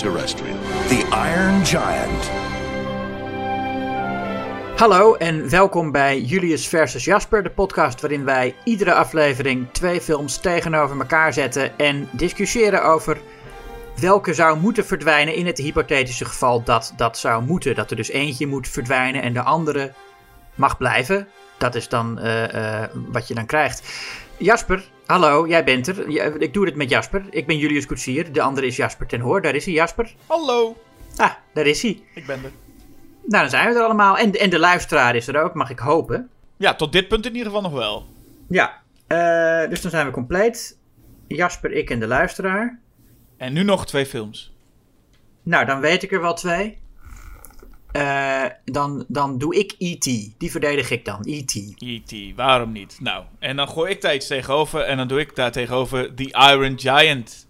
extraterrestrial. The Iron Giant. Hallo en welkom bij Julius versus Jasper, de podcast waarin wij iedere aflevering twee films tegenover elkaar zetten en discussiëren over welke zou moeten verdwijnen in het hypothetische geval dat dat zou moeten. Dat er dus eentje moet verdwijnen en de andere mag blijven. Dat is dan uh, uh, wat je dan krijgt. Jasper, hallo, jij bent er. Ik doe dit met Jasper. Ik ben Julius Koetsier. De andere is Jasper ten Hoor. Daar is hij, Jasper. Hallo. Ah, daar is hij. Ik ben er. Nou, dan zijn we er allemaal. En, en de luisteraar is er ook, mag ik hopen. Ja, tot dit punt in ieder geval nog wel. Ja, uh, dus dan zijn we compleet. Jasper, ik en de luisteraar. En nu nog twee films. Nou, dan weet ik er wel twee. Uh, dan, dan doe ik E.T. Die verdedig ik dan, E.T. E.T., waarom niet? Nou, en dan gooi ik daar iets tegenover en dan doe ik daar tegenover The Iron Giant.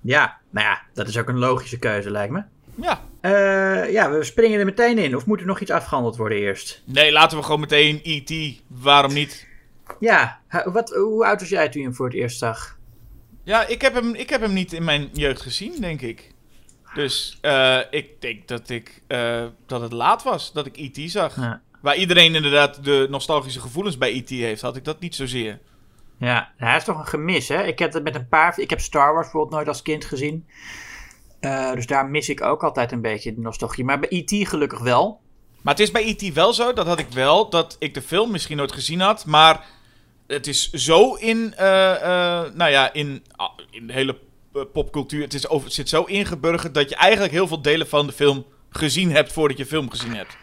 Ja, nou ja, dat is ook een logische keuze, lijkt me. Ja. Uh, ja, we springen er meteen in. Of moet er nog iets afgehandeld worden eerst? Nee, laten we gewoon meteen E.T. Waarom niet? Ja, wat, hoe oud was jij toen je hem voor het eerst zag? Ja, ik heb hem, ik heb hem niet in mijn jeugd gezien, denk ik. Dus uh, ik denk dat, ik, uh, dat het laat was dat ik E.T. zag. Ja. Waar iedereen inderdaad de nostalgische gevoelens bij E.T. heeft, had ik dat niet zozeer. Ja, hij is toch een gemis, hè? Ik heb het met een paar... Ik heb Star Wars bijvoorbeeld nooit als kind gezien. Uh, dus daar mis ik ook altijd een beetje de nostalgie. Maar bij E.T. gelukkig wel. Maar het is bij E.T. wel zo, dat had ik wel, dat ik de film misschien nooit gezien had, maar het is zo in, nou ja, in, in de hele popcultuur. Het, is over, het zit zo ingeburgerd dat je eigenlijk heel veel delen van de film gezien hebt voordat je film gezien hebt.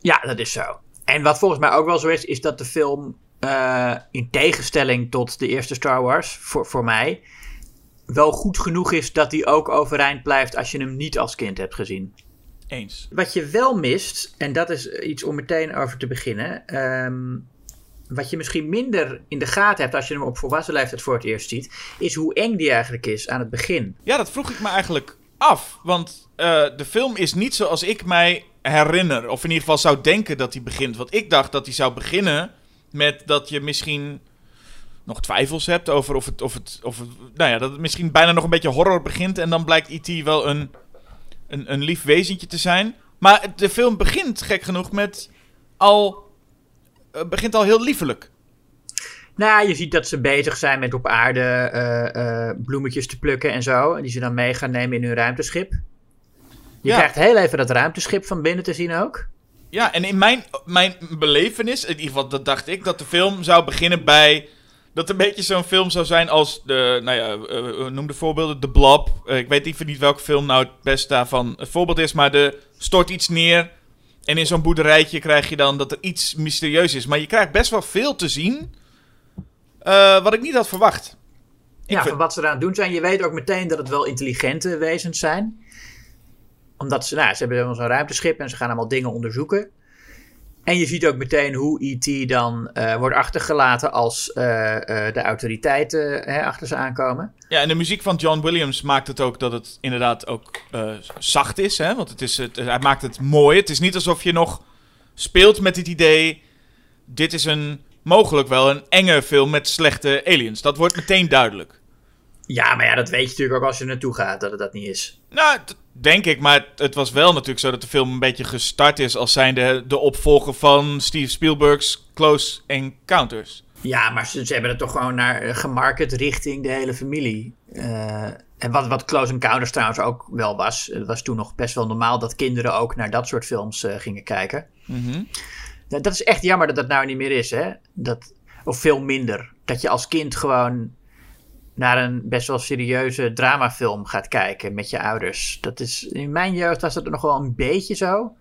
Ja, dat is zo. En wat volgens mij ook wel zo is, is dat de film uh, in tegenstelling tot de eerste Star Wars, voor, voor mij, wel goed genoeg is dat die ook overeind blijft als je hem niet als kind hebt gezien. Eens. Wat je wel mist, en dat is iets om meteen over te beginnen. Um, wat je misschien minder in de gaten hebt als je hem op volwassen leeftijd voor het eerst ziet, is hoe eng die eigenlijk is aan het begin. Ja, dat vroeg ik me eigenlijk af. Want uh, de film is niet zoals ik mij herinner. Of in ieder geval zou denken dat hij begint. Want ik dacht dat hij zou beginnen met dat je misschien nog twijfels hebt over of het, of het, of nou ja, dat het misschien bijna nog een beetje horror begint. En dan blijkt E.T. wel een, een, een lief wezentje te zijn. Maar de film begint, gek genoeg, met al uh, begint al heel liefelijk. Nou, je ziet dat ze bezig zijn met op aarde uh, uh, bloemetjes te plukken en zo. En die ze dan mee gaan nemen in hun ruimteschip. Je ja. krijgt heel even dat ruimteschip van binnen te zien ook. Ja, en in mijn, mijn belevenis, in ieder geval dat dacht ik, dat de film zou beginnen bij... Dat het een beetje zo'n film zou zijn als de, nou ja, uh, noem de voorbeelden, The Blob. Ik weet even niet welke film nou het beste daarvan het voorbeeld is, maar de stort iets neer en in zo'n boerderijtje krijg je dan dat er iets mysterieus is. Maar je krijgt best wel veel te zien. Uh, wat ik niet had verwacht. Ik ja, vind... van wat ze eraan doen zijn. Je weet ook meteen dat het wel intelligente wezens zijn. Omdat ze, nou, ze hebben zo'n ruimteschip en ze gaan allemaal dingen onderzoeken. En je ziet ook meteen hoe E.T. dan uh, wordt achtergelaten als uh, uh, de autoriteiten achter ze aankomen. Ja, en de muziek van John Williams maakt het ook dat het inderdaad ook zacht is. Hè? Want het is, het, hij maakt het mooi. Het is niet alsof je nog speelt met het idee... dit is een mogelijk wel een enge film met slechte aliens. Dat wordt meteen duidelijk. Ja, maar ja, dat weet je natuurlijk ook als je naartoe gaat, dat het dat niet is. Nou, denk ik. Maar het was wel natuurlijk zo dat de film een beetje gestart is als zijnde de opvolger van Steve Spielberg's Close Encounters. Ja, maar ze, ze hebben het toch gewoon naar gemarket richting de hele familie. Uh, en wat, wat Close Encounters trouwens ook wel was. Het was toen nog best wel normaal dat kinderen ook naar dat soort films uh, gingen kijken. Mm -hmm. dat, dat is echt jammer dat dat nou niet meer is, hè? Dat, of veel minder. Dat je als kind gewoon naar een best wel serieuze dramafilm gaat kijken met je ouders. Dat is, in mijn jeugd was dat nog wel een beetje zo.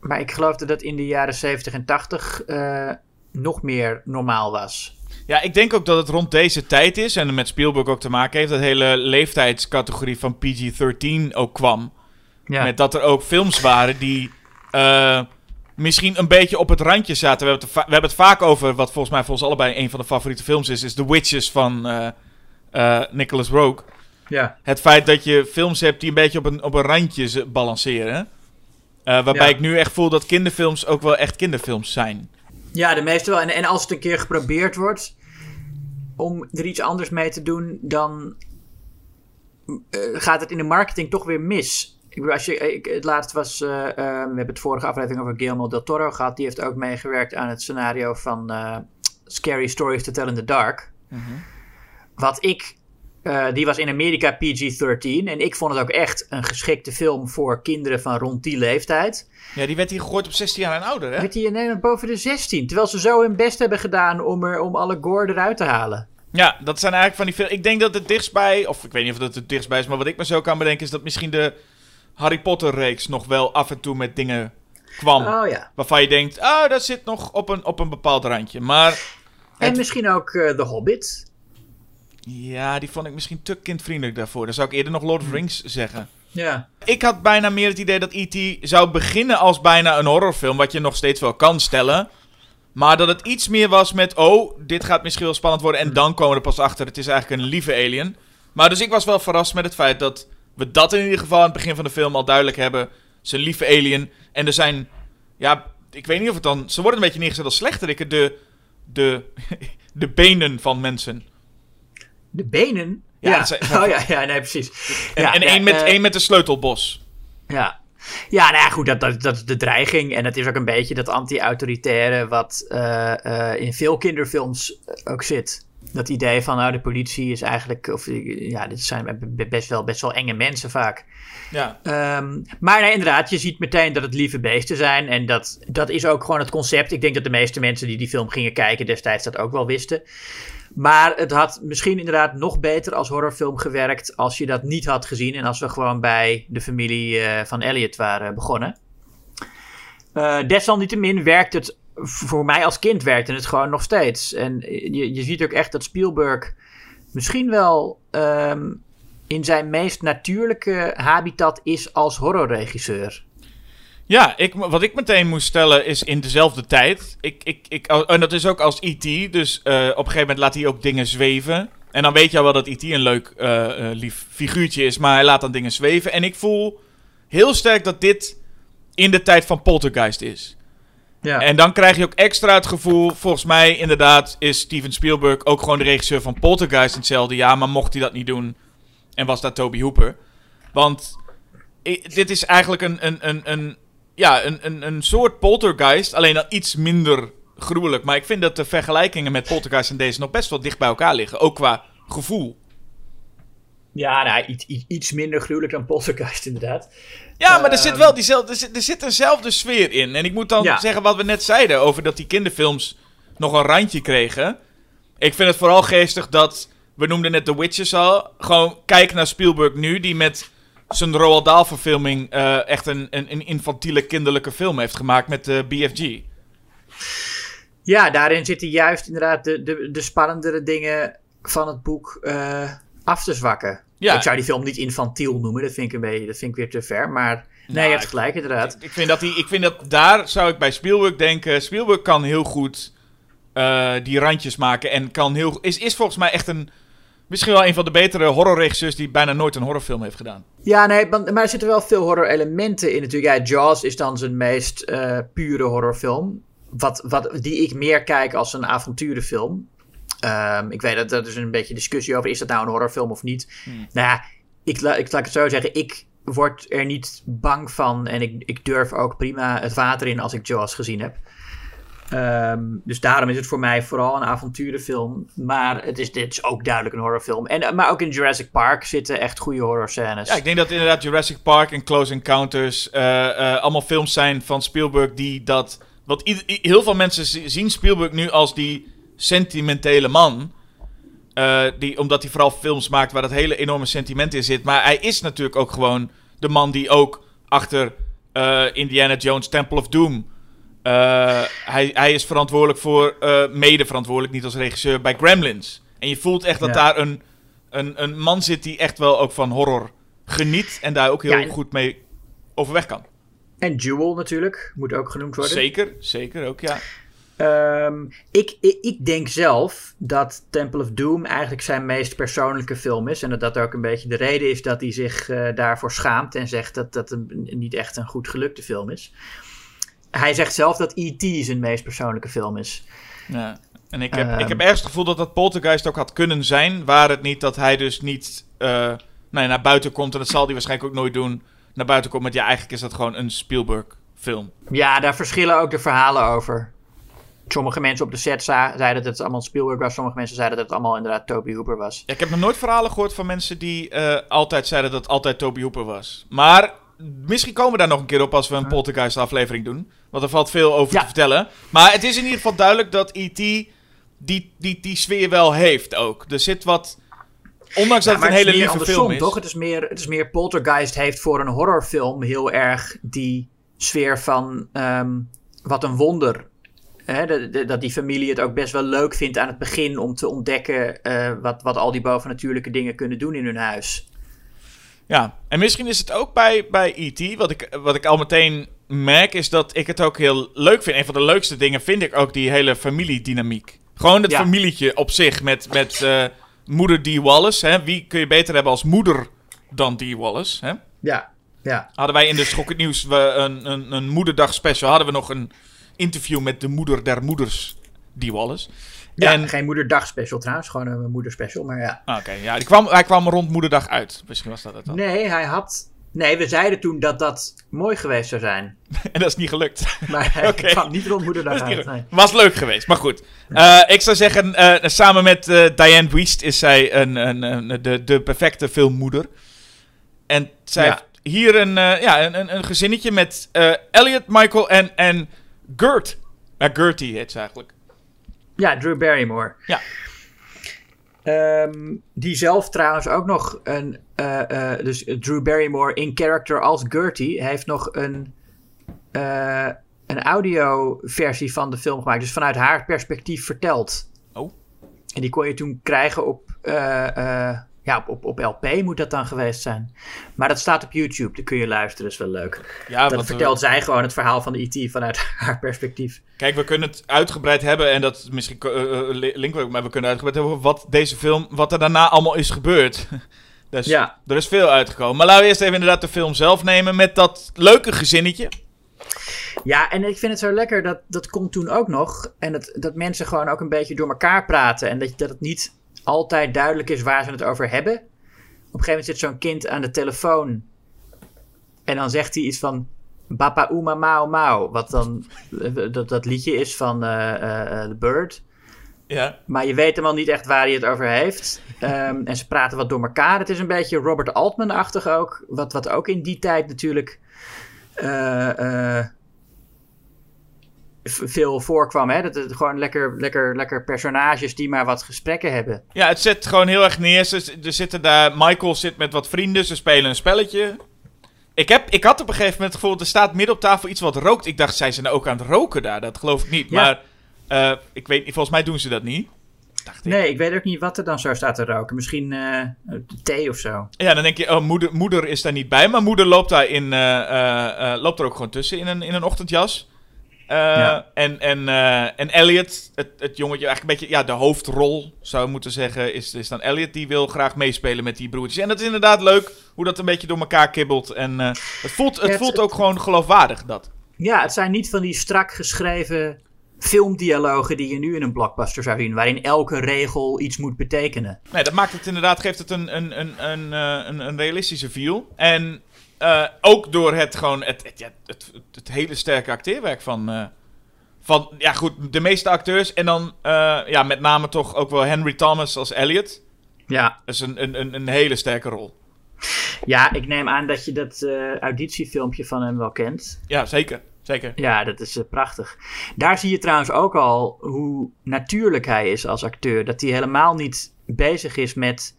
Maar ik geloofde dat in de jaren 70 en 80 uh, nog meer normaal was. Ja, ik denk ook dat het rond deze tijd is en met Spielberg ook te maken heeft, dat hele leeftijdscategorie van PG-13 ook kwam. Ja. Met dat er ook films waren die uh, misschien een beetje op het randje zaten. We hebben, het, we hebben het vaak over, wat volgens mij voor ons allebei een van de favoriete films is, is The Witches van uh, uh, Nicholas Rogue. Ja. Het feit dat je films hebt die een beetje op een, op een randje balanceren. Uh, waarbij ja. ik nu echt voel dat kinderfilms ook wel echt kinderfilms zijn. Ja, de meeste wel. En, en als het een keer geprobeerd wordt om er iets anders mee te doen, dan eh, gaat het in de marketing toch weer mis. Ik bedoel, als je, ik, het laatst was, eh, eh, we hebben het vorige aflevering over Guillermo del Toro gehad. Die heeft ook meegewerkt aan het scenario van eh, Scary Stories to Tell in the Dark. Wat ik, eh, die was in Amerika PG-13 en ik vond het ook echt een geschikte film voor kinderen van rond die leeftijd. Ja, die werd hier gegooid op 16 jaar en ouder, hè? Werd die in Nederland boven de 16, terwijl ze zo hun best hebben gedaan om, er, om alle gore eruit te halen. Ja, dat zijn eigenlijk van die films. Ik denk dat het dichtstbij, of ik weet niet of het het dichtstbij is, maar wat ik me zo kan bedenken is dat misschien de Harry Potter-reeks nog wel af en toe met dingen kwam. Oh ja. Waarvan je denkt, ah, dat zit nog op een, op een bepaald randje. Maar En misschien ook eh, The Hobbit. ja, die vond ik misschien te kindvriendelijk daarvoor. Dan zou ik eerder nog Lord of the Rings zeggen. Ja. Ik had bijna meer het idee dat E.T. zou beginnen als bijna een horrorfilm, wat je nog steeds wel kan stellen. Maar dat het iets meer was met, oh, dit gaat misschien wel spannend worden. En dan komen we er pas achter, het is eigenlijk een lieve alien. Maar dus ik was wel verrast met het feit dat we dat in ieder geval aan het begin van de film al duidelijk hebben. Zijn lieve alien. En er zijn, ja, ik weet niet of het dan... Ze worden een beetje neergezet als slechterikken, de, de, de benen van mensen. De benen? Ja, Ja. dat zijn- Oh ja, ja, nee, precies. En, ja, en één, met, eh, één met de sleutelbos. Ja. Ja, nou ja, goed, dat, dat, dat is de dreiging. En het is ook een beetje dat anti-autoritaire wat eh, eh, in veel kinderfilms ook zit. Dat idee van, nou, de politie is eigenlijk, of eh, ja, dit zijn be- best wel, best wel enge mensen vaak. Ja. Ehm, maar nee, inderdaad, je ziet meteen dat het lieve beesten zijn. En dat, dat is ook gewoon het concept. Ik denk dat de meeste mensen die die film gingen kijken destijds dat ook wel wisten. Maar het had misschien inderdaad nog beter als horrorfilm gewerkt als je dat niet had gezien. En als we gewoon bij de familie eh, van Elliot waren begonnen. Eh, desalniettemin werkt het, voor mij als kind werkte het gewoon nog steeds. En je, je ziet ook echt dat Spielberg misschien wel ehm, in zijn meest natuurlijke habitat is als horrorregisseur. Ja, ik, wat ik meteen moest stellen is in dezelfde tijd. Ik, ik, ik, en dat is ook als E.T. Dus eh, op een gegeven moment laat hij ook dingen zweven. En dan weet je al wel dat E.T. een leuk, eh, eh, lief figuurtje is. Maar hij laat dan dingen zweven. En ik voel heel sterk dat dit in de tijd van Poltergeist is. Ja. En dan krijg je ook extra het gevoel. Volgens mij, inderdaad, is Steven Spielberg ook gewoon de regisseur van Poltergeist in hetzelfde jaar. Maar mocht hij dat niet doen, en was dat Toby Hooper. Want dit is eigenlijk een, een, een, een, ja, een, een, een soort Poltergeist. Alleen dan iets minder gruwelijk. Maar ik vind dat de vergelijkingen met Poltergeist en deze nog best wel dicht bij elkaar liggen. Ook qua gevoel. Ja, nou, iets, iets, minder gruwelijk dan Poltergeist inderdaad. Ja, maar er zit Ehm. wel diezelfde, er zit, er zit eenzelfde sfeer in. En ik moet dan Ja. zeggen wat we net zeiden over dat die kinderfilms nog een randje kregen. Ik vind het vooral geestig dat, we noemden net The Witches al, gewoon kijk naar Spielberg nu, die met zijn Roald Dahl verfilming eh, echt een, een, een infantiele kinderlijke film heeft gemaakt met de BFG. Ja, daarin zitten juist inderdaad de, de, de spannendere dingen van het boek eh, af te zwakken. Ja. Ik zou die film niet infantiel noemen, dat vind ik, een beetje, dat vind ik weer te ver. Maar nee, Nou, je hebt gelijk inderdaad. Ik vind dat, die, ik vind dat daar zou ik bij Spielberg denken, Spielberg kan heel goed eh, die randjes maken en kan heel, is, is volgens mij echt een, misschien wel een van de betere horrorregisseurs die bijna nooit een horrorfilm heeft gedaan. Ja, nee, maar er zitten wel veel horror-elementen in natuurlijk. Ja, Jaws is dan zijn meest eh, pure horrorfilm. Wat, wat, die ik meer kijk als een avonturenfilm. Ehm, ik weet dat er is een beetje discussie over, is dat nou een horrorfilm of niet? Hmm. Nou ja, ik, la- ik laat het zo zeggen, ik word er niet bang van. En ik, ik durf ook prima het water in als ik Jaws gezien heb. Ehm, dus daarom is het voor mij vooral een avonturenfilm. Maar het is, dit is ook duidelijk een horrorfilm. En, maar ook in Jurassic Park zitten echt goede horrorscènes. Ja, ik denk dat inderdaad Jurassic Park en Close Encounters eh, eh, allemaal films zijn van Spielberg die dat... I- heel veel mensen zi- zien Spielberg nu als die sentimentele man. Eh, die, omdat hij vooral films maakt waar dat hele enorme sentiment in zit. Maar hij is natuurlijk ook gewoon de man die ook achter eh, Indiana Jones Temple of Doom... eh, hij, hij is verantwoordelijk voor, eh, mede verantwoordelijk, niet als regisseur, bij Gremlins. En je voelt echt dat Ja. daar een, een, een man zit die echt wel ook van horror geniet. En daar ook heel Ja, en- goed mee overweg kan. En Jewel natuurlijk, moet ook genoemd worden. Zeker, zeker ook, ja. Ehm, ik, ik, ik denk zelf dat Temple of Doom eigenlijk zijn meest persoonlijke film is. En dat dat ook een beetje de reden is dat hij zich eh, daarvoor schaamt en zegt dat dat een, niet echt een goed gelukte film is. Hij zegt zelf dat E.T. zijn meest persoonlijke film is. ja. En ik heb, Ehm. ik heb ergens het gevoel dat dat Poltergeist ook had kunnen zijn. Waar het niet dat hij dus niet eh, nou naar buiten komt, en dat zal hij waarschijnlijk ook nooit doen, naar buiten komt met ja, eigenlijk is dat gewoon een Spielberg-film. Ja, daar verschillen ook de verhalen over. Sommige mensen op de set zeiden dat het allemaal Spielberg was. Sommige mensen zeiden dat het allemaal inderdaad Toby Hooper was. Ja, ik heb nog nooit verhalen gehoord van mensen die eh, altijd zeiden dat het altijd Toby Hooper was. Maar misschien komen we daar nog een keer op als we een Poltergeist-aflevering doen. Want er valt veel over Ja. te vertellen. Maar het is in ieder geval duidelijk dat E.T. Die, die, die sfeer wel heeft ook. Er zit wat... Ondanks dat Ja, het een hele lieve film is. toch? Het is, meer, het is meer Poltergeist heeft voor een horrorfilm heel erg die sfeer van ehm, wat een wonder. Hè, de- de- dat die familie het ook best wel leuk vindt aan het begin om te ontdekken eh, wat, wat al die bovennatuurlijke dingen kunnen doen in hun huis. Ja, en misschien is het ook bij, bij E.T. Wat ik, wat ik al meteen merk is dat ik het ook heel leuk vind. Een van de leukste dingen vind ik ook die hele familiedynamiek. Gewoon het Ja. familietje op zich met, met eh, moeder Dee Wallace. Hè? Wie kun je beter hebben als moeder dan Dee Wallace? Hè? Ja, ja. Hadden wij in de Schokkend Nieuws we een, een, een moederdag special. Hadden we nog een interview met de moeder der moeders, Dee Wallace. ja en, geen moederdag special trouwens, gewoon een moederspecial, maar ja. Ah, Oké, ja, die kwam, hij kwam rond moederdag uit. Misschien was dat het dan. Nee, hij had... Nee, we zeiden toen dat dat mooi geweest zou zijn. En dat is niet gelukt. Maar hij kwam niet rond moederdag Dat uit. nee. Was leuk geweest, maar goed. Eh, ik zou zeggen, eh, samen met eh, Diane Wiest is zij een, een, een- de, de perfecte filmmoeder. En zij Ja. heeft hier een, ja, een, een, een gezinnetje met Elliot, Michael en, en Gert. Ja, Gertie heet ze eigenlijk. Ja, Drew Barrymore. Ja. Ehm, die zelf trouwens ook nog een. eh, eh, dus Drew Barrymore in character als Gertie heeft nog een. eh, een audioversie van de film gemaakt. Dus vanuit haar perspectief verteld. Oh. En die kon je toen krijgen op. eh, eh, ja, op, op, LP moet dat dan geweest zijn. Maar dat staat op YouTube. Daar kun je luisteren. Dat is wel leuk. Ja, Dan want, vertelt zij gewoon het verhaal van de IT vanuit haar perspectief. Kijk, we kunnen het uitgebreid hebben en dat misschien eh, eh, linken ook, maar we kunnen uitgebreid hebben wat deze film, wat er daarna allemaal is gebeurd. dus Ja. er is veel uitgekomen. Maar laten we eerst even inderdaad de film zelf nemen met dat leuke gezinnetje. Ja, en ik vind het zo lekker dat dat komt toen ook nog. En dat, dat mensen gewoon ook een beetje door elkaar praten. En dat, dat het niet altijd duidelijk is waar ze het over hebben. Op een gegeven moment zit zo'n kind aan de telefoon. En dan zegt hij iets van. Bapa Uma Mao Mao. Wat dan eh, dat, dat liedje is van eh, eh, The Bird. Ja. Maar je weet helemaal niet echt waar hij het over heeft. Ehm, en ze praten wat door elkaar. Het is een beetje Robert Altman-achtig ook. Wat, wat ook in die tijd natuurlijk v- veel voorkwam. Hè? Dat het gewoon lekker, lekker, lekker personages die maar wat gesprekken hebben. Ja, het zet gewoon heel erg neer. Ze, er zitten daar, Michael zit met wat vrienden, ze spelen een spelletje. Ik, heb, ik had op een gegeven moment het gevoel, er staat midden op tafel iets wat rookt. Ik dacht, zijn ze nou ook aan het roken daar? Dat geloof ik niet. Ja. Maar eh, ik weet niet, volgens mij doen ze dat niet. Dacht ik. Nee, ik weet ook niet wat er dan zo staat te roken. Misschien eh, thee of zo. Ja, dan denk je, oh, moeder, moeder is daar niet bij. Maar moeder loopt daar in, eh, loopt er ook gewoon tussen in een, in een ochtendjas. Eh, Ja. en, en, eh, en Elliot, het, het jongetje, eigenlijk een beetje ja, de hoofdrol zou ik moeten zeggen, is, is dan Elliot. Die wil graag meespelen met die broertjes. En dat is inderdaad leuk hoe dat een beetje door elkaar kibbelt. En eh, het voelt, het Ja, het- voelt ook gewoon geloofwaardig, dat. Ja, het zijn niet van die strak geschreven filmdialogen die je nu in een blockbuster zou zien. Waarin elke regel iets moet betekenen. Nee, dat maakt het inderdaad, geeft het een, een, een, een, eh, een, een realistische feel. En eh, ook door het gewoon, het, het, het, hele sterke acteerwerk van, eh, van, ja goed, de meeste acteurs. En dan, eh, ja, met name toch ook wel Henry Thomas als Elliot. Ja, Dat is een, een, een, een hele sterke rol. Ja, ik neem aan dat je dat auditiefilmpje van hem wel kent. Ja, zeker. Zeker. Ja, dat is prachtig. Daar zie je trouwens ook al hoe natuurlijk hij is als acteur. Dat hij helemaal niet bezig is met.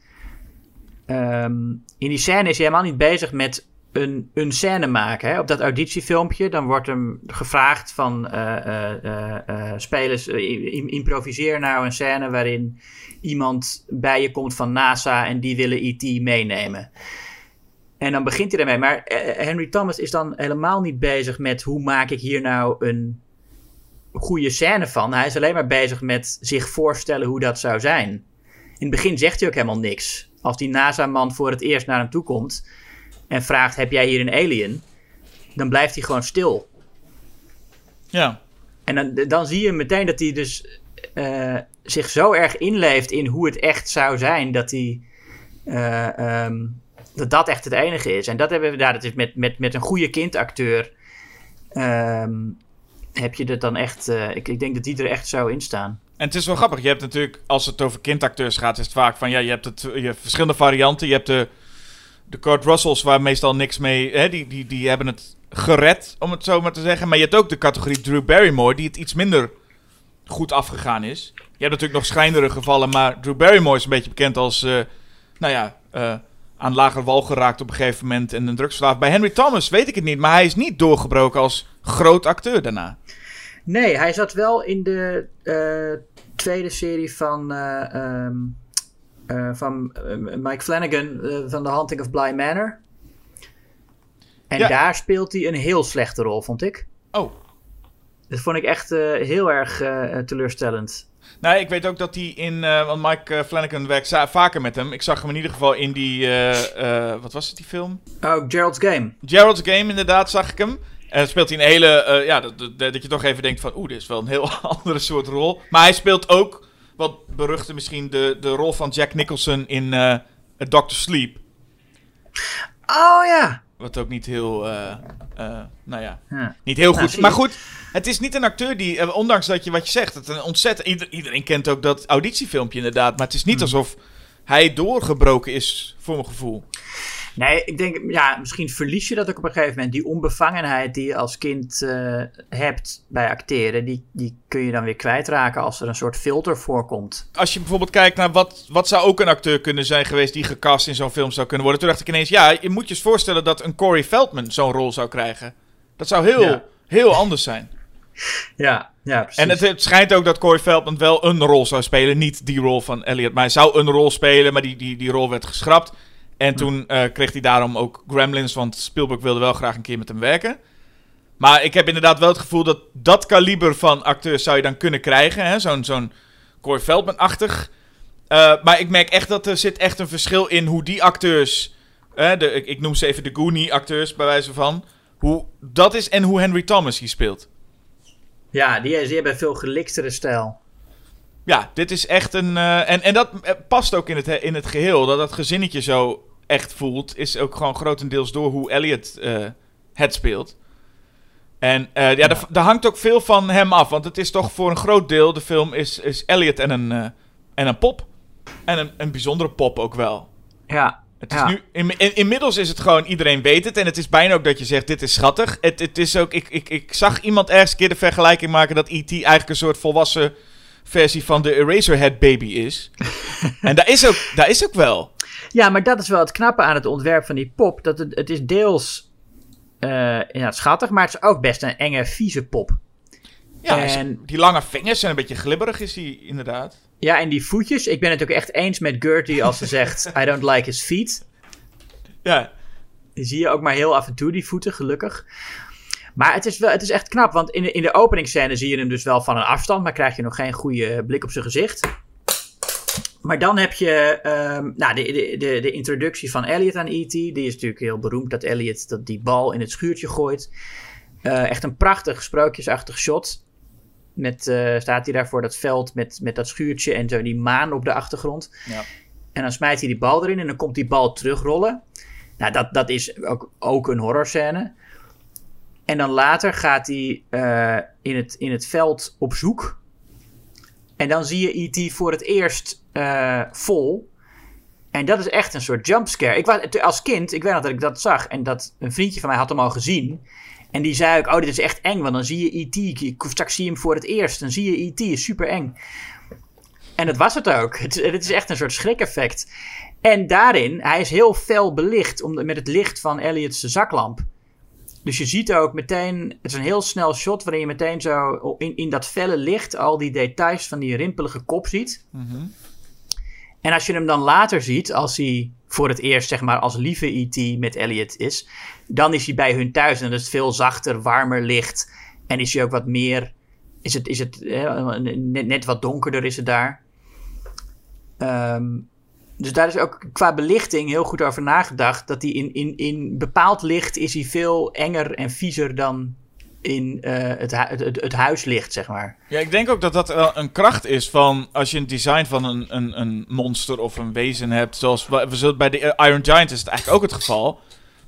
ehm, in die scène is hij helemaal niet bezig met een, een scène maken. Hè? Op dat auditiefilmpje, dan wordt hem gevraagd van eh, spelers, im- improviseer nou een scène waarin iemand bij je komt van NASA en die willen E.T. meenemen. En dan begint hij ermee. Maar Henry Thomas is dan helemaal niet bezig met hoe maak ik hier nou een goede scène van. Hij is alleen maar bezig met zich voorstellen hoe dat zou zijn. In het begin zegt hij ook helemaal niks. Als die NASA-man voor het eerst naar hem toe komt en vraagt: Heb jij hier een alien? Dan blijft hij gewoon stil. Ja. En dan, dan zie je meteen dat hij dus eh, zich zo erg inleeft in hoe het echt zou zijn dat hij. eh, ehm, dat dat echt het enige is. En dat hebben we daar, dat is met, met, met een goede kindacteur. ehm, heb je dat dan echt. eh, ik, ik denk dat die er echt zou in staan. En het is wel grappig. Je hebt natuurlijk, als het over kindacteurs gaat, is het vaak van ja, je hebt, het, je hebt verschillende varianten. Je hebt de, de Kurt Russells, waar meestal niks mee. Hè, die, die, die hebben het gered, om het zo maar te zeggen. Maar je hebt ook de categorie Drew Barrymore, die het iets minder goed afgegaan is. Je hebt natuurlijk nog schrijnendere gevallen, maar Drew Barrymore is een beetje bekend als. eh, nou ja, eh, aan lager wal geraakt op een gegeven moment en een drugsverslaafd. Bij Henry Thomas weet ik het niet, maar hij is niet doorgebroken als groot acteur daarna. Nee, hij zat wel in de eh, tweede serie van, eh, ehm, eh, van eh, Mike Flanagan eh, van The Haunting of Bly Manor. En Ja. daar speelt hij een heel slechte rol, vond ik. Oh, Dat vond ik echt eh, heel erg eh, teleurstellend. Nou, ik weet ook dat hij in. eh, want Mike eh, Flanagan werkt vaker met hem. Ik zag hem in ieder geval in die. eh, eh, wat was het, die film? Oh, Gerald's Game. Gerald's Game, inderdaad, zag ik hem. En speelt hij een hele. eh, ja, dat, dat, dat je toch even denkt van. Oeh, dit is wel een heel andere soort rol. Maar hij speelt ook. Wat beruchte misschien de, de rol van Jack Nicholson in eh Doctor Sleep. Oh ja. Wat ook niet heel. eh, eh, nou ja. Ja. Niet heel Nou, goed. zie maar goed, het is niet een acteur die, ondanks dat je wat je zegt, het een ontzettend, ieder- iedereen kent ook dat auditiefilmpje inderdaad, maar het is niet Hmm. alsof hij doorgebroken is, voor mijn gevoel. Nee, ik denk, ja, misschien verlies je dat ook op een gegeven moment. Die onbevangenheid die je als kind eh, hebt bij acteren, die, die kun je dan weer kwijtraken als er een soort filter voorkomt. Als je bijvoorbeeld kijkt naar wat, wat zou ook een acteur kunnen zijn geweest die gecast in zo'n film zou kunnen worden, toen dacht ik ineens, ja, je moet je eens voorstellen dat een Corey Feldman zo'n rol zou krijgen. Dat zou heel, Ja. heel anders zijn. Ja, ja precies. En het, het schijnt ook dat Corey Feldman wel een rol zou spelen. Niet die rol van Elliot, maar hij zou een rol spelen. Maar die, die, die rol werd geschrapt. En toen eh, kreeg hij daarom ook Gremlins. Want Spielberg wilde wel graag een keer met hem werken. Maar ik heb inderdaad wel het gevoel dat dat kaliber van acteurs zou je dan kunnen krijgen. Zo'n zo'n Corey Feldman-achtig. Eh, maar ik merk echt dat er zit echt een verschil in hoe die acteurs... de, ik, noem ze even de Goonie-acteurs bij wijze van... Hoe dat is en hoe Henry Thomas hier speelt. Ja, die, die hebben veel geliktere stijl. Ja, dit is echt een. eh, en, en dat eh, past ook in het, in het geheel. Dat dat gezinnetje zo echt voelt. Is ook gewoon grotendeels door hoe Elliot eh, het speelt. En eh, ja, Daar, hangt ook veel van hem af. Want het is toch voor een groot deel. De film is, is Elliot en een, en een pop. En een, een bijzondere pop ook wel. Ja, Het is Ja. nu, in, in- inmiddels is het gewoon, iedereen weet het. En het is bijna ook dat je zegt, dit is schattig. Het, het is ook, ik, ik, ik zag iemand ergens een keer de vergelijking maken dat E.T. eigenlijk een soort volwassen versie van de Eraserhead Baby is. en daar is, ook, daar is ook wel. Ja, maar dat is wel het knappe aan het ontwerp van die pop. Dat het, het is deels eh, ja, schattig, maar het is ook best een enge, vieze pop. Ja, En- die lange vingers en een beetje glibberig is die inderdaad. Ja, en die voetjes. Ik ben het ook echt eens met Gertie als ze zegt: I don't like his feet. Ja, Die zie je ook maar heel af en toe, die voeten, gelukkig. Maar het is, wel, het is echt knap, want in de, in de openingsscène zie je hem dus wel van een afstand, maar krijg je nog geen goede blik op zijn gezicht. Maar dan heb je ehm, nou, de, de, de, de introductie van Elliot aan E.T. Die is natuurlijk heel beroemd dat Elliot dat die bal in het schuurtje gooit. Eh, echt een prachtig sprookjesachtig shot. Met, eh, staat hij daar voor dat veld met, met dat schuurtje en zo die maan op de achtergrond. Ja. En dan smijt hij die bal erin en dan komt die bal terugrollen. Nou, dat, dat is ook, ook een horrorscène. En dan later gaat hij eh, in, het, in het veld op zoek. En dan zie je E.T. voor het eerst eh, vol. En dat is echt een soort jumpscare. Ik was, als kind, ik weet nog dat ik dat zag. En dat een vriendje van mij had hem al gezien. En die zei ook, oh, dit is echt eng. Want dan zie je E.T. Straks zie je hem voor het eerst. Dan zie je E.T. is super eng. En dat was het ook. Het, het is echt een soort schrik-effect. En daarin, hij is heel fel belicht om, met het licht van Elliot's zaklamp. Dus je ziet ook meteen, het is een heel snel shot waarin je meteen zo in, in dat felle licht al die details van die rimpelige kop ziet. En als je hem dan later ziet, als hij voor het eerst zeg maar als lieve E.T. met Elliot is, dan is hij bij hun thuis en dat is veel zachter, warmer licht. En is hij ook wat meer, is het, is het eh, net, net wat donkerder is het daar. Ehm, dus daar is ook qua belichting heel goed over nagedacht. Dat hij in, in, in bepaald licht is hij veel enger en viezer dan in eh, het, het, het, het huis ligt, zeg maar. Ja, ik denk ook dat dat wel een kracht is van als je een design van een, een, een monster of een wezen hebt. Zoals we bij de Iron Giant is het eigenlijk ook het geval.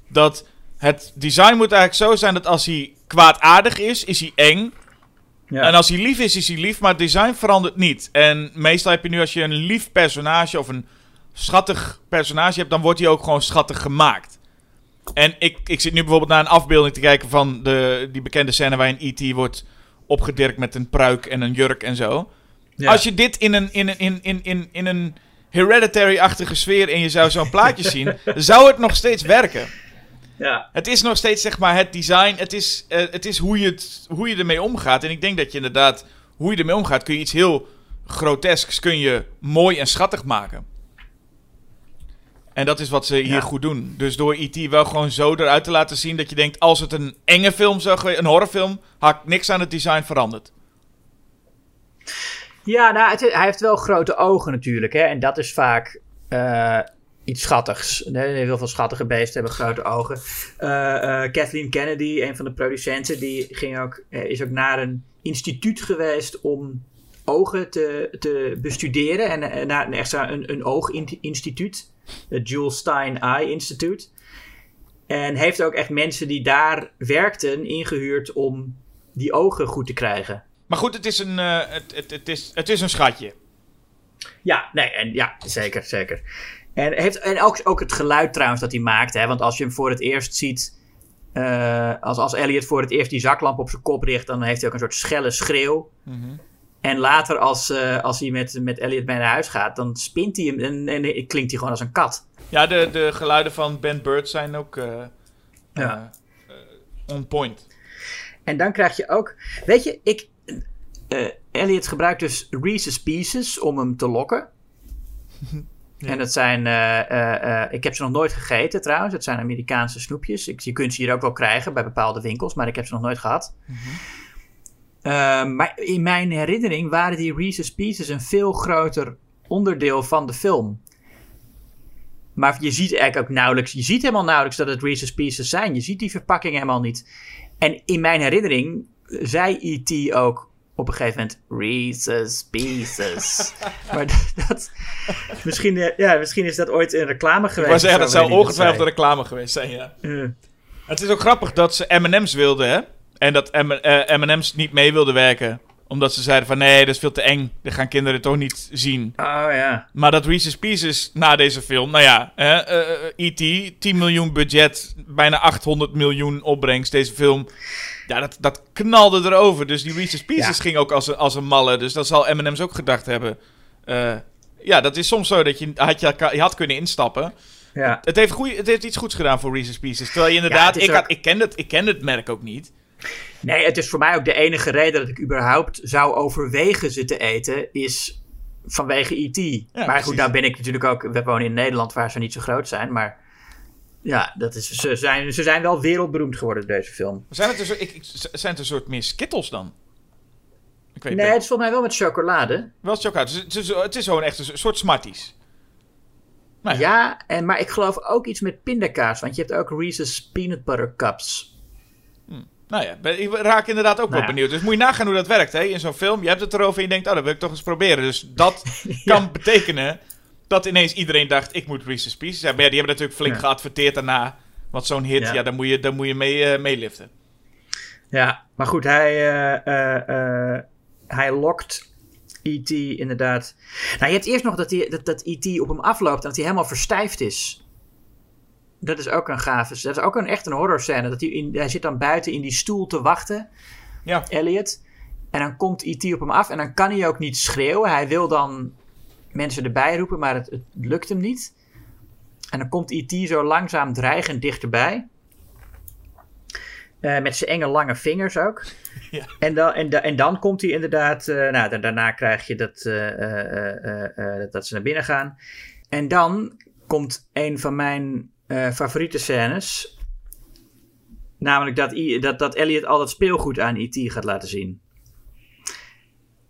Dat het design moet eigenlijk zo zijn dat als hij kwaadaardig is, is hij eng. Ja. En als hij lief is, is hij lief, maar het design verandert niet. En meestal heb je nu als je een lief personage of een schattig personage hebt, dan wordt hij ook gewoon schattig gemaakt. En ik, ik zit nu bijvoorbeeld naar een afbeelding te kijken van de, die bekende scène waarin E.T. wordt opgedirkt met een pruik en een jurk en zo. Ja. Als je dit in een, in een, in, in, in, in een hereditary-achtige sfeer en je zou zo'n plaatje zien, zou het nog steeds werken. ja. Het is nog steeds zeg maar het design. Het is, eh, het is hoe, je het, hoe je ermee omgaat. En ik denk dat je inderdaad, hoe je ermee omgaat, kun je iets heel grotesks kun je mooi en schattig maken. En dat is wat ze hier Ja. goed doen. Dus door E.T. wel gewoon zo eruit te laten zien dat je denkt, als het een enge film zou geweest, een horrorfilm, had ik niks aan het design veranderd. Ja, nou, het- hij heeft wel grote ogen natuurlijk. Hè? En dat is vaak eh, iets schattigs. Nee, heel veel schattige beesten hebben grote ogen. Eh, eh, Kathleen Kennedy, een van de producenten, die ging ook, is ook naar een instituut geweest om ogen te, te bestuderen. En naar echt een, een ooginstituut. Het Jules Stein Eye Institute. En heeft ook echt mensen die daar werkten ingehuurd om die ogen goed te krijgen. Maar goed, het is een, eh, het, het, het, is, het is een schatje. Ja, nee, en ja, zeker, zeker. En, heeft, en ook, ook het geluid trouwens dat hij maakt, hè, want als je hem voor het eerst ziet, eh, als, als Elliot voor het eerst die zaklamp op zijn kop richt, dan heeft hij ook een soort schelle schreeuw. En later, als, eh, als hij met, met Elliot mee naar huis gaat, dan spint hij hem en, en, klinkt hij gewoon als een kat. Ja, de, de geluiden van Ben Bird zijn ook eh, Ja. eh, eh, on point. En dan krijg je ook, weet je, ik, Elliot gebruikt dus Reese's Pieces om hem te lokken. En dat zijn, ik heb ze nog nooit gegeten trouwens. Het zijn Amerikaanse snoepjes. Ik, je kunt ze hier ook wel krijgen bij bepaalde winkels, maar ik heb ze nog nooit gehad. Ehm, maar in mijn herinnering waren die Reese's Pieces een veel groter onderdeel van de film. Maar je ziet eigenlijk ook nauwelijks, je ziet helemaal nauwelijks dat het Reese's Pieces zijn. Je ziet die verpakking helemaal niet. En in mijn herinnering zei E.T. ook op een gegeven moment Reese's Pieces. maar dat, dat- misschien, eh, ja, misschien is dat ooit een reclame geweest. Ik zeggen, dat zo, zou ongetwijfeld een reclame geweest zijn, ja. Eh, Het is ook grappig dat ze M&M's wilden, hè? En dat eh, M&M's niet mee wilden werken. Omdat ze zeiden van, nee, dat is veel te eng. Dat gaan kinderen toch niet zien. oh ja. Maar dat Reese's Pieces na deze film, nou ja, E.T., 10 miljoen budget, bijna 800 miljoen opbrengst, deze film. Ja, dat, dat knalde erover. Dus die Reese's Pieces Ja. ging ook als een, als een malle. Dus dat zal M&M's ook gedacht hebben. Eh, ja, dat is soms zo dat je, had, je, je had kunnen instappen. ja. Het heeft, goeie, het heeft iets goeds gedaan voor Reese's Pieces. Terwijl je inderdaad, ik, had, ik, ken het, ik ken het merk ook niet. Nee, het is voor mij ook de enige reden dat ik überhaupt zou overwegen ze te eten, is vanwege E.T. maar precies. goed, nou ben ik natuurlijk ook, we wonen in Nederland waar ze niet zo groot zijn, maar ja, dat is, ze, zijn, ze zijn wel wereldberoemd geworden, deze film. Zijn het, een soort, ik, ik- zijn het een soort meer skittles dan? Ik weet Nee, het is volgens mij wel met chocolade. Wel chocolade. Het is, het is, het is gewoon echt een soort Smarties. Nou ja. Ja, en, maar ik geloof ook iets met pindakaas, want je hebt ook Reese's Peanut Butter Cups. Nou ja, ben- ik raak inderdaad ook wel Nou ja. benieuwd. Dus moet je nagaan hoe dat werkt hè? in zo'n film. Je hebt het erover en je denkt, oh, dat wil ik toch eens proberen. Dus dat kan betekenen dat ineens iedereen dacht, ik moet Reese's Pieces hebben. Maar ja, die hebben natuurlijk flink geadverteerd daarna. Want zo'n hit, ja, daar moet je, daar moet je mee, eh, meeliften. Ja, maar goed, hij, eh, eh, hij lokt E.T. inderdaad. Nou, je hebt eerst nog dat, hij, dat, dat E.T. op hem afloopt en dat hij helemaal verstijfd is. Dat is ook een gave. Dat is ook een, echt een horrorscène. Dat hij, in, hij zit dan buiten in die stoel te wachten, Ja. Elliot. En dan komt E.T. op hem af en dan kan hij ook niet schreeuwen. Hij wil dan mensen erbij roepen, maar het, het lukt hem niet. En dan komt E.T. zo langzaam dreigend dichterbij. Eh, met zijn enge lange vingers ook. Ja. En, dan, en, da- en dan komt hij inderdaad. eh, nou, da- daarna krijg je dat, eh, dat- dat ze naar binnen gaan. En dan komt een van mijn eh, favoriete scènes. Namelijk dat, dat, dat Elliot al dat speelgoed aan E.T. gaat laten zien.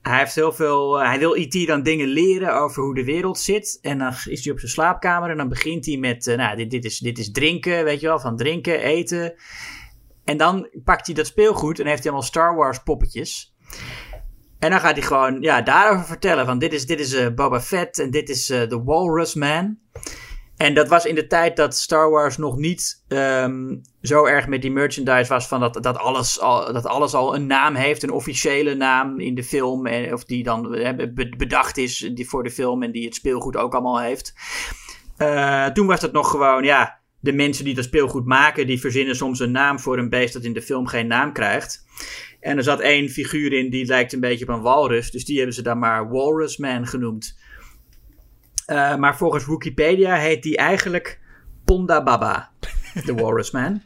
Hij, heeft heel veel, eh, hij wil E.T. dan dingen leren over hoe de wereld zit. En dan is hij op zijn slaapkamer en dan begint hij met... eh, nou, dit, dit, is, dit is drinken, weet je wel, van drinken, eten. En dan pakt hij dat speelgoed en heeft hij allemaal Star Wars poppetjes. En dan gaat hij gewoon ja, daarover vertellen. Van dit is, dit is Boba Fett en dit is The Walrus Man. En dat was in de tijd dat Star Wars nog niet um, zo erg met die merchandise was. Van dat, dat, alles al, dat alles al een naam heeft, een officiële naam in de film. En, of die dan bedacht is die voor de film en die het speelgoed ook allemaal heeft. Uh, toen was dat nog gewoon, ja, de mensen die dat speelgoed maken, die verzinnen soms een naam voor een beest dat in de film geen naam krijgt. En er zat één figuur in die lijkt een beetje op een walrus, dus die hebben ze dan maar Walrus Man genoemd. Uh, maar volgens Wikipedia heet die eigenlijk Ponda Baba, de Walrus Man.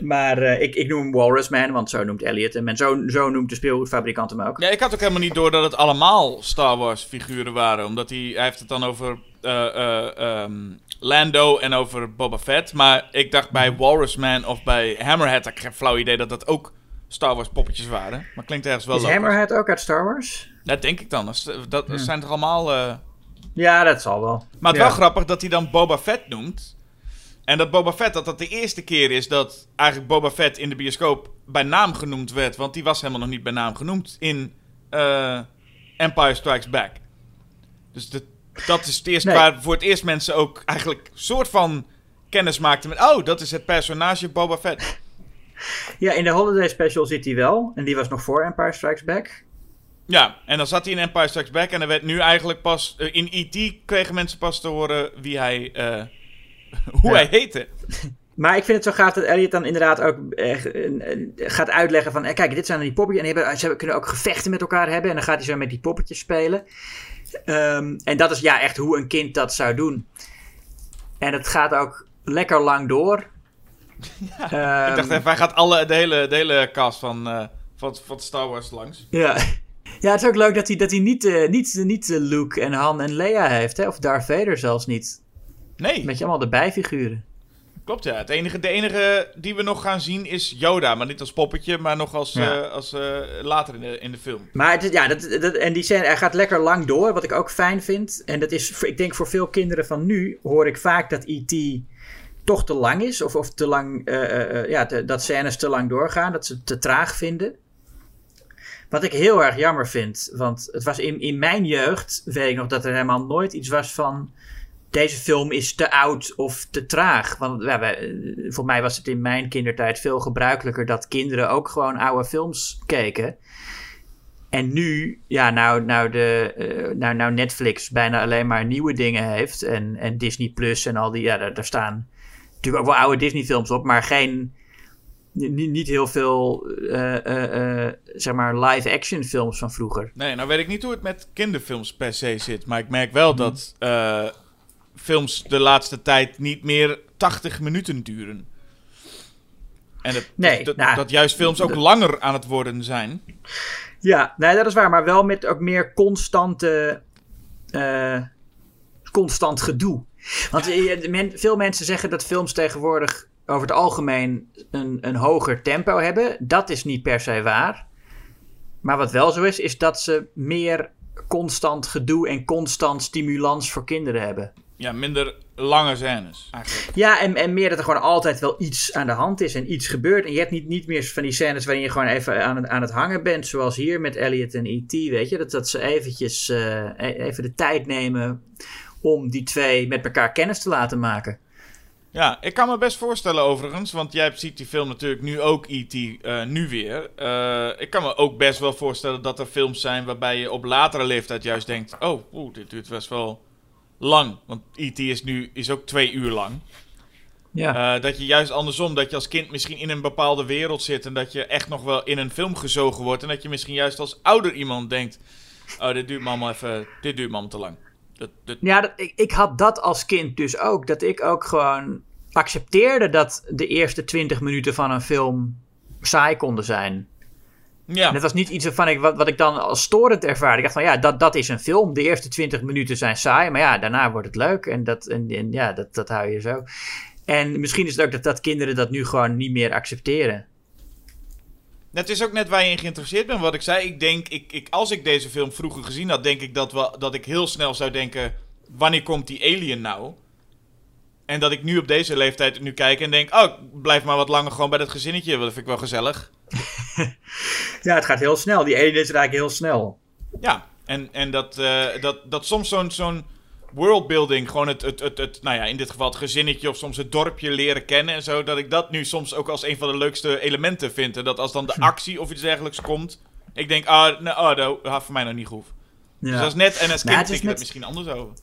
Maar uh, ik, ik noem hem Walrus Man, want zo noemt Elliot hem. En zo, zo noemt de speelgoedfabrikant hem ook. Ja, ik had ook helemaal niet door dat het allemaal Star Wars figuren waren. Omdat hij, hij heeft het dan over uh, um, Lando en over Boba Fett. Maar ik dacht bij. Walrus Man of bij Hammerhead, had ik geen flauw idee dat dat ook Star Wars poppetjes waren. Maar klinkt ergens wel Is Hammerhead ook uit Star Wars? Dat denk ik dan. Dat, dat zijn toch allemaal... Ja, dat zal wel. Maar het ja. wel grappig dat hij dan Boba Fett noemt. En dat Boba Fett, dat dat de eerste keer is dat eigenlijk Boba Fett in de bioscoop bij naam genoemd werd. Want die was helemaal nog niet bij naam genoemd in uh, Empire Strikes Back. Dus de, dat is het eerste nee. waar voor het eerst mensen ook eigenlijk soort van kennis maakten met... Oh, dat is het personage Boba Fett. Ja, in de Holiday Special zit hij wel. En die was nog voor Empire Strikes Back. Ja, en dan zat hij in Empire Strikes Back. En er werd nu eigenlijk pas... Uh, in E.T. kregen mensen pas te horen wie hij... Uh, hoe ja. hij heette. Maar ik vind het zo gaaf dat Elliot dan inderdaad ook eh, gaat uitleggen van... Eh, kijk, dit zijn die poppetjes. En hebben, ze kunnen ook gevechten met elkaar hebben. En dan gaat hij zo met die poppetjes spelen. Um, en dat is ja echt hoe een kind dat zou doen. En het gaat ook lekker lang door. Ja, um, ik dacht even, hij gaat alle, de, hele, de hele cast van, uh, van, van Star Wars langs. Ja. Ja, het is ook leuk dat hij, dat hij niet, uh, niet, niet uh, Luke en Han en Leia heeft. Hè? Of Darth Vader zelfs niet. Nee. Met je allemaal de bijfiguren. Klopt, ja. Het enige, de enige die we nog gaan zien is Yoda. Maar niet als poppetje, maar nog als, ja. uh, als uh, later in de, in de film. Maar het, ja, dat, dat, en die scène, hij gaat lekker lang door, wat ik ook fijn vind. En dat is, ik denk voor veel kinderen van nu, hoor ik vaak dat E.T. toch te lang is. Of, of te lang, uh, ja, te, dat scènes te lang doorgaan, dat ze het te traag vinden. Wat ik heel erg jammer vind. Want het was in, in mijn jeugd, weet ik nog, dat er helemaal nooit iets was van deze film is te oud of te traag. Want ja, wij, voor mij was het in mijn kindertijd veel gebruikelijker dat kinderen ook gewoon oude films keken. En nu, ja, nou, nou, de, uh, nou, nou Netflix bijna alleen maar nieuwe dingen heeft. En, en Disney Plus en al die, ja, daar, daar staan natuurlijk ook wel oude Disney films op, maar geen, niet, niet heel veel, uh, uh, zeg maar, live-action films van vroeger. Nee, nou weet ik niet hoe het met kinderfilms per se zit. Maar ik merk wel mm. dat films de laatste tijd niet meer 80 minuten duren. En het, nee, dat, nou, dat, juist films ook langer aan het worden zijn. Ja, nee, dat is waar. Maar wel met ook meer constante... Uh, constant gedoe. Want men, veel mensen zeggen dat films tegenwoordig over het algemeen een, een hoger tempo hebben. Dat is niet per se waar. Maar wat wel zo is, is dat ze meer constant gedoe en constant stimulans voor kinderen hebben. Ja, minder lange scènes eigenlijk. Ja, en, en meer dat er gewoon altijd wel iets aan de hand is en iets gebeurt. En je hebt niet, niet meer van die scènes waarin je gewoon even aan het, aan het hangen bent. Zoals hier met Elliot en E.T. Weet je, dat, dat ze eventjes uh, even de tijd nemen om die twee met elkaar kennis te laten maken. Ja, ik kan me best voorstellen overigens, want jij ziet die film natuurlijk nu ook E.T. Uh, nu weer. Uh, ik kan me ook best wel voorstellen dat er films zijn waarbij je op latere leeftijd juist denkt... Oh, oeh, dit duurt best wel lang. Want E.T. is nu is ook twee uur lang. Ja. Uh, dat je juist andersom, dat je als kind misschien in een bepaalde wereld zit en dat je echt nog wel in een film gezogen wordt. En dat je misschien juist als ouder iemand denkt: Oh, dit duurt me allemaal even, dit duurt me allemaal te lang. Dat, dat... Ja, dat, ik, ik had dat als kind dus ook. Dat ik ook gewoon accepteerde dat de eerste 20 minuten van een film saai konden zijn. Ja. En dat was niet iets waarvan ik, wat, wat ik dan als storend ervaarde. Ik dacht van ja, dat, dat is een film. De eerste 20 minuten zijn saai, maar ja, daarna wordt het leuk. En, dat, en, en ja, dat, dat hou je zo. En misschien is het ook dat, dat kinderen dat nu gewoon niet meer accepteren. Het is ook net waar je in geïnteresseerd bent. Wat ik zei, ik denk, ik, ik, als ik deze film vroeger gezien had, denk ik dat, we, dat ik heel snel zou denken: wanneer komt die alien nou? En dat ik nu op deze leeftijd nu kijk en denk... Oh, ik blijf maar wat langer gewoon bij dat gezinnetje. Dat vind ik wel gezellig. Ja, het gaat heel snel. Die ene is eigenlijk heel snel. Ja, en, en dat, eh, dat, dat soms zo'n zo'n worldbuilding, gewoon het, het, het, het, nou ja, in dit geval het gezinnetje of soms het dorpje leren kennen en zo, dat ik dat nu soms ook als een van de leukste elementen vind. En dat als dan de actie of iets dergelijks komt, ik denk, ah, nou, oh, dat gaat voor mij nog niet goed. Ja. Dus dat is net, en als kind denk ik dat misschien anders over.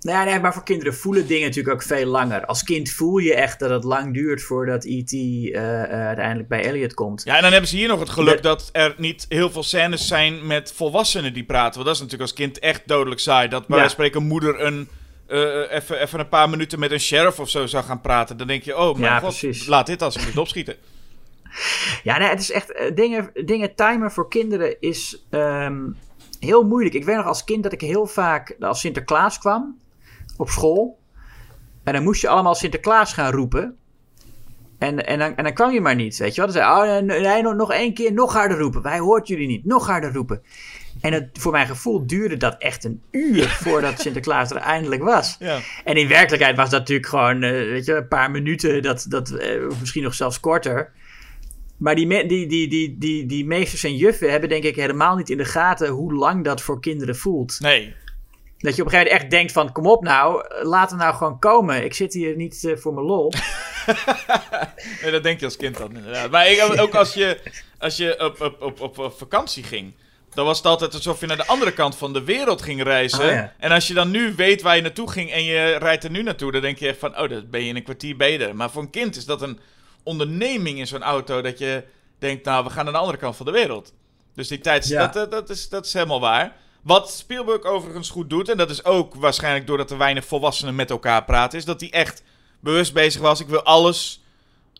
Nou ja, nee, maar voor kinderen voelen dingen natuurlijk ook veel langer. Als kind voel je echt dat het lang duurt voordat E.T. eh, eh, uiteindelijk bij Elliot komt. Ja, en dan hebben ze hier nog het geluk dat er niet heel veel scènes zijn met volwassenen die praten. Want dat is natuurlijk als kind echt dodelijk saai. Dat bij Ja. spreken moeder een, eh, even, even een paar minuten met een sheriff of zo zou gaan praten. Dan denk je, oh mijn Ja, god, precies. laat dit alsjeblieft opschieten. Ja, nee, het is echt. dingen, dingen timen voor kinderen is ehm, heel moeilijk. Ik weet nog als kind dat ik heel vaak. Als Sinterklaas kwam op school. En dan moest je allemaal Sinterklaas gaan roepen. En, en, dan, en dan kwam je maar niet, weet je wel. Dan zei oh, nee, nog, nog één keer, nog harder roepen. Wij hoort jullie niet, nog harder roepen. En het, voor mijn gevoel duurde dat echt een uur voordat Sinterklaas er eindelijk was. Ja. En in werkelijkheid was dat natuurlijk gewoon, eh, weet je, een paar minuten, dat, dat, eh, misschien nog zelfs korter. Maar die, me- die, die, die, die, die meesters en juffen hebben denk ik helemaal niet in de gaten hoe lang dat voor kinderen voelt. Nee. Dat je op een gegeven moment echt denkt van, kom op nou, laat hem nou gewoon komen. Ik zit hier niet eh, voor mijn lol. nee, dat denk je als kind dan inderdaad. Maar ik, ook als je, als je op, op, op, op, op vakantie ging... Dan was het altijd alsof je naar de andere kant van de wereld ging reizen. Oh, ja. En als je dan nu weet waar je naartoe ging en je rijdt er nu naartoe, dan denk je echt van, oh, dat ben je in een kwartier beter. Maar voor een kind is dat een onderneming in zo'n auto, dat je denkt, nou, we gaan naar de andere kant van de wereld. Dus die tijd, Ja. dat, dat, is, dat is helemaal waar. Wat Spielberg overigens goed doet, en dat is ook waarschijnlijk doordat er weinig volwassenen met elkaar praten, is dat hij echt bewust bezig was. Ik wil alles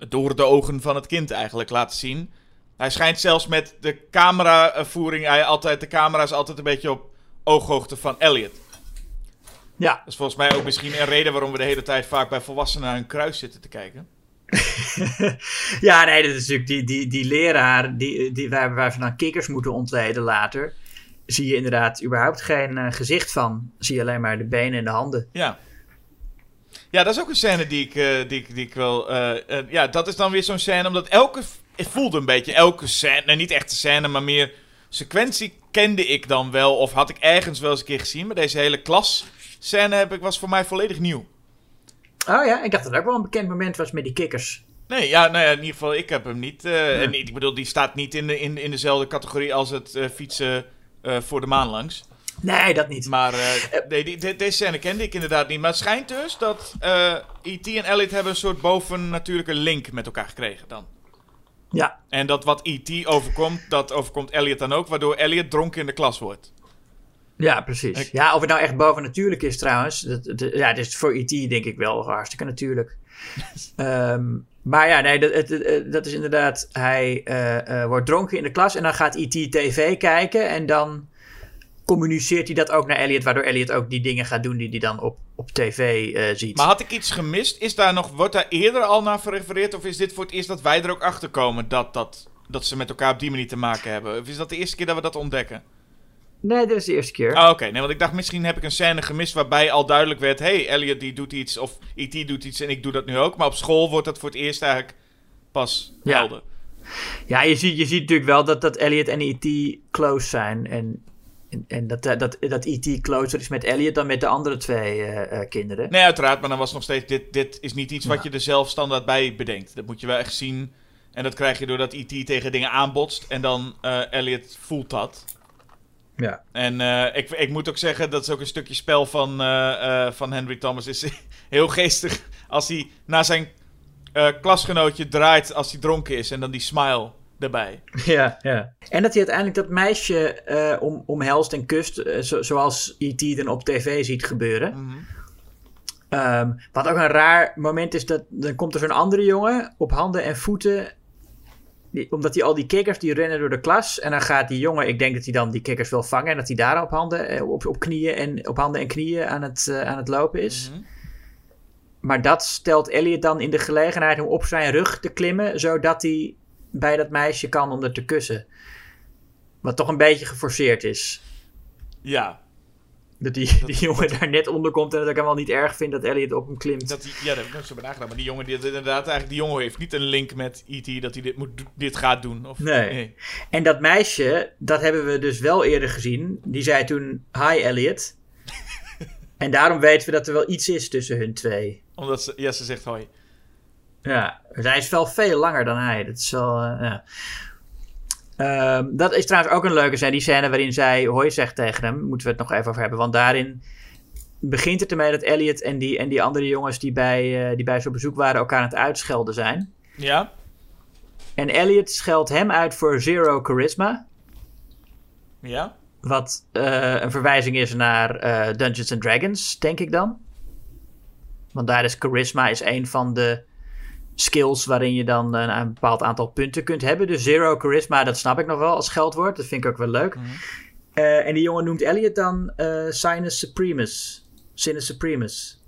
door de ogen van het kind eigenlijk laten zien. Hij schijnt zelfs met de cameravoering, hij altijd, de camera is altijd een beetje op ooghoogte van Elliot. Ja, Dat is volgens mij ook misschien een reden waarom we de hele tijd vaak bij volwassenen naar een kruis zitten te kijken. ja nee, dat is natuurlijk die, die, die leraar die, die, waar, waar ze dan kikkers moeten ontleden later. Zie je inderdaad überhaupt geen eh, gezicht van. Zie je alleen maar de benen en de handen. Ja. Ja, dat is ook een scène die ik, eh, die ik, die ik wel... eh, ja, dat is dan weer zo'n scène, omdat elke... Het voelde een beetje elke scène, nou, niet echt een scène, maar meer sequentie kende ik dan wel. Of had ik ergens wel eens een keer gezien. Maar deze hele klas scène heb ik, was voor mij volledig nieuw. Oh ja, ik dacht dat het ook wel een bekend moment was met die kikkers. Nee, ja, nou ja, in ieder geval, ik heb hem niet. en ik bedoel, die staat niet in, de, in, in dezelfde categorie als het fietsen eh, voor de maan langs. Nee, dat niet. Maar eh, nee, die, de- deze scène kende ik inderdaad niet. Maar het schijnt dus dat eh E.T. en Elliot hebben een soort bovennatuurlijke link met elkaar gekregen dan. Ja, En dat wat E.T. overkomt, dat overkomt Elliot dan ook, waardoor Elliot dronken in de klas wordt. ja, precies. Ik- Ja, of het nou echt bovennatuurlijk is trouwens. Dat, dat- ja, het is voor E.T. denk ik wel hartstikke natuurlijk. Ehm, maar ja, nee, dat, dat is inderdaad... Hij eh, eh, wordt dronken in de klas en dan gaat E.T. tv kijken. En dan communiceert hij dat ook naar Elliot... waardoor Elliot ook die dingen gaat doen die hij dan op, op tv eh, ziet. Maar had ik iets gemist? Is daar nog, wordt daar eerder al naar gerefereerd? Of is dit voor het eerst dat wij er ook achter komen dat, dat, dat ze met elkaar op die manier te maken hebben? Of is dat de eerste keer dat we dat ontdekken? Nee, dit is de eerste keer. Ah, oké. Nee, want ik dacht misschien heb ik een scène gemist waarbij al duidelijk werd... hey, Elliot die doet iets of E.T. doet iets en ik doe dat nu ook. Maar op school wordt dat voor het eerst eigenlijk pas Ja. helder. Ja, je ziet, je ziet natuurlijk wel dat, dat Elliot en E.T. close zijn. En, en, en dat, eh, dat, dat E.T. closer is met Elliot dan met de andere twee eh, eh, kinderen. Nee, uiteraard. Maar dan was nog steeds... Dit, dit is niet iets wat je er zelf standaard bij bedenkt. Dat moet je wel echt zien. En dat krijg je doordat E.T. tegen dingen aanbotst. En dan eh Elliot voelt dat. Ja. En eh, ik, ik moet ook zeggen, dat is ook een stukje spel van, eh, eh, van Henry Thomas. Is heel geestig als hij naar zijn klasgenootje draait als hij dronken is. En dan die smile erbij. Ja, ja. En dat hij uiteindelijk dat meisje om, omhelst en kust, zo- zoals E.T. dan op tv ziet gebeuren. Mhm. Ehm, wat ook een raar moment is, dat dan komt er zo'n andere jongen op handen en voeten. Die- omdat hij al die kikkers die rennen door de klas. En dan gaat die jongen, ik denk dat hij dan die kikkers wil vangen. En dat hij daar op handen, eh, op, op, knieën en, op handen en knieën aan het, eh, aan het lopen is. Mhm. Maar dat stelt Elliot dan in de gelegenheid om op zijn rug te klimmen. Zodat hij bij dat meisje kan om er te kussen. Wat toch een beetje geforceerd is. Ja. Dat die, die jongen daar net onder komt en dat ik hem wel niet erg vind dat Elliot op hem klimt. Dat die, ja, dat heb ik zo bij nagedacht. Maar die jongen, die, inderdaad, eigenlijk, die jongen heeft niet een link met E.T. dat hij dit, moet, dit gaat doen. Of, Nee. En dat meisje, dat hebben we dus wel eerder gezien. Die zei toen, hi Elliot. en daarom weten we dat er wel iets is tussen hun twee. Omdat ze, ja, ze zegt hoi. Ja, zij is wel veel langer dan hij. Dat is wel, eh, ja. Ehm, dat is trouwens ook een leuke scène. Die scène waarin zij hoi zegt tegen hem. Moeten we het nog even over hebben. Want daarin begint het ermee dat Elliot en die, en die andere jongens die bij, uh, die bij zo'n bezoek waren elkaar aan het uitschelden zijn. Ja? En Elliot scheldt hem uit voor zero charisma. Ja? Wat uh, een verwijzing is naar uh, Dungeons and Dragons, denk ik dan. Want daar is charisma is een van de skills waarin je dan een, een, bepaald aantal punten kunt hebben. Dus zero charisma, dat snap ik nog wel als geldwoord. Dat vind ik ook wel leuk. Mm -hmm. uh, en die jongen noemt Elliot dan Sinus Supremus. Sinus Supremus.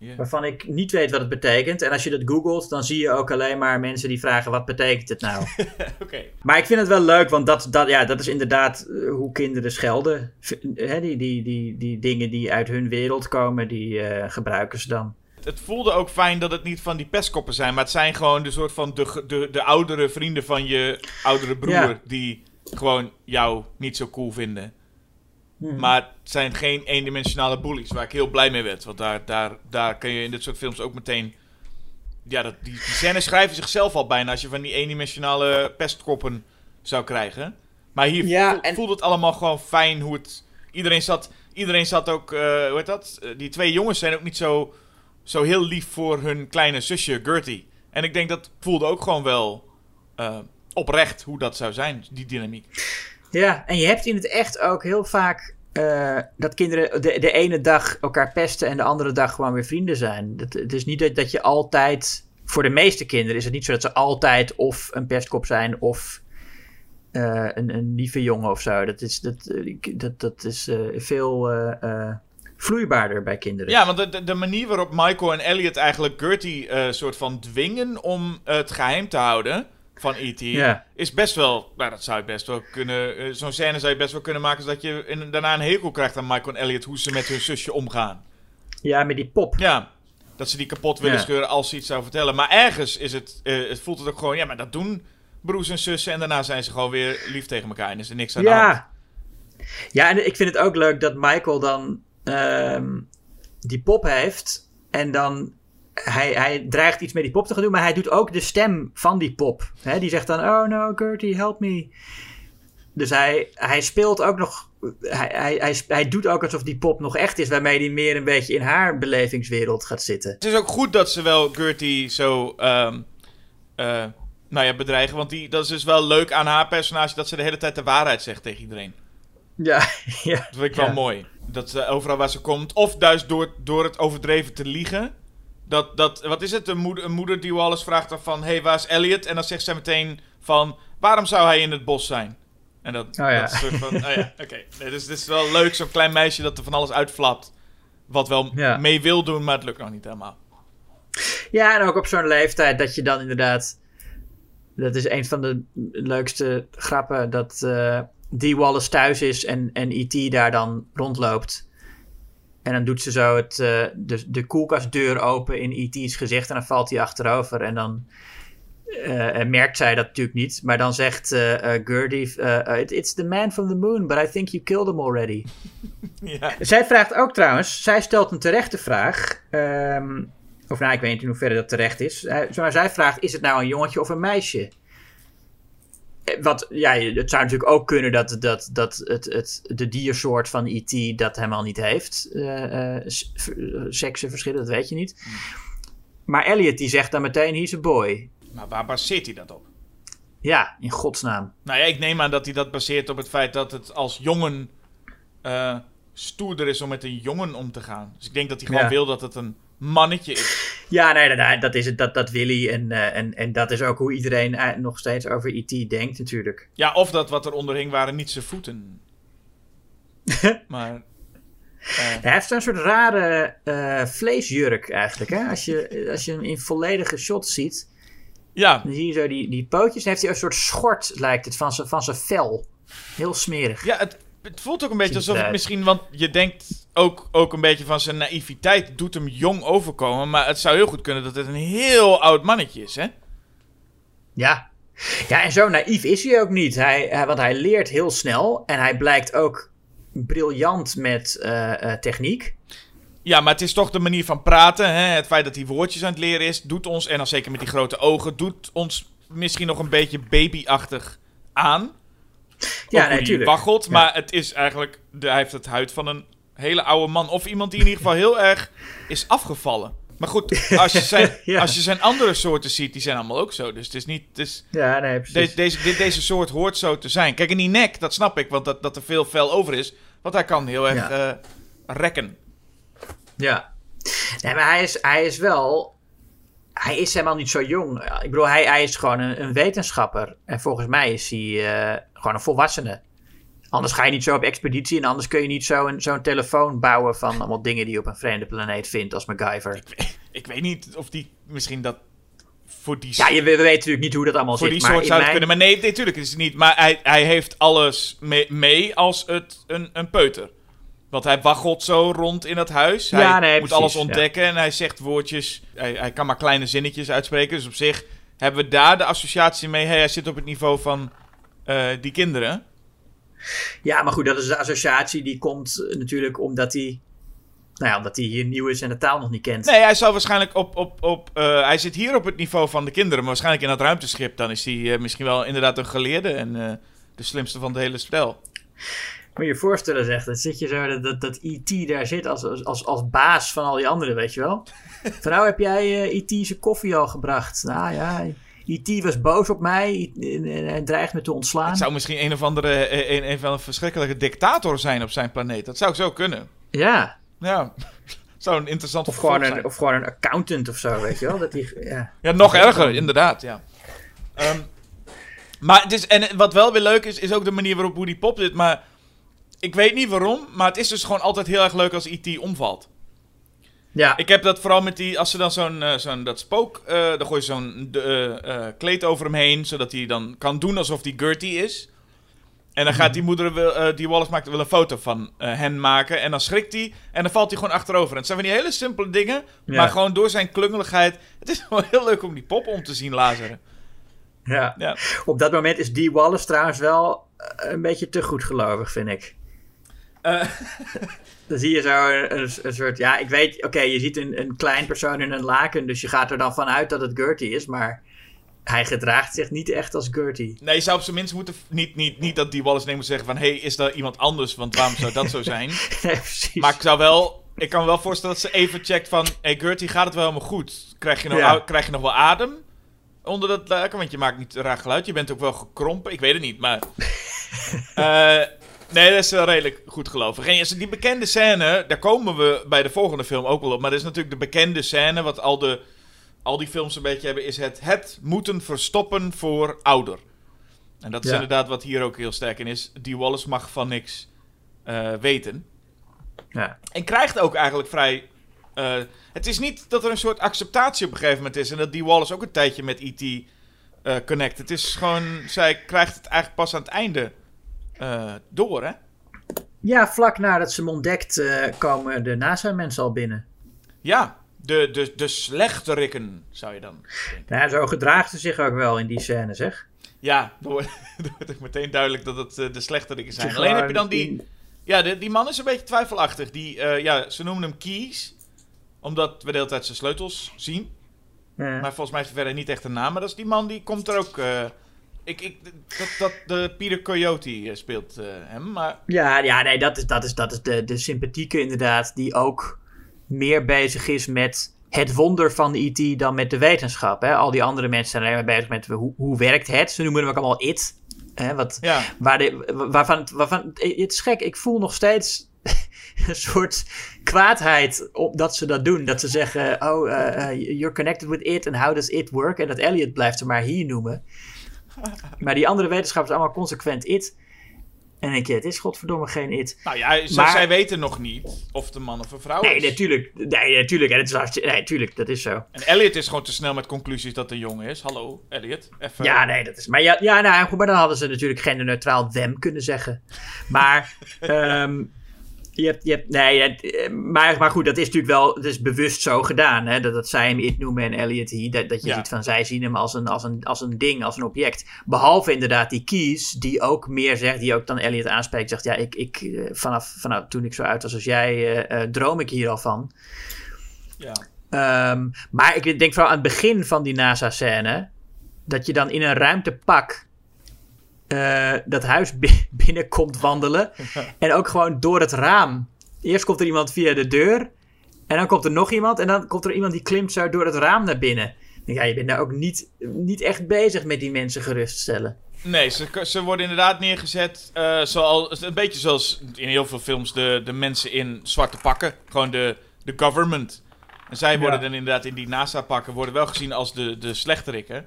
Yeah. Waarvan ik niet weet wat het betekent. En als je dat googelt, dan zie je ook alleen maar mensen die vragen: wat betekent het nou? okay. Maar ik vind het wel leuk, want dat, dat, ja, dat is inderdaad uh, hoe kinderen schelden. He, die, die, die, die dingen die uit hun wereld komen, die uh, gebruiken ze dan. Het voelde ook fijn dat het niet van die pestkoppen zijn, maar het zijn gewoon de soort van de, de, de oudere vrienden van je oudere broer ja. die gewoon jou niet zo cool vinden. Hmm. Maar het zijn geen eendimensionale bullies, waar ik heel blij mee werd. Want daar, daar, daar kun je in dit soort films ook meteen... Ja, dat, die, die scènes schrijven zichzelf al bijna als je van die eendimensionale pestkoppen zou krijgen. Maar hier ja, en... voelt het allemaal gewoon fijn hoe het... Iedereen zat, iedereen zat ook, uh, hoe heet dat? Uh, die twee jongens zijn ook niet zo, zo heel lief voor hun kleine zusje Gertie. En ik denk dat voelde ook gewoon wel uh, oprecht hoe dat zou zijn, die dynamiek. Ja, en je hebt in het echt ook heel vaak uh, dat kinderen de, de ene dag elkaar pesten en de andere dag gewoon weer vrienden zijn. Het, het is niet dat, dat je altijd, voor de meeste kinderen is het niet zo dat ze altijd of een pestkop zijn of uh, een, een lieve jongen of zo. Dat is, dat, dat, dat is veel vloeibaarder bij kinderen. Ja, want de, de manier waarop Michael en Elliot eigenlijk Gertie soort van dwingen om het geheim te houden van E.T. Ja. is best wel... Nou, dat zou je best wel kunnen... Uh, Zo'n scène zou je best wel kunnen maken... zodat je in, daarna een hekel krijgt aan Michael en Elliot... hoe ze met hun zusje omgaan. Ja, met die pop. Ja, dat ze die kapot willen ja. scheuren als ze iets zou vertellen. Maar ergens is het... Uh, het voelt het ook gewoon... Ja, maar dat doen broers en zussen... en daarna zijn ze gewoon weer lief tegen elkaar... en is er niks aan ja. de hand. Ja, en ik vind het ook leuk dat Michael dan... Uh, die pop heeft... en dan hij, hij dreigt iets met die pop te gaan doen, maar hij doet ook de stem van die pop. He, die zegt dan: Oh no, Gertie, help me. Dus hij, hij speelt ook nog. Hij, hij, hij, doet ook alsof die pop nog echt is, waarmee hij meer een beetje in haar belevingswereld gaat zitten. Het is ook goed dat ze wel Gertie zo. Um, uh, nou ja, bedreigen. Want die, dat is dus wel leuk aan haar personage dat ze de hele tijd de waarheid zegt tegen iedereen. Ja, ja. Dat vind ik wel ja. mooi. Dat ze overal waar ze komt, of juist door, door het overdreven te liegen. Dat, dat, wat is het? Een moeder, een moeder die alles vraagt dan van... Hé, hey, waar is Elliot? En dan zegt zij meteen van... Waarom zou hij in het bos zijn? En dat, oh, ja. dat soort van... oh ja, oké. Okay. Nee, dus het is wel leuk, zo'n klein meisje dat er van alles uitflapt. Wat wel ja. mee wil doen, maar het lukt nog niet helemaal. Ja, en ook op zo'n leeftijd dat je dan inderdaad... Dat is een van de leukste grappen. Dat uh, Dee Wallace thuis is en, en E.T. daar dan rondloopt. En dan doet ze zo het, uh, de, de koelkastdeur open in E.T.'s gezicht en dan valt hij achterover. En dan uh, merkt zij dat natuurlijk niet. Maar dan zegt uh, Gertie, it's the man from the moon, but I think you killed him already. ja. Zij vraagt ook trouwens, zij stelt een terechte vraag. Um, of nou, ik weet niet in hoeverre dat terecht is. maar zij vraagt, is het nou een jongetje of een meisje? Wat, ja, het zou natuurlijk ook kunnen dat, dat, dat het, het, de diersoort van E.T. dat helemaal niet heeft. Uh, uh, seksenverschillen, dat weet je niet. Hmm. Maar Elliot die zegt dan meteen, he's a boy. Maar waar baseert hij dat op? Ja, in godsnaam. Nou ja, ik neem aan dat hij dat baseert op het feit dat het als jongen uh, stoerder is om met een jongen om te gaan. Dus ik denk dat hij gewoon Ja. wil dat het een mannetje is. Ja, nee, nee, dat is het, dat, dat wil hij. En, uh, en, en dat is ook hoe iedereen uh, nog steeds over E.T. denkt natuurlijk. Ja, of dat wat er onder hing waren niet zijn voeten. maar... Uh, Hij heeft zo'n soort rare vleesjurk eigenlijk. Hè? Als, je, als je hem in volledige shots ziet, ja. dan zie je zo die, die pootjes. Dan heeft hij een soort schort, lijkt het, van zijn van vel. Heel smerig. Ja, het, het voelt ook een beetje alsof het misschien... Want je denkt ook, ook een beetje van zijn naïviteit doet hem jong overkomen. Maar het zou heel goed kunnen dat het een heel oud mannetje is, hè? Ja. Ja, en zo naïef is hij ook niet. Hij, hij- want hij leert heel snel en hij blijkt ook briljant met eh, eh, techniek. Ja, maar het is toch de manier van praten. Hè? Het feit dat hij woordjes aan het leren is, doet ons, en dan zeker met die grote ogen, doet ons misschien nog een beetje babyachtig aan. Ja, natuurlijk. waggelt, Ja. maar het is eigenlijk, de, hij heeft het huid van een hele oude man. Of iemand die in ieder geval heel erg is afgevallen. Maar goed, als je zijn, Ja. als je zijn andere soorten ziet, die zijn allemaal ook zo. Dus het is niet... Het is, Ja, nee, precies. de, deze, dit- deze soort hoort zo te zijn. Kijk, in die nek, dat snap ik, want dat, dat er veel vel over is. Want hij kan heel erg Ja. eh, rekken. Ja. Nee, maar hij is, hij is wel... Hij is helemaal niet zo jong. Ik bedoel, hij, hij is gewoon een, een wetenschapper. En volgens mij is hij eh, gewoon een volwassene. Anders ga je niet zo op expeditie en anders kun je niet zo een- zo'n telefoon bouwen van allemaal dingen die je op een vreemde planeet vindt als MacGyver. Ik weet niet of die misschien dat voor die, Ja, je, we weten natuurlijk niet hoe dat allemaal voor zit. die soort zou mijn- kunnen. Maar nee, natuurlijk is het niet. Maar hij, hij heeft alles mee, mee als het, een, een peuter. Want hij waggelt zo rond in het huis. Hij nee, moet precies, alles ja. ontdekken en hij zegt woordjes. Hij, hij kan maar kleine zinnetjes uitspreken. Dus op zich hebben we daar de associatie mee. Hey, hij zit op het niveau van eh, die kinderen. Ja, maar goed, dat is de associatie die komt eh, natuurlijk omdat hij... Nou ja, omdat hij hier nieuw is en de taal nog niet kent. Nee, hij zal waarschijnlijk op. op, op eh, hij zit hier op het niveau van de kinderen. Maar waarschijnlijk in dat ruimteschip. Dan is hij eh, misschien wel inderdaad een geleerde. En de slimste van het hele spel. Moet je je voorstellen, zeg, dat zit je zo, dat, dat, dat E.T. daar zit als, als, als baas van al die anderen, weet je wel? Van nou heb jij E.T. zijn koffie al gebracht. Nou ja, E.T. was boos op mij en, dreigt me te ontslaan. Het zou misschien een of andere. eh, Een, een van een verschrikkelijke dictator zijn op zijn planeet. Dat zou zo kunnen. Ja, Ja. zou een interessant of gewoon, een, zijn. of gewoon een accountant of zo, weet je wel? Dat die, ja. Ja, nog erger, inderdaad. Ja. Ehm, maar het is, en wat wel weer leuk is, is ook de manier waarop Woody Pop zit. Maar ik weet niet waarom, maar het is dus gewoon altijd heel erg leuk als E.T. omvalt. Ja, Ik heb dat vooral met die, als ze dan zo'n, eh, zo'n dat spook, eh, dan gooi je zo'n eh, kleed over hem heen, zodat hij dan kan doen alsof hij Gertie is. En dan gaat die moeder, wil, die Wallace maakt, wil een foto van hen maken. En dan schrikt hij en dan valt hij gewoon achterover. En het zijn van die hele simpele dingen, Ja. maar gewoon door zijn klungeligheid. Het is gewoon heel leuk om die pop om te zien lazeren. ja. Ja. Op dat moment is Dee Wallace trouwens wel een beetje te goed gelovig, vind ik. Eh, Dan zie je zo een, soort, ja, ik weet, oké, je ziet een, een klein persoon in een laken, dus je gaat er dan vanuit dat het Gertie is, maar hij gedraagt zich niet echt als Gertie. nee, je zou op zijn minst moeten, niet, niet, niet dat die Wallace neemt moet zeggen van, hé, hey, is er iemand anders, want waarom zou dat zo zijn? nee, precies. Maar ik zou wel. Ik kan me wel voorstellen dat ze even checkt van. Hey Gertie, gaat het wel helemaal goed? Krijg je nog, Ja. krijg je nog wel adem? Onder dat laken? Want je maakt niet raar geluid. Je bent ook wel gekrompen. Ik weet het niet, maar. Eh, nee, dat is wel redelijk goed gelovig. En die bekende scène, daar komen we bij de volgende film ook wel op. Maar dat is natuurlijk de bekende scène, wat al, de, al die films een beetje hebben, is het, het moeten verstoppen voor ouder. En dat is Ja. inderdaad wat hier ook heel sterk in is. Die Wallace mag van niks eh, weten. Ja. En krijgt ook eigenlijk vrij. eh, het is niet dat er een soort acceptatie op een gegeven moment is. En dat die Wallace ook een tijdje met E.T. eh connect. Het is gewoon. Zij krijgt het eigenlijk pas aan het einde eh, door, hè? ja, vlak nadat ze hem ontdekt, eh, komen de NASA-mensen al binnen. Ja, de, de, de slechterikken, zou je dan denken. Ja, zo gedraagt ze zich ook wel in die scène, zeg. Ja, dan wordt ook meteen duidelijk dat het eh, de slechterikken zijn. Alleen heb je dan die. Ja, de, die man is een beetje twijfelachtig. Die, ja, ze noemen hem Keys. Omdat we de hele tijd zijn sleutels zien. Ja. Maar volgens mij is het verder niet echt een naam. Maar dat is die man die komt er ook. Eh, ik, ik, dat, dat de Peter Coyote eh, speelt eh, hem. Maar Ja, ja nee, dat is, dat is, dat is de, de sympathieke inderdaad, die ook meer bezig is met het wonder van IT dan met de wetenschap. Hè? Al die andere mensen zijn alleen maar bezig met hoe, hoe werkt het. Ze noemen hem ook allemaal it. Hè? Wat, ja, waar de, waarvan, waarvan, het is gek, ik voel nog steeds een soort kwaadheid op dat ze dat doen. Dat ze zeggen, oh, eh, eh, you're connected with it and how does it work? En dat Elliot blijft ze maar hier noemen. Maar die andere wetenschappers allemaal consequent it. En ik, het is godverdomme geen it. Nou ja, zij, Maar- zij weten nog niet of de man of een vrouw Nee, is. natuurlijk. Nee, natuurlijk. En het is hartstikke, nee, natuurlijk, dat is zo. En Elliot is gewoon te snel met conclusies dat de jongen is. Hallo, Elliot. Even. Ja, nee, dat is. Maar ja, ja nou, goed, maar dan hadden ze natuurlijk genderneutraal them kunnen zeggen. Maar, ehm, je hebt, je hebt, nee, eh, maar, maar goed, dat is natuurlijk wel, het is bewust zo gedaan, hè, dat, dat zij hem it noemen en Elliot he, dat, dat je Ja. ziet van zij zien hem als een, als, een, als een ding, als een object. Behalve inderdaad die Keys, die ook meer zegt, die ook dan Elliot aanspreekt, zegt, ja, ik, ik eh, vanaf, vanaf toen ik zo uit was als jij, eh, droom ik hier al van. Ja. Ehm, maar ik denk vooral aan het begin van die NASA-scène. Dat je dan in een ruimtepak eh, dat huis bi- binnenkomt wandelen. en ook gewoon door het raam. Eerst komt er iemand via de deur. En dan komt er nog iemand. En dan komt er iemand die klimt zo door het raam naar binnen. Ja, je bent daar ook niet, niet echt bezig met die mensen geruststellen. Nee, ze, ze worden inderdaad neergezet eh, zoals, een beetje zoals in heel veel films de, de mensen in zwarte pakken. Gewoon de, de government. En zij worden Ja. dan inderdaad in die NASA-pakken worden wel gezien als de, de slechterikken.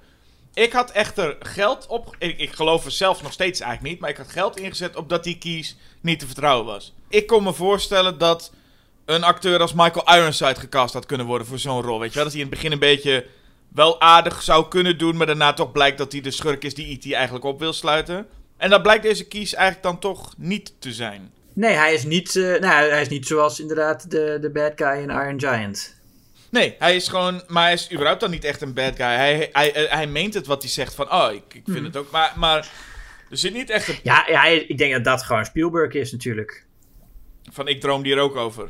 Ik had echter geld op... Ik, ik geloof er zelf nog steeds eigenlijk niet. Maar ik had geld ingezet op dat die kies niet te vertrouwen was. Ik kon me voorstellen dat een acteur als Michael Ironside gecast had kunnen worden voor zo'n rol. Weet je wel? Dat hij in het begin een beetje wel aardig zou kunnen doen. Maar daarna toch blijkt dat hij de schurk is die E.T. eigenlijk op wil sluiten. En dat blijkt deze kies eigenlijk dan toch niet te zijn. Nee, hij is niet, eh, nou, hij is niet zoals inderdaad de, de bad guy in Iron Giant. Nee, hij is gewoon. Maar hij is überhaupt dan niet echt een bad guy. Hij, hij, hij, hij meent het wat hij zegt van. Oh, ik, ik vind het ook. Maar, maar er zit niet echt een. Ja, ja, ik denk dat dat gewoon Spielberg is natuurlijk. Van ik droom hier ook over.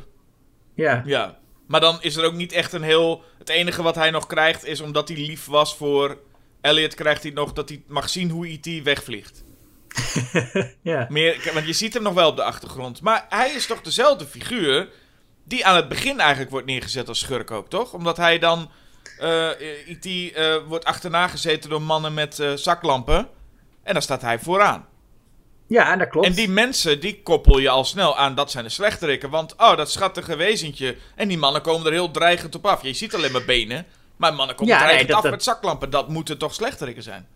Ja. Ja. Maar dan is er ook niet echt een heel. Het enige wat hij nog krijgt is omdat hij lief was voor. Elliot krijgt hij nog dat hij mag zien hoe E.T. wegvliegt. ja. Meer, want je ziet hem nog wel op de achtergrond. Maar hij is toch dezelfde figuur. Die aan het begin eigenlijk wordt neergezet als schurk ook, toch? Omdat hij dan. eh, wordt achterna gezeten door mannen met eh, zaklampen. En dan staat hij vooraan. Ja, dat klopt. En die mensen, die koppel je al snel aan, dat zijn de slechterikken. Want, oh, dat schattige wezentje. En die mannen komen er heel dreigend op af. Je ziet alleen maar benen. Maar mannen komen Ja, nee, dreigend dat- af dat- met zaklampen. Dat moeten toch slechterikken zijn?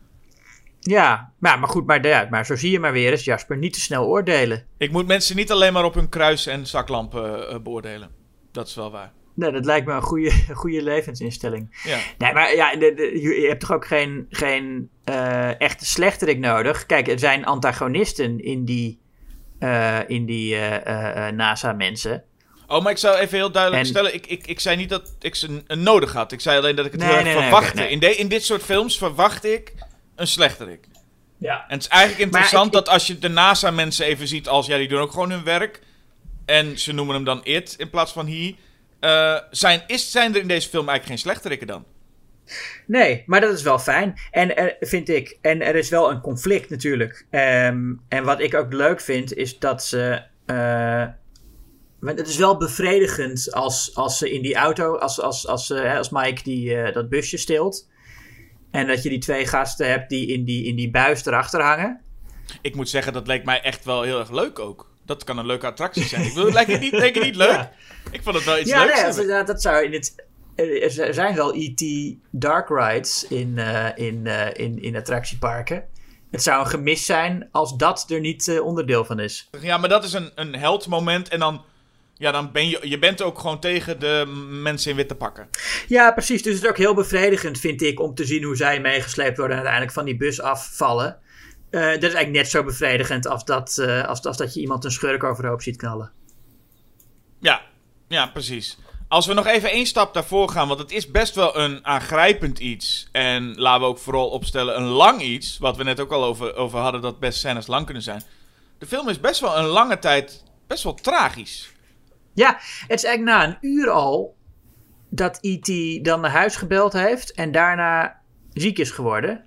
Ja, maar, maar goed, maar, ja, maar zo zie je maar weer eens, Jasper, niet te snel oordelen. Ik moet mensen niet alleen maar op hun kruis en zaklampen eh, beoordelen. Dat is wel waar. Nee, dat lijkt me een goede, goede levensinstelling. Ja. Nee, maar ja, de, de- je hebt toch ook geen, geen eh, echte slechterik nodig? Kijk, er zijn antagonisten in die, eh, in die NASA-mensen. Oh, maar ik zou even heel duidelijk En- stellen. Ik, ik, ik zei niet dat ik ze nodig had. Ik zei alleen dat ik het Nee, heel erg nee, verwachtte. in, de, in dit soort films verwacht ik een slechterik. Ja. En het is eigenlijk interessant ik- dat als je de NASA-mensen even ziet als... Ja, die doen ook gewoon hun werk. En ze noemen hem dan it in plaats van he. Eh, zijn, is, zijn er in deze film eigenlijk geen slechterikken dan? Nee, maar dat is wel fijn. En er, vind ik. En er is wel een conflict natuurlijk. Ehm, en wat ik ook leuk vind, is dat ze. eh, het is wel bevredigend als, als ze in die auto, als, als, als, eh, hè, als Mike die, eh, dat busje steelt. En dat je die twee gasten hebt die in die, in die buis erachter hangen. Ik moet zeggen, dat leek mij echt wel heel erg leuk ook. Dat kan een leuke attractie zijn. Ik bedoel, lijkt het niet, het niet leuk? Ja. Ik vond het wel iets ja, leuks. nee, hebben. dat, dat zou in het. Er er zijn wel E.T. Dark Rides in, eh, in, eh, in, in attractieparken. Het zou een gemis zijn als dat er niet eh, onderdeel van is. Ja, maar dat is een, een heldmoment. En dan, ja, dan ben je, je bent ook gewoon tegen de mensen in witte pakken. Ja, precies. Dus het is ook heel bevredigend, vind ik, om te zien hoe zij meegesleept worden en uiteindelijk van die bus afvallen. Eh, dat is eigenlijk net zo bevredigend als dat, eh, als, als dat je iemand een schurk overhoop ziet knallen. Ja, ja, precies. Als we nog even één stap daarvoor gaan, want het is best wel een aangrijpend iets. En laten we ook vooral opstellen een lang iets, wat we net ook al over, over hadden, dat best scènes lang kunnen zijn. De film is best wel een lange tijd best wel tragisch. Ja, het is eigenlijk na een uur al dat E.T. dan naar huis gebeld heeft en daarna ziek is geworden.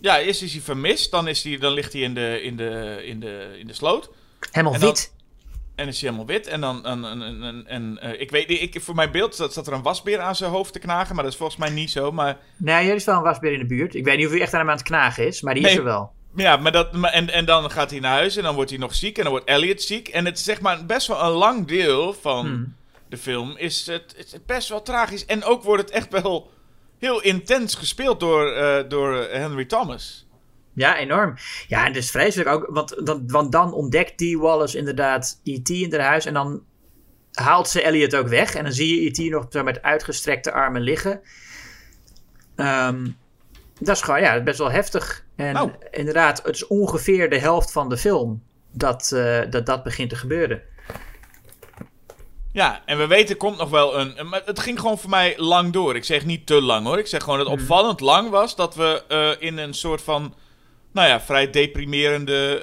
Ja, eerst is hij vermist, dan, is hij, dan ligt hij in de, in, de, in, de, in de sloot. Helemaal En dan- wit. En is hij helemaal wit. En dan. En, en, en, en, eh, ik weet ik, voor mijn beeld zat, zat er een wasbeer aan zijn hoofd te knagen. Maar dat is volgens mij niet zo. Maar Nee, er is wel een wasbeer in de buurt. Ik weet niet of hij echt aan hem aan het knagen is, maar die is er wel. Ja, maar dat, maar, en, en dan gaat hij naar huis en dan wordt hij nog ziek en dan wordt Elliot ziek. En het is zeg maar best wel een lang deel van Hmm. de film. Is het, best wel tragisch. En ook wordt het echt wel heel intens gespeeld door, eh, door Henry Thomas. Ja, enorm. Ja, en het is vreselijk ook, want, dan, want dan ontdekt die Wallace inderdaad E.T. in haar huis en dan haalt ze Elliot ook weg. En dan zie je E.T. nog met uitgestrekte armen liggen. Ehm, dat is gewoon, ja, best wel heftig. En Oh. inderdaad, het is ongeveer de helft van de film dat, eh, dat dat begint te gebeuren. Ja, en we weten, komt nog wel een, een- Maar het ging gewoon voor mij lang door. Ik zeg niet te lang hoor. Ik zeg gewoon dat het opvallend lang was dat we eh, in een soort van. Nou ja, vrij deprimerende.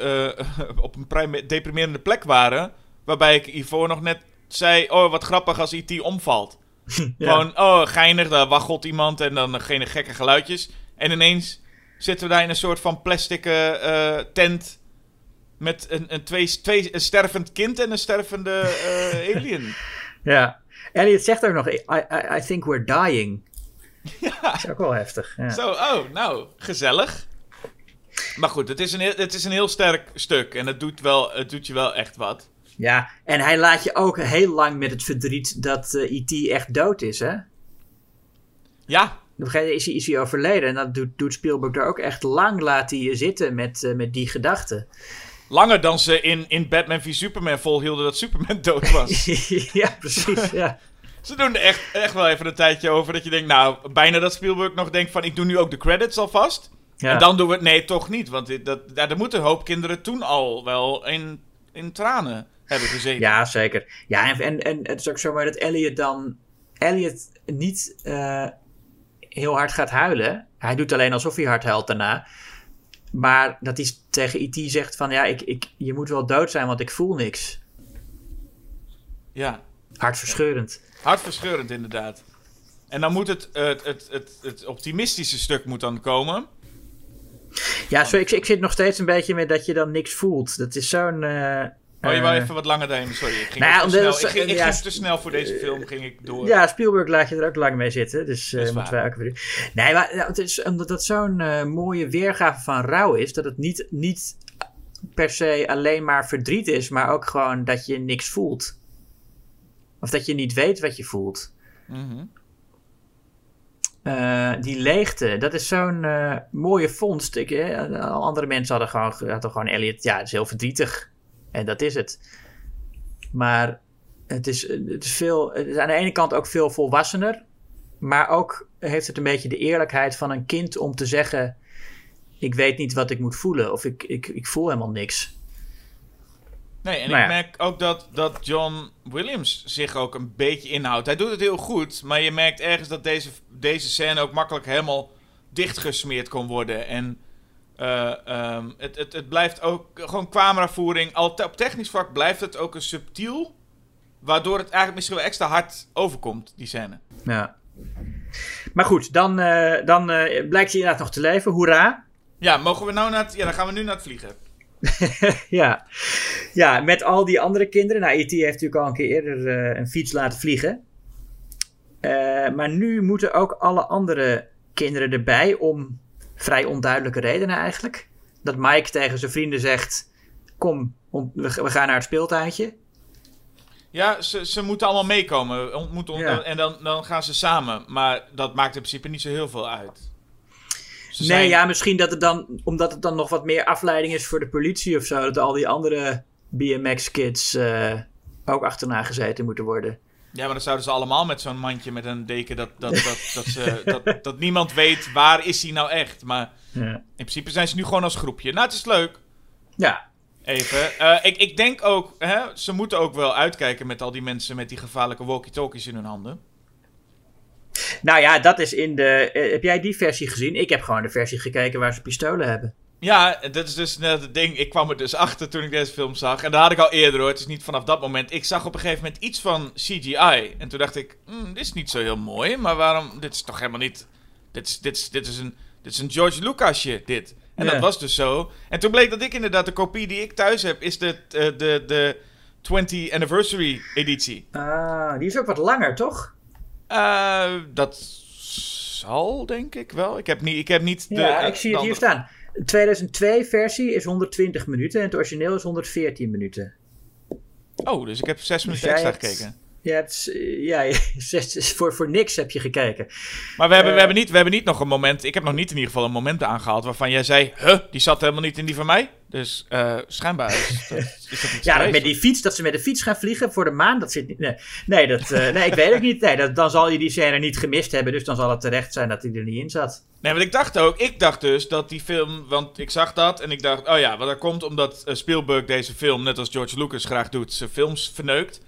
eh, op een deprimerende plek waren. Waarbij ik hiervoor nog net zei: Oh, wat grappig als IT omvalt. Ja. Gewoon, oh, geinig, daar waggelt iemand en dan geen gekke geluidjes. En ineens zitten we daar in een soort van plastic eh, eh, tent. Met een, een, twee, twee, een stervend kind en een stervende eh, alien. Ja. Elliot zegt ook nog, I, I, I think we're dying. Ja. Dat is ook wel heftig. Ja. Zo, oh, nou, gezellig. Maar goed, het is een heel, het is een heel sterk stuk en het doet, wel, het doet je wel echt wat. Ja, en hij laat je ook heel lang met het verdriet dat eh, E.T. echt dood is, hè? Ja, een gegeven moment is hij, is hij overleden. En dat doet, doet Spielberg er ook echt lang laat hij je zitten met, eh, met die gedachten. langer dan ze in, in Batman v Superman volhielden dat Superman dood was. ja, precies. Ja. ze doen er echt, echt wel even een tijdje over dat je denkt, nou, bijna dat Spielberg nog denkt van, ik doe nu ook de credits alvast. Ja. En dan doen we het, nee, toch niet. Want dit, dat, ja, er moeten een hoop kinderen toen al wel in, in tranen hebben gezeten. ja, zeker. Ja, en, en, en het is ook zo maar dat Elliot dan... Elliot niet eh, heel hard gaat huilen. Hij doet alleen alsof hij hard huilt daarna. Maar dat hij tegen E.T. zegt van... Ja, ik, ik, je moet wel dood zijn, want ik voel niks. ja. Hartverscheurend. Hartverscheurend inderdaad. En dan moet het, het, het, het, het optimistische stuk moet dan komen. Ja, zo, ik, ik zit nog steeds een beetje met dat je dan niks voelt. Dat is zo'n... eh, Oh, je wou eh, even wat langer daarheen. Sorry, ik ging, Nou te snel. Ik ging, ik ja, ging te snel voor deze film, ging ik door. Ja, Spielberg laat je er ook lang mee zitten. Dus eh Dat is moeten wij ook weer. Nee, maar nou, het is omdat dat zo'n eh, mooie weergave van rouw is. Dat het niet, niet per se alleen maar verdriet is, maar ook gewoon dat je niks voelt. Of dat je niet weet wat je voelt. Mhm. Eh, die leegte, dat is zo'n eh, mooie vondst. Ik, eh, andere mensen hadden gewoon, hadden gewoon Elliot, ja, het is heel verdrietig. En dat is het. Maar het is, het is, veel, het is aan de ene kant ook veel volwassener. Maar ook heeft het een beetje de eerlijkheid van een kind om te zeggen: Ik weet niet wat ik moet voelen. Of ik, ik, ik voel helemaal niks. Nee, en ik ja. merk ook dat, dat John Williams zich ook een beetje inhoudt. Hij doet het heel goed, maar je merkt ergens dat deze, deze scène ook makkelijk helemaal dichtgesmeerd kon worden. En eh, ehm, het, het, het blijft ook gewoon cameravoering. Al te- op technisch vlak blijft het ook een subtiel, waardoor het eigenlijk misschien wel extra hard overkomt, die scène. Ja. Maar goed, dan, eh, dan eh, blijkt hij inderdaad nog te leven. Hoera! Ja, mogen we nou naar het, ja, dan gaan we nu naar het vliegen. ja. ja, met al die andere kinderen. Nou, E.T. heeft natuurlijk al een keer eerder een fiets laten vliegen. Maar nu moeten ook alle andere kinderen erbij om vrij onduidelijke redenen eigenlijk. Dat Mike tegen zijn vrienden zegt: Kom, we, gaan naar het speeltuintje. Ja, ze, ze moeten allemaal meekomen. Ontmoeten, Ja. En dan, dan gaan ze samen. Maar dat maakt in principe niet zo heel veel uit. Ze Nee, zijn- ja, misschien dat het dan, omdat het dan nog wat meer afleiding is voor de politie of zo. Dat al die andere BMX-kids eh, ook achterna gezeten moeten worden. Ja, maar dan zouden ze allemaal met zo'n mandje met een deken dat, dat, dat, dat, ze, dat, dat niemand weet waar is hij nou echt. Maar Ja. in principe zijn ze nu gewoon als groepje. Nou, het is leuk. ja. Even. Eh, ik, ik denk ook, hè, ze moeten ook wel uitkijken met al die mensen met die gevaarlijke walkie-talkies in hun handen. Nou ja, dat is in de. eh, heb jij die versie gezien? Ik heb gewoon de versie gekeken waar ze pistolen hebben. Ja, dat is dus net het ding. Ik kwam er dus achter toen ik deze film zag. En dat had ik al eerder hoor. Het is niet vanaf dat moment. Ik zag op een gegeven moment iets van CGI. En toen dacht ik, "Hmm, dit is niet zo heel mooi. Maar waarom? Dit is toch helemaal niet. Dit is, dit is, dit is, een, dit is een George Lucasje, dit. En dat was dus zo. En toen bleek dat ik inderdaad de kopie die ik thuis heb, is de, eh, de, de 20th anniversary editie. Ah, die is ook wat langer, toch? Eh, dat zal denk ik wel. Ik heb niet, ik heb niet de. ja, eh, ik zie de het hier staan. De 2002 versie is 120 minuten en het origineel is 114 minuten. Oh, dus ik heb zes minuten jij extra hebt- gekeken. Ja, eh, ja voor, voor niks heb je gekeken. Maar we hebben, we, Eh. hebben niet, we hebben niet nog een moment. Ik heb nog niet in ieder geval een moment aangehaald waarvan jij zei: Huh, die zat helemaal niet in die van mij. Dus eh, schijnbaar is dat, is dat iets Ja, geweest. met die fiets, dat ze met de fiets gaan vliegen voor de maan, dat zit niet. Nee, nee, dat, nee ik weet het niet. Nee, dat, dan zal je die scène niet gemist hebben, dus dan zal het terecht zijn dat hij er niet in zat. Nee, want ik dacht ook, ik dacht dus dat die film, want ik zag dat en ik dacht, oh ja, wat dat komt omdat Spielberg deze film, net als George Lucas graag doet, zijn films verneukt.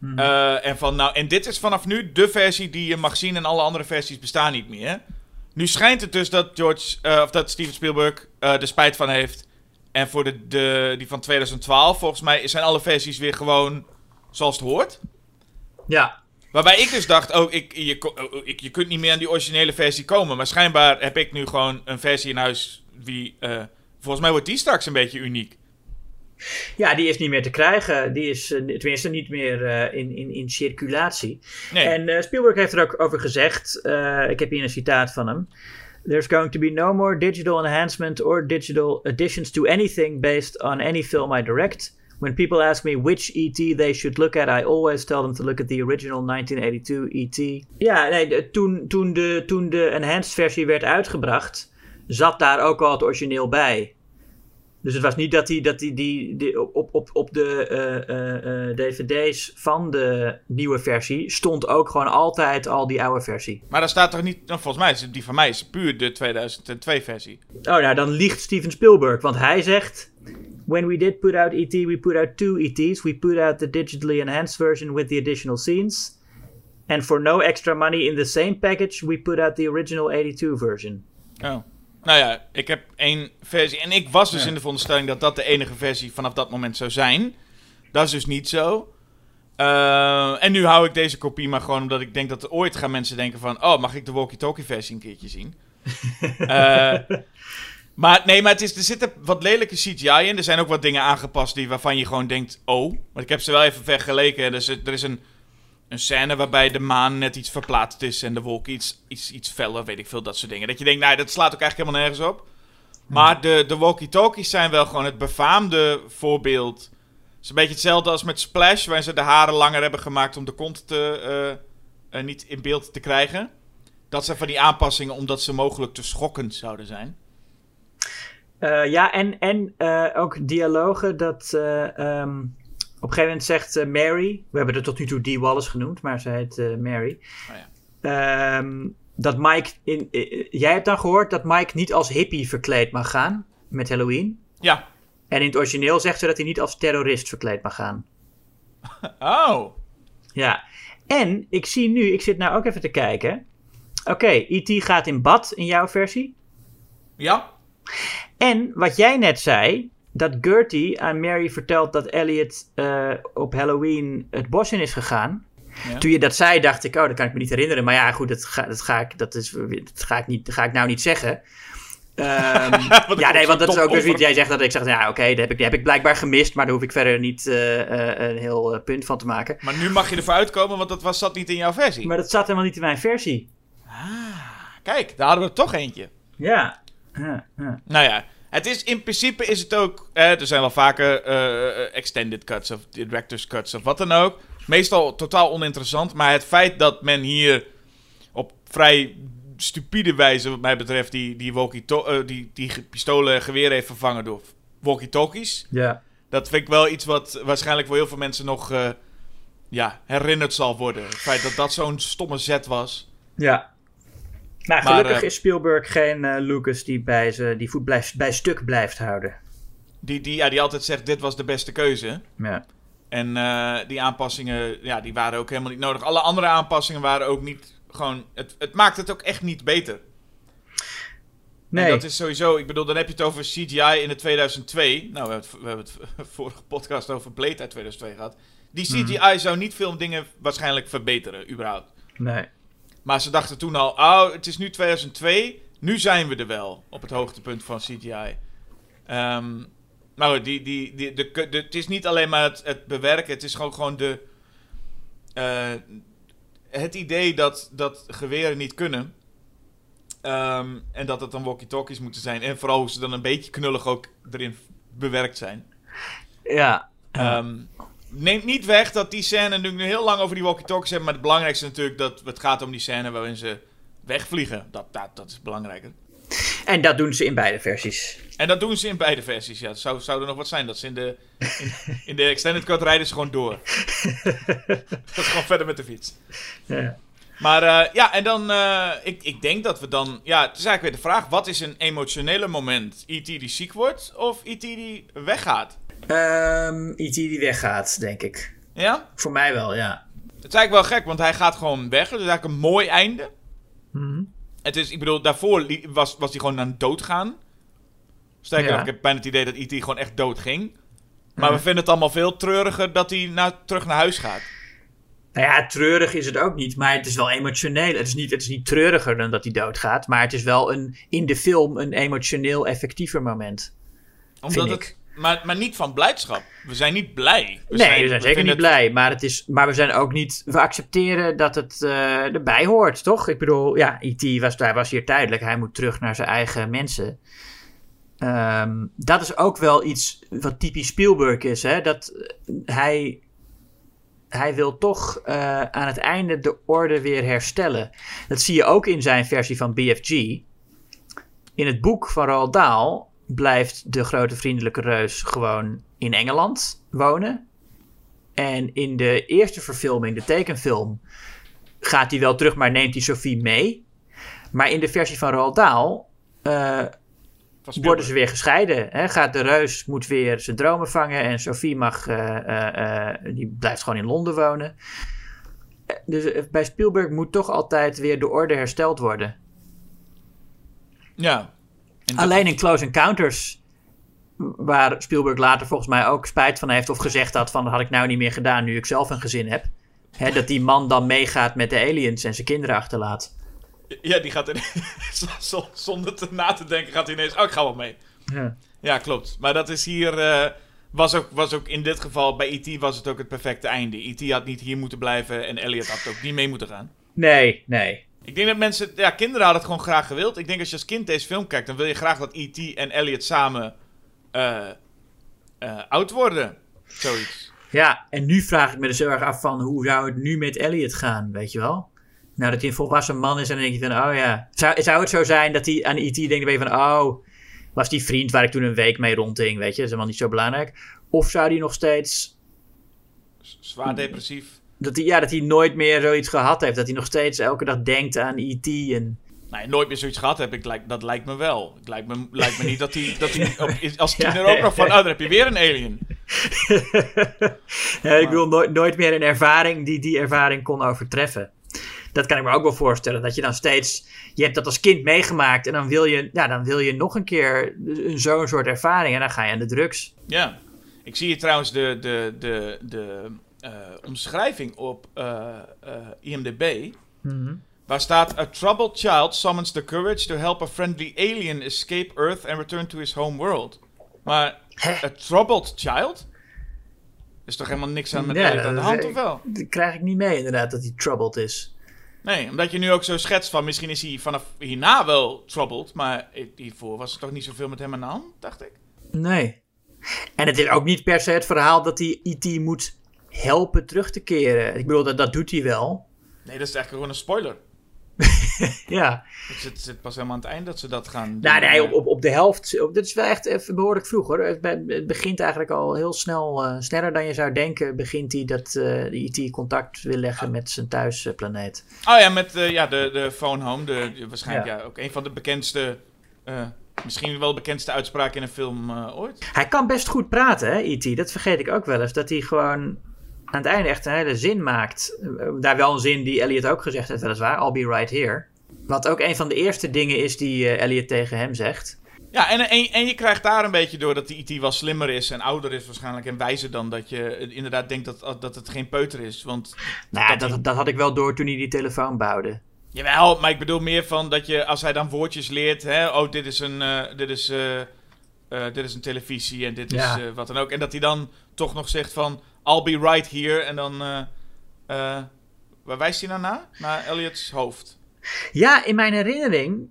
Hmm. Eh, en van, nou, en dit is vanaf nu de versie die je mag zien en alle andere versies bestaan niet meer. Nu schijnt het dus dat George, eh, of dat Steven Spielberg eh er spijt van heeft. En voor de, de, die van 2012, volgens mij, zijn alle versies weer gewoon zoals het hoort. Ja, Waarbij ik dus dacht, oh, ik, je, ko- oh, ik, je kunt niet meer aan die originele versie komen. Maar schijnbaar heb ik nu gewoon een versie in huis die... volgens mij wordt die straks een beetje uniek. Ja, die is niet meer te krijgen. Die is eh, tenminste niet meer eh, in, in, in circulatie. Nee, En eh, Spielberg heeft er ook over gezegd, ik heb hier een citaat van hem. There's going to be no more digital enhancement or digital additions to anything based on any film I direct. When people ask me which ET they should look at, I always tell them to look at the original 1982 ET. Ja, nee, de- toen, toen, de, toen de enhanced versie werd uitgebracht, zat daar ook al het origineel bij. Dus het was niet dat hij dat die, die, die op, op, op de eh, eh, eh, dvd's van de nieuwe versie stond ook gewoon altijd al die oude versie. maar daar staat toch niet... Nou, volgens mij is die van mij is puur de 2002 versie. Oh, nou dan liegt Steven Spielberg, want hij zegt... When we did put out ET, we put out two ETs. We put out the digitally enhanced version with the additional scenes. And for no extra money in the same package, we put out the original 82 version. Oh. Nou ja, ik heb één versie. En ik was dus Ja. in de veronderstelling dat dat de enige versie vanaf dat moment zou zijn. Dat is dus niet zo. Eh, en nu hou ik deze kopie maar gewoon omdat ik denk dat er ooit gaan mensen denken van... Oh, mag ik de walkie-talkie versie een keertje zien? Eh, maar nee, maar het is, er zitten wat lelijke CGI in. Er zijn ook wat dingen aangepast die, waarvan je gewoon denkt... Oh, want ik heb ze wel even vergeleken. Dus er is een, een scène waarbij de maan net iets verplaatst is... en de wolken iets, iets, iets feller, weet ik veel, dat soort dingen. Dat je denkt, nou, dat slaat ook eigenlijk helemaal nergens op. Maar de, de walkie-talkies zijn wel gewoon het befaamde voorbeeld. Het is een beetje hetzelfde als met Splash... waar ze de haren langer hebben gemaakt om de kont te, eh, eh, niet in beeld te krijgen. Dat zijn van die aanpassingen omdat ze mogelijk te schokkend zouden zijn. Eh, ja, en, en ook dialogen dat eh, ehm, op een gegeven moment zegt eh, Mary, we hebben er tot nu toe Dee Wallace genoemd, maar ze heet eh, Mary. Oh ja. Ehm, dat Mike, in, eh, jij hebt dan gehoord dat Mike niet als hippie verkleed mag gaan met Halloween. Ja. En in het origineel zegt ze dat hij niet als terrorist verkleed mag gaan. Oh. Ja. En ik zie nu, ik zit nou ook even te kijken. Oké, E.T. gaat in bad in jouw versie. Ja. En wat jij net zei, dat Gertie aan Mary vertelt dat Elliot eh, op Halloween het bos in is gegaan. Ja. Toen je dat zei, dacht ik, oh, dat kan ik me niet herinneren. Maar ja, goed, dat ga, dat ga, ik, dat is, dat ga, ik, niet, dat ga ik nou niet zeggen. Ehm, ja, nee, want dat is ook weer zoiets. Jij zegt dat ik zeg, ja, oké, dat, heb ik- dat heb ik blijkbaar gemist. Maar daar hoef ik verder niet eh, eh, een heel punt van te maken. Maar nu mag je ervoor uitkomen, want dat was, zat niet in jouw versie. Maar dat zat helemaal niet in mijn versie. Kijk, daar hadden we er toch eentje. Ja. ja, ja. Nou ja, het is in principe is het ook. eh, er zijn wel vaker eh, extended cuts of director's cuts of wat dan ook. Meestal totaal oninteressant. Maar het feit dat men hier op vrij stupide wijze, wat mij betreft, die, die, walkie eh, die, die pistolen en geweren heeft vervangen door walkie-talkies. ja. Dat vind ik wel iets wat waarschijnlijk voor heel veel mensen nog eh, ja, herinnerd zal worden. Het feit dat dat zo'n stomme zet was. Ja. Nou, Maar, gelukkig eh, is Spielberg geen eh, Lucas die, bij ze, die voet blijft, bij stuk blijft houden. Die, die, ja, die altijd zegt: dit was de beste keuze. Ja. En eh, die aanpassingen, ja, die waren ook helemaal niet nodig. Alle andere aanpassingen waren ook niet gewoon... Het, het maakt het ook echt niet beter. Nee. En dat is sowieso... Ik bedoel, dan heb je het over CGI in de 2002. Nou, we hebben het, we hebben het vorige podcast over Blade uit 2002 gehad. Die CGI zou niet veel dingen waarschijnlijk verbeteren, überhaupt. Nee. Maar ze dachten toen al, oh, het is nu 2002. Nu zijn we er wel, op het hoogtepunt van CGI. Ehm maar goed, die, die, die, de, de, het is niet alleen maar het, het bewerken. Het is gewoon, gewoon de... eh, het idee dat, dat geweren niet kunnen. Ehm, en dat het dan walkie-talkies moeten zijn. En vooral hoe ze dan een beetje knullig ook erin bewerkt zijn. Ja. Ja. Neemt niet weg dat die scène, nu nu heel lang over die walkie-talkies hebben, maar het belangrijkste natuurlijk dat het gaat om die scène waarin ze wegvliegen. Dat, dat, dat is belangrijker. En dat doen ze in beide versies. En dat doen ze in beide versies, ja. Het zou, zou er nog wat zijn dat ze in de, in, in de extended cut rijden ze gewoon door. dat is gewoon verder met de fiets. Ja. Maar eh, ja, en dan, eh, ik, ik denk dat we dan, ja, het is eigenlijk weer de vraag, wat is een emotionele moment? E.T. die ziek wordt of E.T. die weggaat? Ehm E.T. die weggaat, denk ik. Ja? Voor mij wel, ja. Het is eigenlijk wel gek, want hij gaat gewoon weg. Het is eigenlijk een mooi einde. Mhm. Het is, ik bedoel, daarvoor was, was hij gewoon aan het doodgaan. Sterker Ja. nog, ik heb bijna het idee dat E.T. gewoon echt dood ging. Maar we vinden het allemaal veel treuriger dat hij naar, terug naar huis gaat. Nou ja, treurig is het ook niet, maar het is wel emotioneel. Het is niet, het is niet treuriger dan dat hij doodgaat, maar het is wel een, in de film een emotioneel effectiever moment. Omdat het, ik. Maar, maar niet van blijdschap. We zijn niet blij. nee, we zijn zeker niet het- blij, maar, het is, maar we zijn ook niet. We accepteren dat het eh, erbij hoort, toch? Ik bedoel, ja, E.T. Was, hij was hier tijdelijk. Hij moet terug naar zijn eigen mensen. Ehm, dat is ook wel iets wat typisch Spielberg is, hè? Dat eh, hij. Hij wil toch eh, aan het einde de orde weer herstellen. Dat zie je ook in zijn versie van BFG. In het boek van Roald Dahl blijft de grote vriendelijke reus gewoon in Engeland wonen. En in de eerste verfilming, de tekenfilm, gaat hij wel terug, maar neemt hij Sophie mee. Maar in de versie van Roald Dahl eh, worden ze weer gescheiden. Hè? Gaat de reus moet weer zijn dromen vangen en Sophie mag, eh, eh, die blijft gewoon in Londen wonen. Dus bij Spielberg moet toch altijd weer de orde hersteld worden. Ja. En Alleen in Close Encounters, waar Spielberg later volgens mij ook spijt van heeft of gezegd had van dat had ik nou niet meer gedaan nu ik zelf een gezin heb. Hè, dat die man dan meegaat met de aliens en zijn kinderen achterlaat. Ja, die gaat er z- zonder te na te denken, gaat hij ineens. Oh, ik ga wel mee. Ja. Ja, klopt. Maar dat is hier. eh, was, ook, was ook in dit geval, bij E.T. was het ook het perfecte einde. E.T. had niet hier moeten blijven en Elliot had ook niet mee moeten gaan. Nee, nee. Ik denk dat mensen. Ja, kinderen hadden het gewoon graag gewild. Ik denk als je als kind deze film kijkt, dan wil je graag dat E.T. en Elliot samen. eh, eh, oud worden. Zoiets. Ja, en nu vraag ik me dus heel erg af van hoe zou het nu met Elliot gaan, weet je wel? Nou, dat hij een volwassen man is en dan denk je van, oh ja. Zou, zou het zo zijn dat hij aan E.T. denkt, dan van, oh, was die vriend waar ik toen een week mee rondhing, weet je, dat is helemaal niet zo belangrijk. Of zou hij nog steeds Zwaar depressief. Dat hij, ja, dat hij nooit meer zoiets gehad heeft. Dat hij nog steeds elke dag denkt aan E.T. En... Nee, nooit meer zoiets gehad heb ik. Dat lijkt me wel. Het lijkt me, lijkt me niet dat hij, dat hij op- als Ja, tiener ook nee, nog van. Oh, daar heb je weer een alien. ja, ik bedoel, nooit, nooit meer een ervaring die die ervaring kon overtreffen. Dat kan ik me ook wel voorstellen. Dat je dan steeds... Je hebt dat als kind meegemaakt en dan wil je, ja, dan wil je nog een keer zo'n soort ervaring. En dan ga je aan de drugs. Ja. Ik zie hier trouwens de, de, de, de omschrijving op eh, eh, IMDb. Waar staat: A troubled child summons the courage to help a friendly alien escape Earth and return to his home world. Maar Hè? a troubled child? Is toch helemaal niks aan met Ja, aan de hand, of wel? Dat krijg ik niet mee inderdaad, dat hij troubled is. Nee, omdat je nu ook zo schetst van misschien is hij vanaf hierna wel troubled, maar hiervoor was er toch niet zoveel met hem aan de hand, dacht ik. Nee. En het is ook niet per se het verhaal dat hij E.T. moet helpen terug te keren. Ik bedoel, dat, dat doet hij wel. Nee, dat is eigenlijk gewoon een spoiler. Ja. Het zit, zit pas helemaal aan het eind dat ze dat gaan doen. Nou, nee, op, op, op de helft. Op, dit is wel echt even behoorlijk vroeg hoor. Het, be- het begint eigenlijk al heel snel, eh, sneller dan je zou denken. Begint hij dat eh de IT contact wil leggen met zijn thuisplaneet. Oh ja, met eh, ja, de, de phone home. De, de- waarschijnlijk Ja. ja. ook een van de bekendste... eh, misschien wel de bekendste uitspraak in een film eh, ooit. Hij kan best goed praten, hè, IT. Dat vergeet ik ook wel eens. Dat hij gewoon aan het einde echt een hele zin maakt. Eh, Daar wel een zin die Elliot ook gezegd heeft, weliswaar. I'll be right here. Wat ook een van de eerste dingen is die eh, Elliot tegen hem zegt. Ja, en, en, en je krijgt daar een beetje door dat die IT wel slimmer is en ouder is waarschijnlijk en wijzer dan dat je inderdaad denkt dat, dat het geen peuter is. Want Nou, ja, Dat dat, dat had ik wel door toen hij die telefoon bouwde. Jawel, maar ik bedoel meer van dat je, als hij dan woordjes leert, hè, oh, dit is een, eh, dit is, eh, eh, dit is een televisie en dit Ja. is wat dan ook. En dat hij dan toch nog zegt van, I'll be right here. En dan, eh, eh, waar wijst hij nou naar? Naar Elliot's hoofd. Ja, in mijn herinnering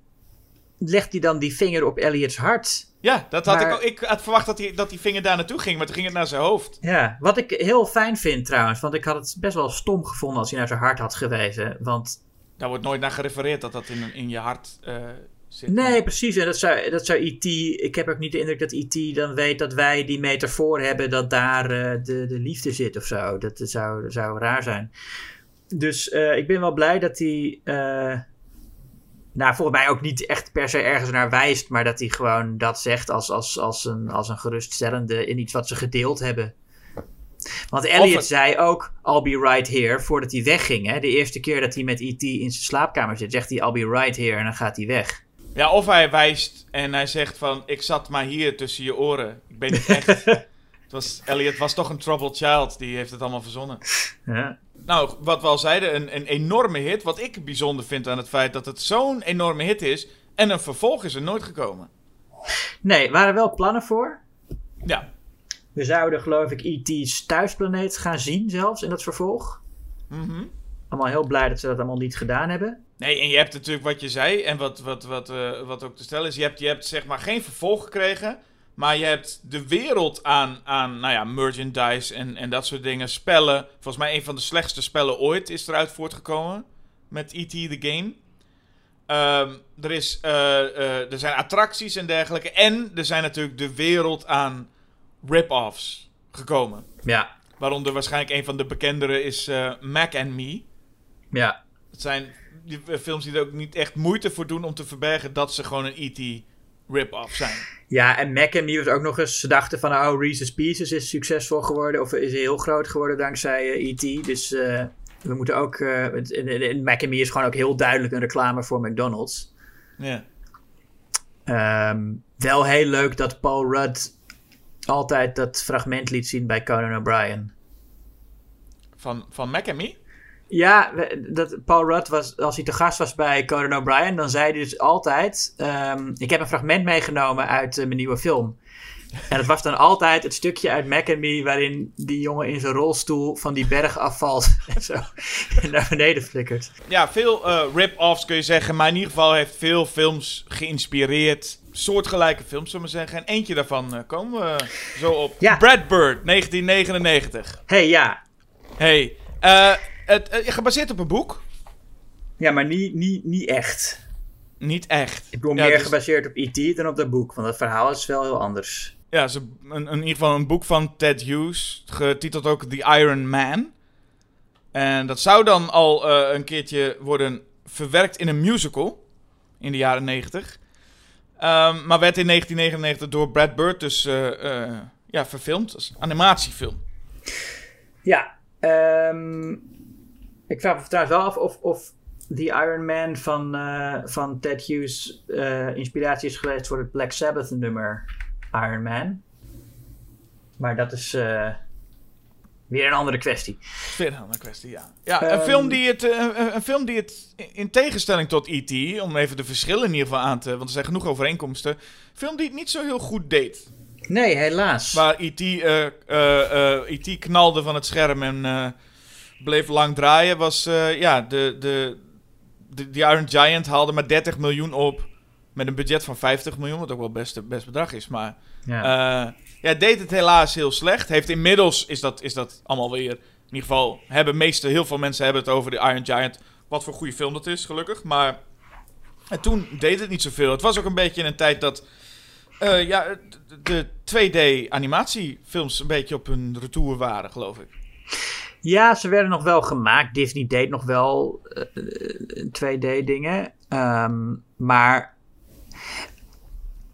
legt hij dan die vinger op Elliot's hart. Ja, dat had Maar- ik ook. Ik had verwacht dat hij, dat die vinger daar naartoe ging, maar toen ging het naar zijn hoofd. Ja, wat ik heel fijn vind trouwens, want ik had het best wel stom gevonden als hij naar zijn hart had gewezen. Want Daar wordt nooit naar gerefereerd dat dat in, in je hart eh, zit. nee, precies. En dat zou, dat zou E.T. Ik heb ook niet de indruk dat E.T. dan weet dat wij die metafoor hebben dat daar eh, de, de liefde zit of zo. Dat, dat zou, dat zou raar zijn. Dus eh, ik ben wel blij dat hij. eh, nou, volgens mij ook niet echt per se ergens naar wijst, maar dat hij gewoon dat zegt als, als, als, een, als een geruststellende in iets wat ze gedeeld hebben. Want Elliot het- zei ook, I'll be right here, voordat hij wegging. Hè? De eerste keer dat hij met E.T. in zijn slaapkamer zit, zegt hij, I'll be right here, en dan gaat hij weg. Ja, of hij wijst en hij zegt van, ik zat maar hier tussen je oren. Ik ben niet echt. het was, Elliot was toch een troubled child, die heeft het allemaal verzonnen. Ja. Nou, wat we al zeiden, een, een enorme hit. Wat ik bijzonder vind aan het feit dat het zo'n enorme hit is. En een vervolg is er nooit gekomen. Nee, er waren wel plannen voor. Ja. We zouden, geloof ik, E.T.'s thuisplaneet gaan zien zelfs in dat vervolg. Mhm. Allemaal heel blij dat ze dat allemaal niet gedaan hebben. Nee, en je hebt natuurlijk wat je zei en wat, wat, wat, eh, wat ook te stellen is. Je hebt, je hebt zeg maar geen vervolg gekregen. Maar je hebt de wereld aan, aan nou ja, merchandise en, en dat soort dingen. Spellen. Volgens mij een van de slechtste spellen ooit is eruit voortgekomen. Met E.T. the Game. Ehm, er, is, eh, eh, er zijn attracties en dergelijke. En er zijn natuurlijk de wereld aan rip-offs gekomen. Ja, Waaronder waarschijnlijk een van de bekendere is Mac and Me. ja. Het zijn die, films die er ook niet echt moeite voor doen om te verbergen dat ze gewoon een E.T. rip-off zijn. Ja, en Mac Me was ook nog eens... Ze dachten van, oh, Reese's Pieces is succesvol geworden. Of is heel groot geworden dankzij eh, E.T. Dus eh, we moeten ook... het- en- en- en Mac and Me is gewoon ook heel duidelijk een reclame voor McDonald's. Ja. Ehm, wel heel leuk dat Paul Rudd altijd dat fragment liet zien bij Conan O'Brien. Van, van Mac and Me? Ja, dat Paul Rudd was, als hij te gast was bij Conan O'Brien, dan zei hij dus altijd: ehm, Ik heb een fragment meegenomen uit eh, mijn nieuwe film. En dat was dan altijd het stukje uit Mac and Me waarin die jongen in zijn rolstoel van die berg afvalt en zo en naar beneden flikkert. Ja, veel eh, rip-offs kun je zeggen. Maar in ieder geval heeft veel films geïnspireerd. Soortgelijke films, zullen we zeggen. En eentje daarvan eh, komen we zo op. Ja. Brad Bird, 1999. hey, ja. Hey, eh, het, eh, gebaseerd op een boek. Ja, maar niet, niet, niet echt. Niet echt. Ik bedoel, Ja, meer dus- gebaseerd op E.T. dan op dat boek, want het verhaal is wel heel anders. Ja, ze, een, een- in ieder geval een boek van Ted Hughes, getiteld ook The Iron Man. En dat zou dan al eh, een keertje worden verwerkt in een musical in de jaren 90. Ehm, maar werd in 1999 door Brad Bird dus eh, ja, verfilmd als animatiefilm. Ja, ehm, ik vraag me trouwens wel af of, of The Iron Man van, eh, van Ted Hughes eh, inspiratie is geweest voor het Black Sabbath nummer Iron Man. Maar dat is eh, weer een andere kwestie. Weer een andere kwestie, ja. Ja, een, Ehm. film die het, een, een film die het, in tegenstelling tot E.T., om even de verschillen in ieder geval aan te... Want er zijn genoeg overeenkomsten. Een film die het niet zo heel goed deed. Nee, helaas. Waar E.T. E.T. knalde van het scherm en bleef lang draaien, was ja, ja, de, de, de, Iron Giant haalde maar 30 miljoen op. Met een budget van 50 miljoen, wat ook wel best, best bedrag is. Maar ja. eh, ja, deed het helaas heel slecht. Heeft inmiddels, is dat, is dat allemaal weer... In ieder geval, hebben meeste, heel veel mensen hebben het over de Iron Giant. Wat voor goede film dat is, gelukkig. Maar en toen deed het niet zoveel. Het was ook een beetje in een tijd dat... eh, ja, de- de 2D-animatiefilms een beetje op hun retour waren, geloof ik. Ja, ze werden nog wel gemaakt. Disney deed nog wel eh, 2D dingen. Ehm, maar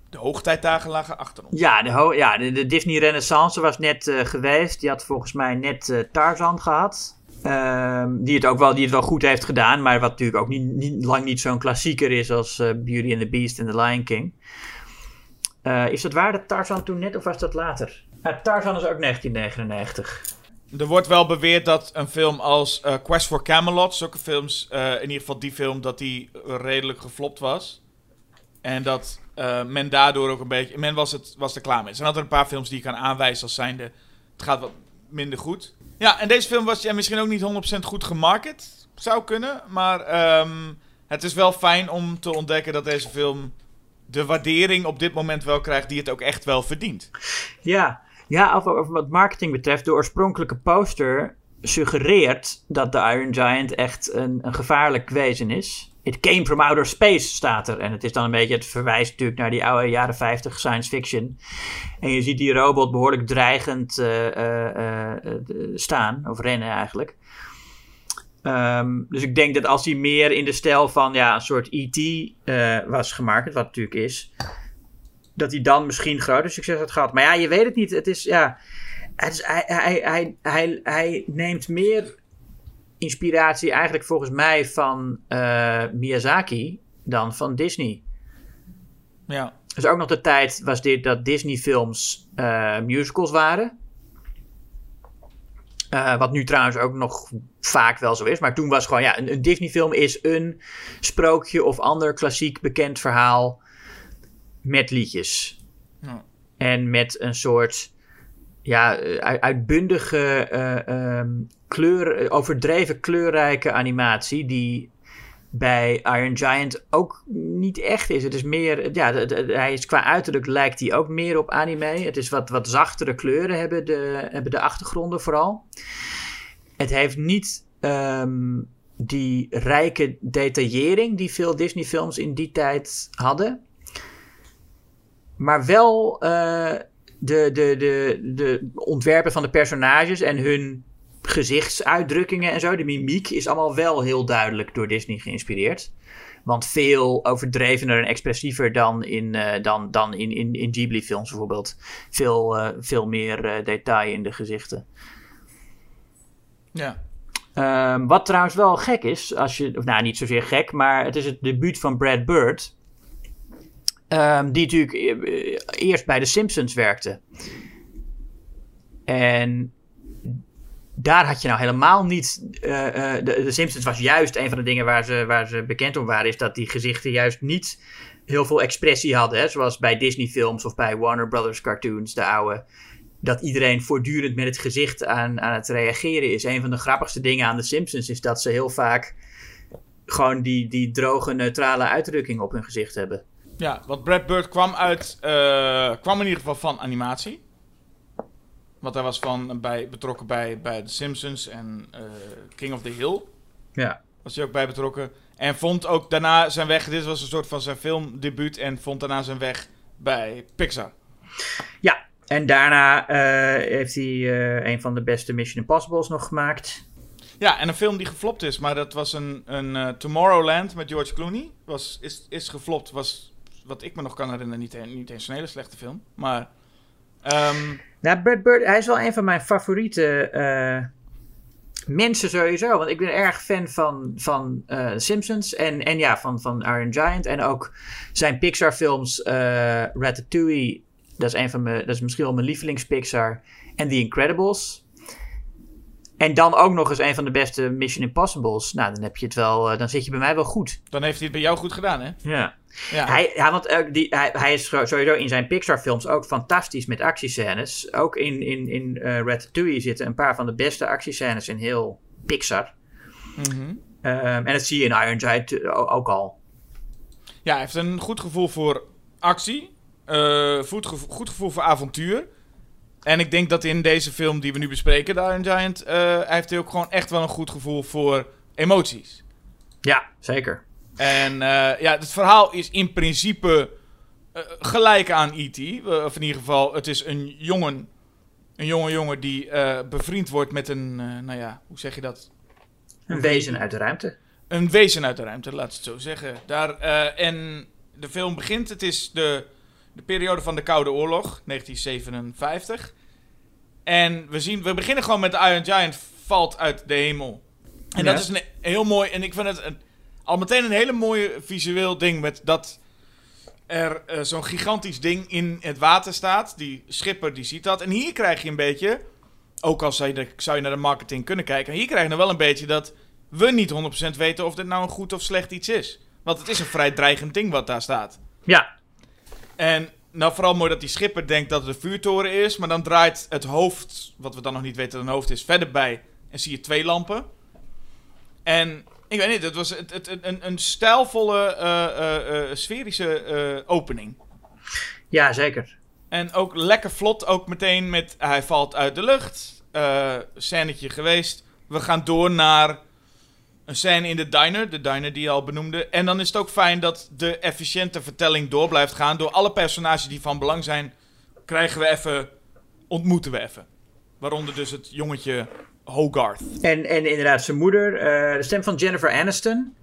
De hoogtijdagen lagen achter ons. ja, de, ja, de, de Disney Renaissance was net eh, geweest. Die had volgens mij net eh, Tarzan gehad. Ehm, die, het ook wel, die het wel goed heeft gedaan. Maar wat natuurlijk ook niet, niet, lang niet zo'n klassieker is als eh, Beauty and the Beast en The Lion King. Eh, is dat waar dat Tarzan toen net of was dat later? Tarzan is ook 1999. Er wordt wel beweerd dat een film als eh, Quest for Camelot, zulke films, eh, in ieder geval die film, dat die redelijk geflopt was. En dat eh, men daardoor ook een beetje, men was, het, was er klaar mee. Er zijn altijd een paar films die je kan aanwijzen als zijnde, het gaat wat minder goed. Ja, en deze film was ja, misschien ook niet 100% goed gemarket, zou kunnen. Maar ehm, het is wel fijn om te ontdekken dat deze film de waardering op dit moment wel krijgt die het ook echt wel verdient. Ja, ja over, wat marketing betreft, de oorspronkelijke poster suggereert dat de Iron Giant echt een, een gevaarlijk wezen is. It came from outer space, staat er. En het is dan een beetje, het verwijst natuurlijk naar die oude jaren 50 science fiction. En je ziet die robot behoorlijk dreigend uh, uh, uh, staan, of rennen eigenlijk. Um, dus ik denk dat als hij meer in de stijl van ja, een soort E.T. was gemaakt, wat natuurlijk is, dat hij dan misschien groter succes had gehad. Maar ja, je weet het niet. Het is, ja, het is, hij, hij, hij, hij, hij neemt meer inspiratie eigenlijk volgens mij van uh, Miyazaki dan van Disney. Ja. Dus ook nog de tijd was dit dat Disney films uh, musicals waren. Uh, wat nu trouwens ook nog vaak wel zo is. Maar toen was gewoon, ja, een, een Disney film is een sprookje of ander klassiek bekend verhaal met liedjes. Ja. En met een soort ja, uitbundige, uh, um, kleur, overdreven kleurrijke animatie die bij Iron Giant ook niet echt is. Het is meer, ja, hij is qua uiterlijk lijkt hij ook meer op anime. Het is wat, wat zachtere kleuren hebben de, hebben de achtergronden vooral. Het heeft niet um, die rijke detaillering die veel Disney films in die tijd hadden. Maar wel uh, de, de, de, de ontwerpen van de personages en hun gezichtsuitdrukkingen en zo, de mimiek, is allemaal wel heel duidelijk door Disney geïnspireerd. Want veel overdrevener en expressiever dan in, uh, dan, dan in, in, in Ghibli-films bijvoorbeeld. Veel, uh, veel meer detail in de gezichten. Ja. Um, wat trouwens wel gek is, als je, of nou niet zozeer gek, maar het is het debuut van Brad Bird. Um, die natuurlijk eerst bij de Simpsons werkte. En daar had je nou helemaal niet. Uh, uh, de, de, Simpsons was juist een van de dingen waar ze, waar ze bekend om waren, is dat die gezichten juist niet heel veel expressie hadden. Hè? Zoals bij Disney-films of bij Warner Brothers cartoons, de oude. Dat iedereen voortdurend met het gezicht aan, aan het reageren is. Een van de grappigste dingen aan de Simpsons is dat ze heel vaak gewoon die, die droge, neutrale uitdrukking op hun gezicht hebben. Ja, want Brad Bird kwam uit. Uh, kwam in ieder geval van animatie. Want hij was van, bij, betrokken bij, bij The Simpsons en uh, King of the Hill. Ja. Was hij ook bij betrokken. En vond ook daarna zijn weg. Dit was een soort van zijn filmdebuut. En vond daarna zijn weg bij Pixar. Ja, en daarna uh, heeft hij uh, een van de beste Mission Impossibles nog gemaakt. Ja, en een film die geflopt is. Maar dat was een, een uh, Tomorrowland met George Clooney. Was, is, is geflopt. Was, wat ik me nog kan herinneren, niet, niet eens een hele slechte film. Maar... Um, nou, Brad Bird, hij is wel een van mijn favoriete uh, mensen sowieso. Want ik ben erg fan van, van uh, Simpsons en, en ja, van, van Iron Giant. En ook zijn Pixar films, uh, Ratatouille, dat is, een van mijn, dat is misschien wel mijn lievelings Pixar. En The Incredibles. En dan ook nog eens een van de beste Mission Impossibles. Nou, dan heb je het wel, dan zit je bij mij wel goed. Dan heeft hij het bij jou goed gedaan, hè? Ja. Ja. Hij, ja, want uh, die, hij, hij, is sowieso in zijn Pixar-films ook fantastisch met actiescènes. Ook in, in, in uh, Ratatouille zitten een paar van de beste actiescènes in heel Pixar. Mm -hmm. um, en dat zie je in Iron Giant ook al. Ja, hij heeft een goed gevoel voor actie. Uh, goed gevoel voor avontuur. En ik denk dat in deze film die we nu bespreken, de Iron Giant, hij heeft ook gewoon echt wel een goed gevoel voor emoties. Ja, zeker. En uh, ja, het verhaal is in principe uh, gelijk aan E.T. Of in ieder geval, het is een jongen, een jonge jongen die bevriend wordt met een, nou ja, hoe zeg je dat? Een wezen uit de ruimte. Een wezen uit de ruimte, laat het zo zeggen. Daar, en de film begint, het is de, de periode van de Koude Oorlog, 1957. En we, zien, we beginnen gewoon met de Iron Giant valt uit de hemel. En ja. dat is een heel mooi, en ik vind het... Een, al meteen een hele mooie visueel ding met dat er uh, zo'n gigantisch ding in het water staat. Die schipper die ziet dat. En hier krijg je een beetje, ook al zou je, zou je naar de marketing kunnen kijken, hier krijg je wel een beetje dat we niet 100% weten of dit nou een goed of slecht iets is. Want het is een vrij dreigend ding wat daar staat. Ja. En nou vooral mooi dat die schipper denkt dat het een vuurtoren is, maar dan draait het hoofd, wat we dan nog niet weten dat een hoofd is, verder bij en zie je twee lampen. En Ik weet niet, het was het, het, een, een stijlvolle, uh, uh, uh, sferische opening. Ja, zeker. En ook lekker vlot, ook meteen met hij valt uit de lucht. Uh, scènetje geweest. We gaan door naar een scène in de diner, de diner die je al benoemde. En dan is het ook fijn dat de efficiënte vertelling door blijft gaan. Door alle personages die van belang zijn, krijgen we even, ontmoeten we even. Waaronder dus het jongetje Hogarth. En, en inderdaad zijn moeder, uh, de stem van Jennifer Aniston.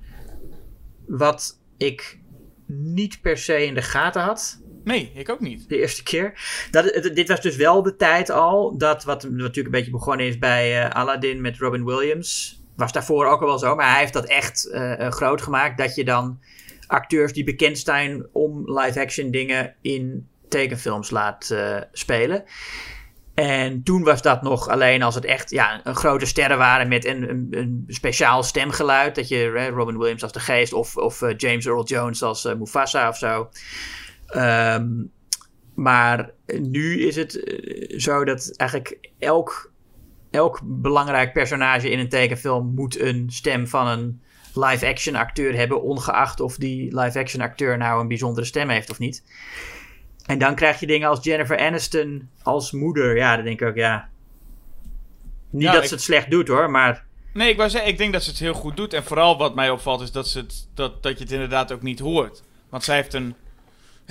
Wat ik niet per se in de gaten had. Nee, ik ook niet. De eerste keer. Dat, dit was dus wel de tijd al. Dat wat natuurlijk een beetje begonnen is bij uh, Aladdin met Robin Williams. Was daarvoor ook al wel zo. Maar hij heeft dat echt uh, groot gemaakt. Dat je dan acteurs die bekend zijn om live-action dingen in tekenfilms laat uh, spelen. En toen was dat nog alleen als het echt ja, een grote sterren waren met een, een, een speciaal stemgeluid. Dat je Robin Williams als de geest of, of James Earl Jones als Mufasa of zo. Um, maar nu is het zo dat eigenlijk elk, elk belangrijk personage in een tekenfilm moet een stem van een live-action acteur hebben, ongeacht of die live-action acteur nou een bijzondere stem heeft of niet. En dan krijg je dingen als Jennifer Aniston als moeder. Ja, dan denk ik ook, ja. Niet ja, dat ik... ze het slecht doet hoor, maar. Nee, ik wou zeggen, ik denk dat ze het heel goed doet. En vooral wat mij opvalt is dat, ze het, dat, dat je het inderdaad ook niet hoort. Want zij heeft een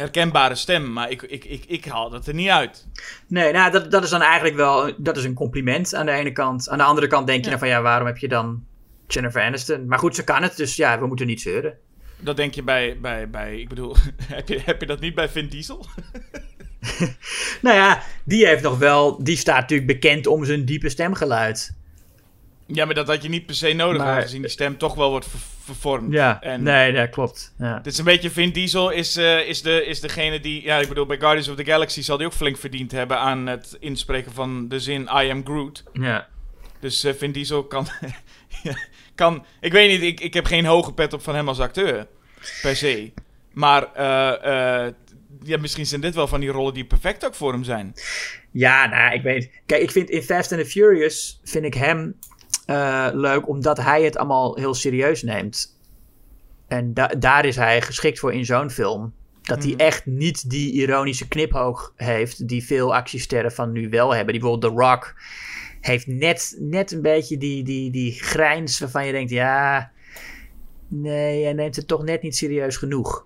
herkenbare stem, maar ik, ik, ik, ik haal dat er niet uit. Nee, nou, dat, dat is dan eigenlijk wel dat is een compliment aan de ene kant. Aan de andere kant denk je ja. dan van ja, waarom heb je dan Jennifer Aniston? Maar goed, ze kan het, dus ja, we moeten niet zeuren. Dat denk je bij, bij, bij ik bedoel, heb je, heb je dat niet bij Vin Diesel? nou ja, die heeft nog wel, die staat natuurlijk bekend om zijn diepe stemgeluid. Ja, maar dat had je niet per se nodig, maar, aangezien die stem toch wel wordt ver vervormd. Ja, en nee, dat klopt. Ja. Dit is een beetje, Vin Diesel is, uh, is, de, is degene die, ja, ik bedoel, bij Guardians of the Galaxy zal hij ook flink verdiend hebben aan het inspreken van de zin I am Groot. Ja. Dus uh, Vin Diesel kan, kan, ik weet niet, ik, ik heb geen hoge pet op van hem als acteur, per se. Maar uh, ja, misschien zijn dit wel van die rollen die perfect ook voor hem zijn. Ja, nou, ik weet. Kijk, ik vind in Fast and the Furious vind ik hem uh, leuk omdat hij het allemaal heel serieus neemt. En da daar is hij geschikt voor in zo'n film. Dat mm. hij echt niet die ironische kniphoog heeft die veel actiesterren van nu wel hebben. Die bijvoorbeeld The Rock heeft net, net een beetje die, die, die grijns waarvan je denkt, ja, nee, hij neemt het toch net niet serieus genoeg.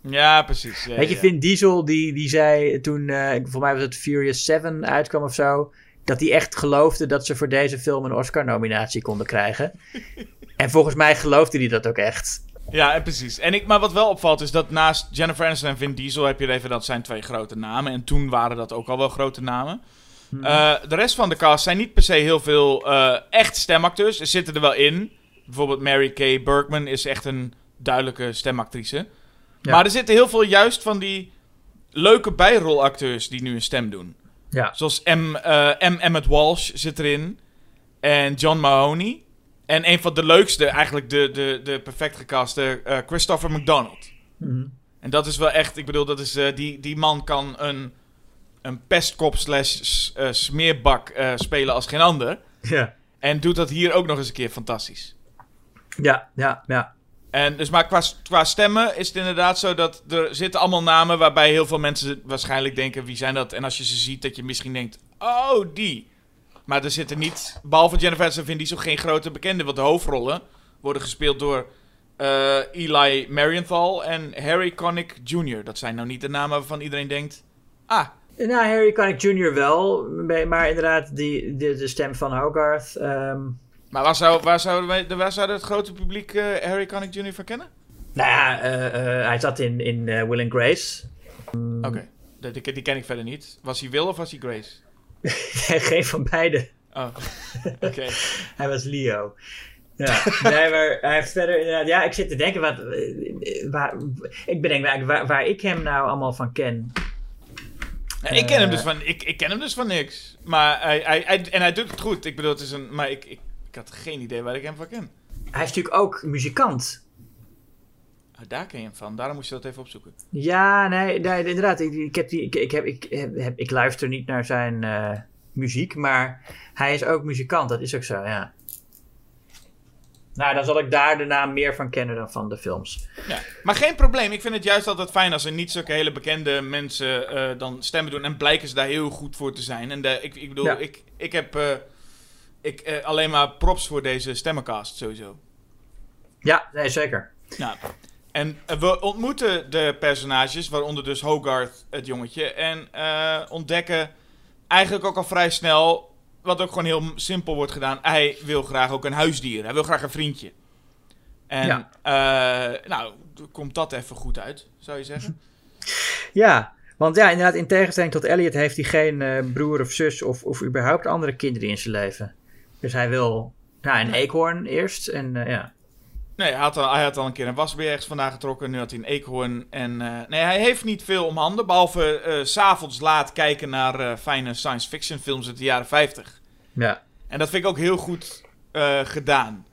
Ja, precies. Ja, Weet je, ja. Vin Diesel, die, die zei toen, uh, voor mij was het Furious 7 uitkwam of zo, dat hij echt geloofde dat ze voor deze film een Oscar-nominatie konden krijgen. en volgens mij geloofde hij dat ook echt. Ja, en precies. En ik, maar wat wel opvalt is dat naast Jennifer Aniston en Vin Diesel heb je even dat zijn twee grote namen. En toen waren dat ook al wel grote namen. Hmm. Uh, de rest van de cast zijn niet per se heel veel uh, echt stemacteurs. Er zitten er wel in. Bijvoorbeeld Mary Kay Bergman is echt een duidelijke stemactrice. Ja. Maar er zitten heel veel juist van die leuke bijrolacteurs die nu een stem doen. Ja. Zoals M, uh, M. Emmett Walsh zit erin. En John Mahoney. En een van de leukste, eigenlijk de, de, de perfect gecaste, uh, Christopher McDonald. Mm -hmm. En dat is wel echt, ik bedoel, dat is, uh, die, die man kan een, een pestkop slash smeerbak spelen als geen ander. Ja. En doet dat hier ook nog eens een keer fantastisch. Ja, ja, ja. En dus maar qua, qua stemmen is het inderdaad zo dat er zitten allemaal namen waarbij heel veel mensen waarschijnlijk denken wie zijn dat. En als je ze ziet dat je misschien denkt, oh die. Maar er zitten niet, behalve Jennifer Aniston die zo geen grote bekende. Want de hoofdrollen worden gespeeld door uh, Eli Marienthal en Harry Connick Jr. Dat zijn nou niet de namen waarvan iedereen denkt, ah. Nou, Harry Connick Jr. wel, maar inderdaad die, de, stem van Hogarth... Um maar waar zou, waar zou, waar zou het grote publiek uh, Harry Connick Jr. van kennen? Nou ja, uh, uh, hij zat in, in Will and Grace. Um, Oké, okay. die, die, ken ik verder niet. Was hij Will of was hij Grace? Geen van beide. Oh, oké. Okay. hij was Leo. Ja, nee, maar hij heeft verder inderdaad... Ja, ik zit te denken, wat, waar, ik bedenk waar, waar, waar ik hem nou allemaal van ken. Ja, ik ken hem dus van, ik, ik ken hem dus van niks. Maar hij, hij, hij, en hij doet het goed. Ik bedoel, het is een, maar ik had geen idee waar ik hem van ken. Hij is natuurlijk ook muzikant. Oh, daar ken je hem van. Daarom moest je dat even opzoeken. Ja, nee, nee inderdaad. Ik, ik, heb die, ik, ik, heb, ik, heb, ik luister niet naar zijn uh, muziek, maar hij is ook muzikant. Dat is ook zo, ja. Nou, dan zal ik daar de naam meer van kennen dan van de films. Ja. Maar geen probleem. Ik vind het juist altijd fijn als er niet zulke hele bekende mensen eh, dan stemmen doen. En blijken ze daar heel goed voor te zijn. En de, ik, ik bedoel, Ja. ik, ik heb eh, ik, eh, alleen maar props voor deze stemmencast sowieso. Ja, nee, zeker. Ja. En eh, we ontmoeten de personages, waaronder dus Hogarth, het jongetje. En eh, ontdekken eigenlijk ook al vrij snel, wat ook gewoon heel simpel wordt gedaan. Hij wil graag ook een huisdier. Hij wil graag een vriendje. En Ja. nou, komt dat even goed uit, zou je zeggen? Ja, want ja, inderdaad, in tegenstelling tot Elliot heeft hij geen broer of zus of, of überhaupt andere kinderen in zijn leven. Dus hij wil nou, een eekhoorn eerst en eh, ja. Nee, hij had, al, hij had al een keer een wasbeer ergens vandaan getrokken. Nu had hij een eekhoorn. En eh, nee, hij heeft niet veel om handen. Behalve eh, s s'avonds laat kijken naar eh, fijne science fiction films uit de jaren 50. Ja, En dat vind ik ook heel goed eh, gedaan.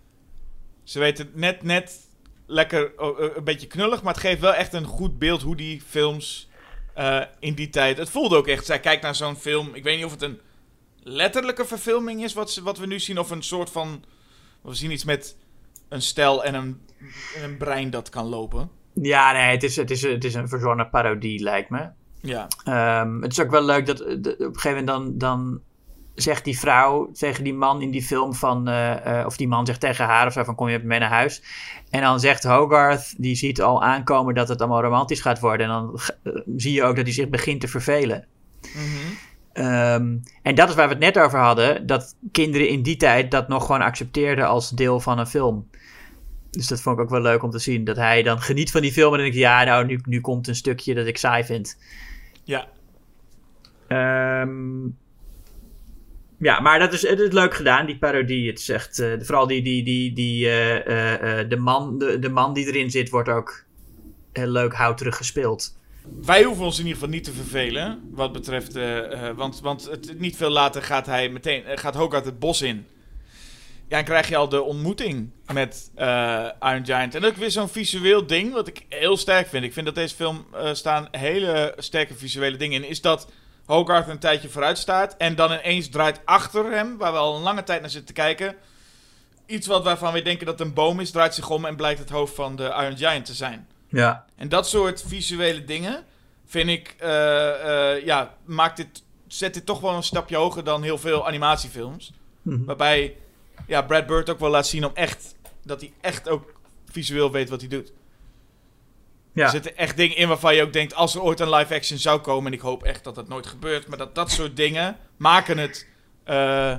Ze weten net, net lekker een beetje knullig, maar het geeft wel echt een goed beeld hoe die films eh, in die tijd. Het voelde ook echt. Zij kijkt naar zo'n film. Ik weet niet of het een letterlijke verfilming is wat, wat we nu zien, of een soort van. We zien iets met een stel en een, en een brein dat kan lopen. ja nee, het is, het, is, het is een verzonnen parodie, lijkt me. Ja, Ehm, het is ook wel leuk dat eh, de- op een gegeven moment dan, dan zegt die vrouw tegen die man in die film van, eh, eh, of die man zegt tegen haar of zo van kom je met mij naar huis. En dan zegt Hogarth, die ziet al aankomen dat het allemaal romantisch gaat worden. En dan zie je ook dat hij zich begint te vervelen. Mhm. Ehm, en dat is waar we het net over hadden, dat kinderen in die tijd dat nog gewoon accepteerden als deel van een film. Dus dat vond ik ook wel leuk om te zien. Dat hij dan geniet van die film en dan denk ik, ja, nou, nu, nu komt een stukje dat ik saai vind. ja. Ehm, ja, maar dat is, het is leuk gedaan, die parodie. Het is echt, eh, vooral die, die, die, die, eh, eh, de, man, de, de man die erin zit, wordt ook heel leuk houterig gespeeld. Wij hoeven ons in ieder geval niet te vervelen. Wat betreft. eh, eh, want want het, niet veel later gaat hij meteen. eh, gaat Hogarth het bos in. Ja, dan krijg je al de ontmoeting met Iron Giant. En ook weer zo'n visueel ding. Wat ik heel sterk vind. Ik vind dat deze film staan hele sterke visuele dingen in. Is dat Hogarth een tijdje vooruit staat. En dan ineens draait achter hem. Waar we al een lange tijd naar zitten te kijken. Iets wat waarvan we denken dat het een boom is. Draait zich om en blijkt het hoofd van de Iron Giant te zijn. Ja, En dat soort visuele dingen vind ik, eh, eh, ja, maakt dit, zet dit toch wel een stapje hoger dan heel veel animatiefilms. Mhm. Waarbij ja, Brad Bird ook wel laat zien om echt, dat hij echt ook visueel weet wat hij doet. ja. Er zitten echt dingen in waarvan je ook denkt, als er ooit een live action zou komen, en ik hoop echt dat dat nooit gebeurt, maar dat dat soort dingen maken het, eh,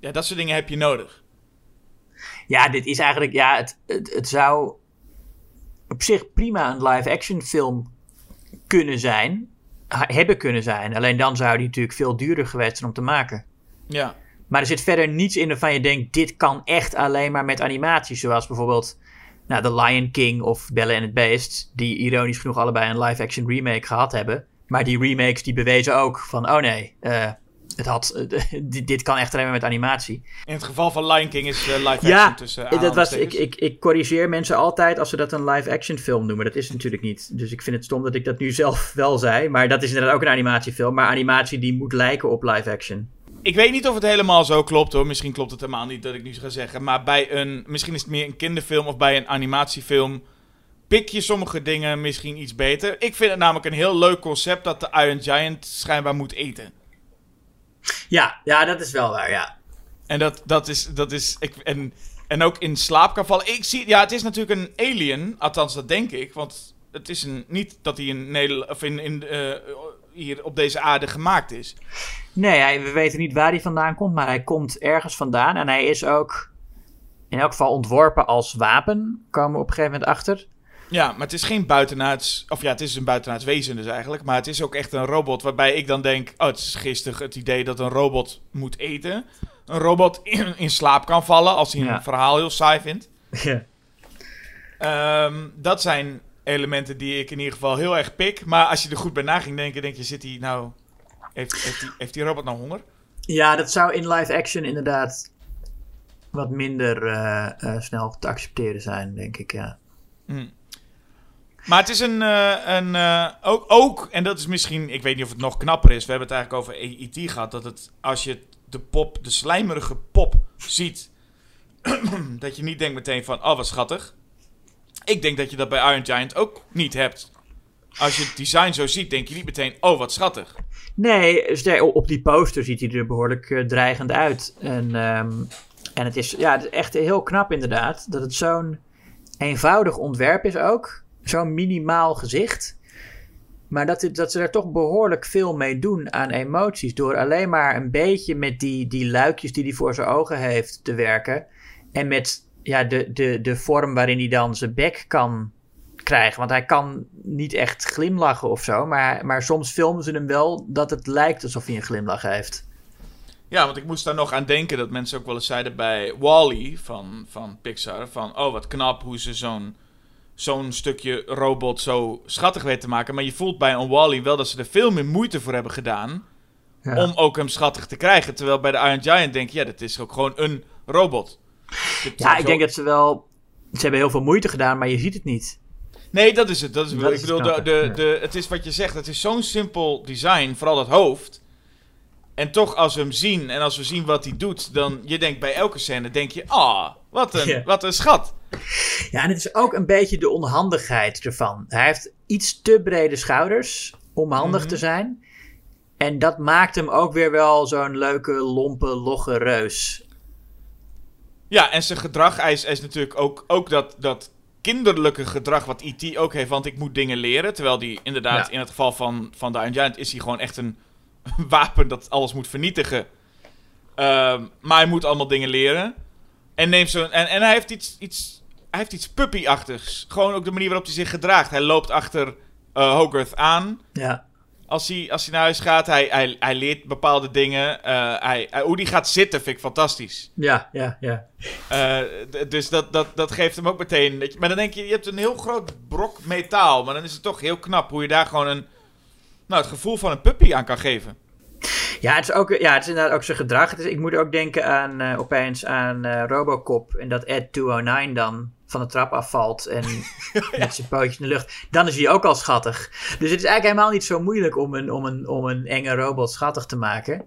ja, dat soort dingen heb je nodig. Ja, dit is eigenlijk, ja, het, het, het zou op zich prima een live-action film kunnen zijn. Hebben kunnen zijn. Alleen dan zou die natuurlijk veel duurder geweest zijn om te maken. Ja, Maar er zit verder niets in waarvan je denkt, dit kan echt alleen maar met animatie. Zoals bijvoorbeeld nou, The Lion King of Belle en het Beest. Die ironisch genoeg allebei een live-action remake gehad hebben. Maar die remakes die bewezen ook van, oh nee, eh, het had, dit, dit kan echt alleen maar met animatie. in het geval van Lion King is eh, live action Ja, tussen dat was, ik, ik, ik corrigeer mensen altijd als ze dat een live-action film noemen. Dat is het natuurlijk niet. Dus ik vind het stom dat ik dat nu zelf wel zei. Maar dat is inderdaad ook een animatiefilm. Maar animatie die moet lijken op live-action. Ik weet niet of het helemaal zo klopt hoor. Misschien klopt het helemaal niet dat ik nu ga zeggen. Maar bij een. Misschien is het meer een kinderfilm of bij een animatiefilm. Pik je sommige dingen misschien iets beter. Ik vind het namelijk een heel leuk concept dat de Iron Giant schijnbaar moet eten. Ja, ja, dat is wel waar, ja. En dat, dat is. Dat is ik, en, en ook in slaap kan vallen. Ik zie. Ja, het is natuurlijk een alien. Althans, dat denk ik. Want het is een, niet dat hij in Nederland. Of in, in, eh, hier op deze aarde gemaakt is. Nee, hij, we weten niet waar hij vandaan komt. Maar hij komt ergens vandaan. En hij is ook in elk geval ontworpen als wapen. Komen we op een gegeven moment achter. Ja, maar het is geen buitenaards... Of ja, het is een buitenaards wezen dus eigenlijk. Maar het is ook echt een robot waarbij ik dan denk... Oh, het is gisteren het idee dat een robot moet eten. Een robot in, in slaap kan vallen als hij Ja. een verhaal heel saai vindt. Ja. Ehm, dat zijn elementen die ik in ieder geval heel erg pik. Maar als je er goed bij na ging denken, denk je... Zit hij nou... Heeft, heeft, die, heeft die robot nou honger? ja, dat zou in live-action inderdaad wat minder eh, eh, snel te accepteren zijn, denk ik, ja. Hm. Maar het is een. eh, een eh, ook, ook, en dat is misschien. Ik weet niet of het nog knapper is. We hebben het eigenlijk over E.T. gehad. Dat het. Als je de pop, de slijmerige pop ziet. dat je niet denkt meteen van, oh wat schattig. Ik denk dat je dat bij Iron Giant ook niet hebt. Als je het design zo ziet, denk je niet meteen, oh wat schattig. Nee, op die poster ziet hij er behoorlijk eh, dreigend uit. En, ehm, en het is, ja, het is echt heel knap inderdaad. Dat het zo'n eenvoudig ontwerp is ook. Zo'n minimaal gezicht. Maar dat, dat ze er toch behoorlijk veel mee doen aan emoties. Door alleen maar een beetje met die, die luikjes die hij voor zijn ogen heeft te werken. En met ja, de, de, de vorm waarin hij dan zijn bek kan krijgen. Want hij kan niet echt glimlachen of zo. Maar, maar soms filmen ze hem wel dat het lijkt alsof hij een glimlach heeft. Ja, want ik moest daar nog aan denken dat mensen ook wel eens zeiden bij Wall-E van, van Pixar. Van, oh wat knap hoe ze zo'n zo'n stukje robot zo schattig weten te maken. Maar je voelt bij een Wall-E wel dat ze er veel meer moeite voor hebben gedaan. Ja. Om ook hem schattig te krijgen. Terwijl bij de Iron Giant denk je, ja, dat is ook gewoon een robot. Ja, zo- ik denk dat ze wel... Ze hebben heel veel moeite gedaan, maar je ziet het niet. Nee, dat is het. Dat is, Dat ik is bedoel, de, de, het is wat je zegt. Het is zo'n simpel design, vooral dat hoofd. En toch, als we hem zien en als we zien wat hij doet, dan je denkt bij elke scène, denk je, ah, wat een, wat een schat. Ja, en het is ook een beetje de onhandigheid ervan. Hij heeft iets te brede schouders om handig Mhm. te zijn. En dat maakt hem ook weer wel zo'n leuke, lompe, logge reus. Ja, en zijn gedrag, hij is, hij is natuurlijk ook, ook dat, dat kinderlijke gedrag wat E.T. ook heeft, want ik moet dingen leren. Terwijl die inderdaad, Ja. in het geval van, van Iron Giant, is hij gewoon echt een wapen dat alles moet vernietigen. Ehm, maar hij moet allemaal dingen leren. En, neemt zo'n, en, en hij heeft iets, iets, hij heeft iets puppy-achtigs. Gewoon ook de manier waarop hij zich gedraagt. Hij loopt achter eh, Hogarth aan. Ja, Als hij, als hij naar huis gaat, hij, hij, hij leert bepaalde dingen. Eh, hij, hoe hij gaat zitten vind ik fantastisch. ja, ja, ja. Eh, dus dat, dat, dat geeft hem ook meteen. maar dan denk je, je hebt een heel groot brok metaal. Maar dan is het toch heel knap hoe je daar gewoon een. Nou, het gevoel van een puppy aan kan geven. Ja, het is, ook, ja, het is inderdaad ook zijn gedrag. Het is, ik moet ook denken aan, eh, opeens aan Robocop. En dat Ed 209 dan van de trap afvalt en met zijn pootjes in de lucht. Dan is hij ook al schattig. Dus het is eigenlijk helemaal niet zo moeilijk om een, om een, om een enge robot schattig te maken.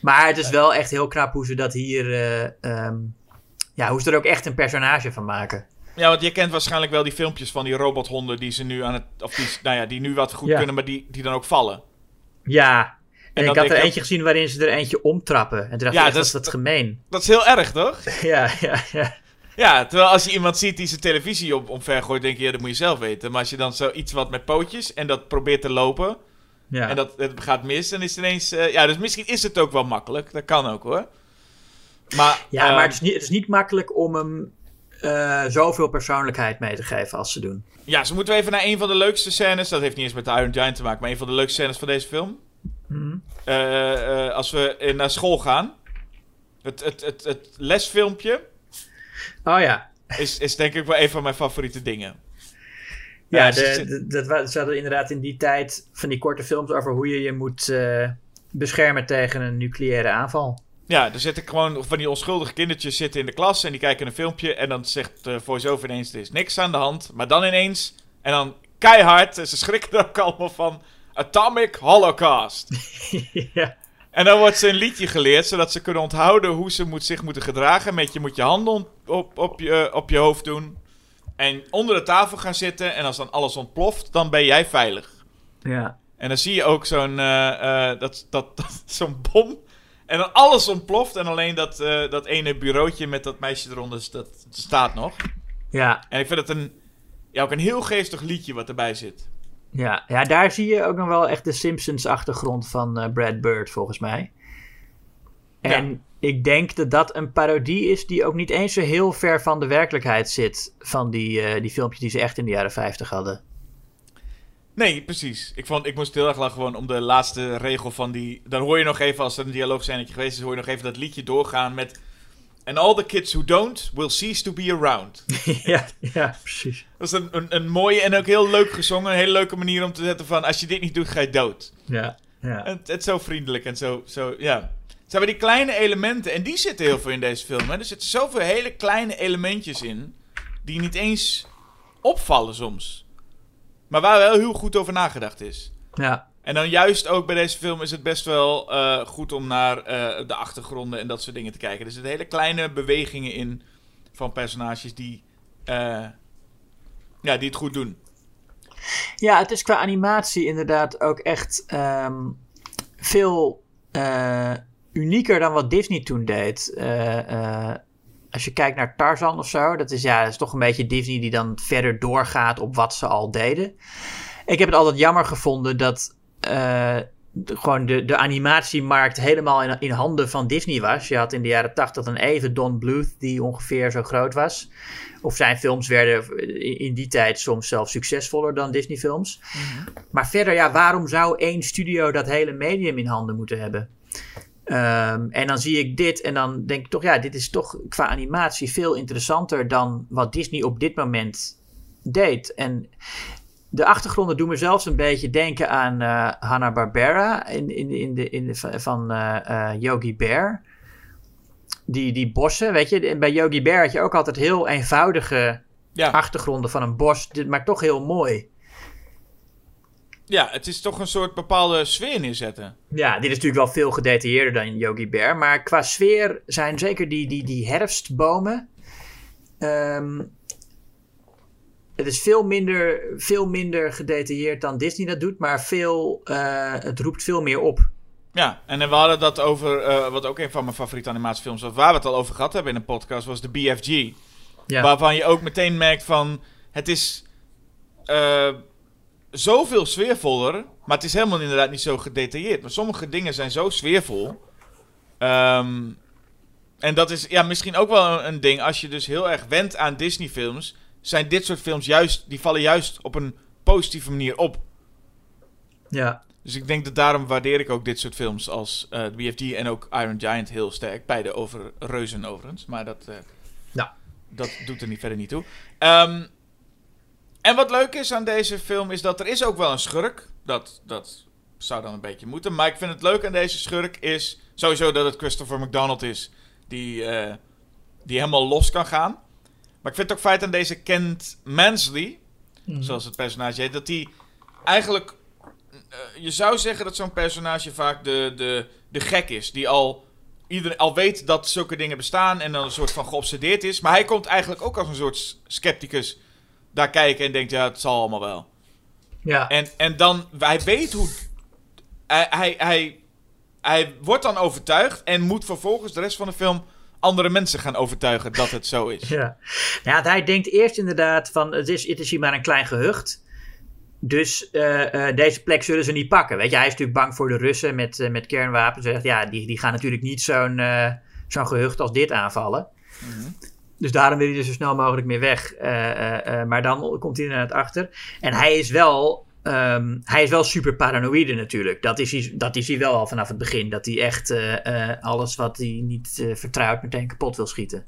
Maar het is wel echt heel knap hoe ze dat hier... ehm, ja, hoe ze er ook echt een personage van maken. Ja, want je kent waarschijnlijk wel die filmpjes van die robothonden die ze nu aan het. Of die, nou ja, die nu wat goed Ja. kunnen, maar die, die dan ook vallen. Ja, en, ik had er ik- eentje gezien waarin ze er eentje omtrappen. En toen dacht Ja, ik, dat is dat gemeen. Dat is heel erg, toch? ja, ja, ja. Ja, terwijl als je iemand ziet die zijn televisie op, omver gooit, denk je, ja, dat moet je zelf weten. Maar als je dan zoiets wat met pootjes en dat probeert te lopen ja. en dat het gaat mis, dan is het ineens. eh, ja, dus misschien is het ook wel makkelijk. Dat kan ook hoor. Maar, Ja, ehm, maar het is, niet, het is niet makkelijk om hem eh, zoveel persoonlijkheid mee te geven als ze doen. Ja, zo moeten we even naar een van de leukste scènes. Dat heeft niet eens met de Iron Giant te maken, maar een van de leukste scènes van deze film. Mhm. Eh, als we naar school gaan. Het, het, het, het lesfilmpje Oh ja. is, is denk ik wel een van mijn favoriete dingen. Ja, Ja, ze de, zit- de- dat wa- ze hadden inderdaad in die tijd van die korte films over hoe je je moet eh, beschermen tegen een nucleaire aanval. Ja, er zitten gewoon van die onschuldige kindertjes zitten in de klas en die kijken een filmpje en dan zegt de voice-over ineens, er is niks aan de hand. Maar dan ineens, en dan keihard, en ze schrikken er ook allemaal van, Atomic Holocaust. ja. En dan wordt ze een liedje geleerd, zodat ze kunnen onthouden hoe ze moet, zich moeten gedragen. Met je moet je handen op, op, je, op je hoofd doen. En onder de tafel gaan zitten. En als dan alles ontploft, dan ben jij veilig. ja. En dan zie je ook zo'n eh, eh, dat, dat, dat, zo'n bom. En dan alles ontploft. En alleen dat, eh, dat ene bureautje met dat meisje eronder dat staat nog. Ja, En ik vind het een, ja, ook een heel geestig liedje wat erbij zit. Ja. ja, daar zie je ook nog wel echt de Simpsons-achtergrond van eh, Brad Bird, volgens mij. En ik denk dat dat een parodie is die ook niet eens zo heel ver van de werkelijkheid zit. Van die, eh, die filmpjes die ze echt in de jaren 50 hadden. Nee, precies. Ik, vond, ik moest heel erg lachen gewoon om de laatste regel van die... Dan hoor je nog even, als er een dialoogscènetje geweest is... hoor je nog even dat liedje doorgaan met... And all the kids who don't will cease to be around. ja, ja, precies. Dat is een, een, een mooie en ook heel leuk gezongen. Een hele leuke manier om te zetten van... Als je dit niet doet, ga je dood. Ja, ja. Het, het is zo vriendelijk en zo, zo ja. Het zijn die kleine elementen. En die zitten heel veel in deze film. Hè. Er zitten zoveel hele kleine elementjes in... die niet eens opvallen soms. Maar waar wel heel goed over nagedacht is. ja. En dan juist ook bij deze film is het best wel eh, goed om naar eh, de achtergronden en dat soort dingen te kijken. Er zitten hele kleine bewegingen in van personages die, eh, ja, die het goed doen. Ja, het is qua animatie inderdaad ook echt ehm, veel unieker dan wat Disney toen deed. Als je kijkt naar Tarzan of zo, dat is, ja, dat is toch een beetje Disney die dan verder doorgaat op wat ze al deden. Ik heb het altijd jammer gevonden dat eh, de- gewoon de, de animatiemarkt helemaal in, in handen van Disney was. Je had in de jaren tachtig een even Don Bluth die ongeveer zo groot was. Of zijn films werden in, in die tijd soms zelfs succesvoller dan Disney films. Maar verder, ja, waarom zou één studio dat hele medium in handen moeten hebben? Ehm, en dan zie ik dit en dan denk ik toch, ja, dit is toch qua animatie veel interessanter dan wat Disney op dit moment deed. En de achtergronden doen me zelfs een beetje denken aan eh Hanna-Barbera in, in, in de, in de, van eh, eh, Yogi Bear. Die, die bossen, weet je, en bij Yogi Bear had je ook altijd heel eenvoudige Ja, achtergronden van een bos, dit- maar toch heel mooi. ja, het is toch een soort bepaalde sfeer neerzetten. Ja, dit is natuurlijk wel veel gedetailleerder dan Yogi Bear. Maar qua sfeer zijn zeker die, die, die herfstbomen. ehm, het is veel minder, veel minder gedetailleerd dan Disney dat doet. Maar veel, eh, het roept veel meer op. Ja, en we hadden dat over, eh, wat ook een van mijn favoriete animatiefilms was, waar we het al over gehad hebben in een podcast, was de BFG. Ja, Waarvan je ook meteen merkt van, het is eh, zoveel sfeervoller, maar het is helemaal inderdaad niet zo gedetailleerd. Maar sommige dingen zijn zo sfeervol. Ehm, en dat is ja, misschien ook wel een, een ding, als je dus heel erg went aan Disney films, zijn dit soort films juist, die vallen juist op een positieve manier op. ja. Dus ik denk dat daarom waardeer ik ook dit soort films als eh, de BFG en ook Iron Giant heel sterk. Beide over reuzen overigens, maar dat, eh, Ja. dat doet er niet verder niet toe. Ehm, en wat leuk is aan deze film is dat er is ook wel een schurk. Dat, dat zou dan een beetje moeten. Maar ik vind het leuk aan deze schurk is sowieso dat het Christopher McDonald is die, eh, die helemaal los kan gaan. Maar ik vind het ook feit aan deze Kent Mansley, zoals het personage heet, dat hij eigenlijk eh, je zou zeggen dat zo'n personage vaak de, de, de gek is. Die al, iedereen, al weet dat zulke dingen bestaan en dan een soort van geobsedeerd is. Maar hij komt eigenlijk ook als een soort scepticus daar kijken en denkt, ja, het zal allemaal wel. Ja. En, en dan, hij weet hoe... Hij, hij, hij, hij wordt dan overtuigd en moet vervolgens de rest van de film andere mensen gaan overtuigen dat het zo is. Ja. Ja, hij denkt eerst inderdaad van het is, het is hier maar een klein gehucht. Dus eh, eh, deze plek zullen ze niet pakken. Weet je, hij is natuurlijk bang voor de Russen met, eh, met kernwapens. Zegt, ja, die, die gaan natuurlijk niet zo'n zo'n gehucht als dit aanvallen. Dus daarom wil hij er zo snel mogelijk mee weg. Maar dan komt hij inderdaad achter. En hij is wel, ehm, hij is wel super paranoïde natuurlijk. Dat is, hij, dat is hij wel al vanaf het begin. Dat hij echt eh, eh, alles wat hij niet eh, vertrouwt meteen kapot wil schieten.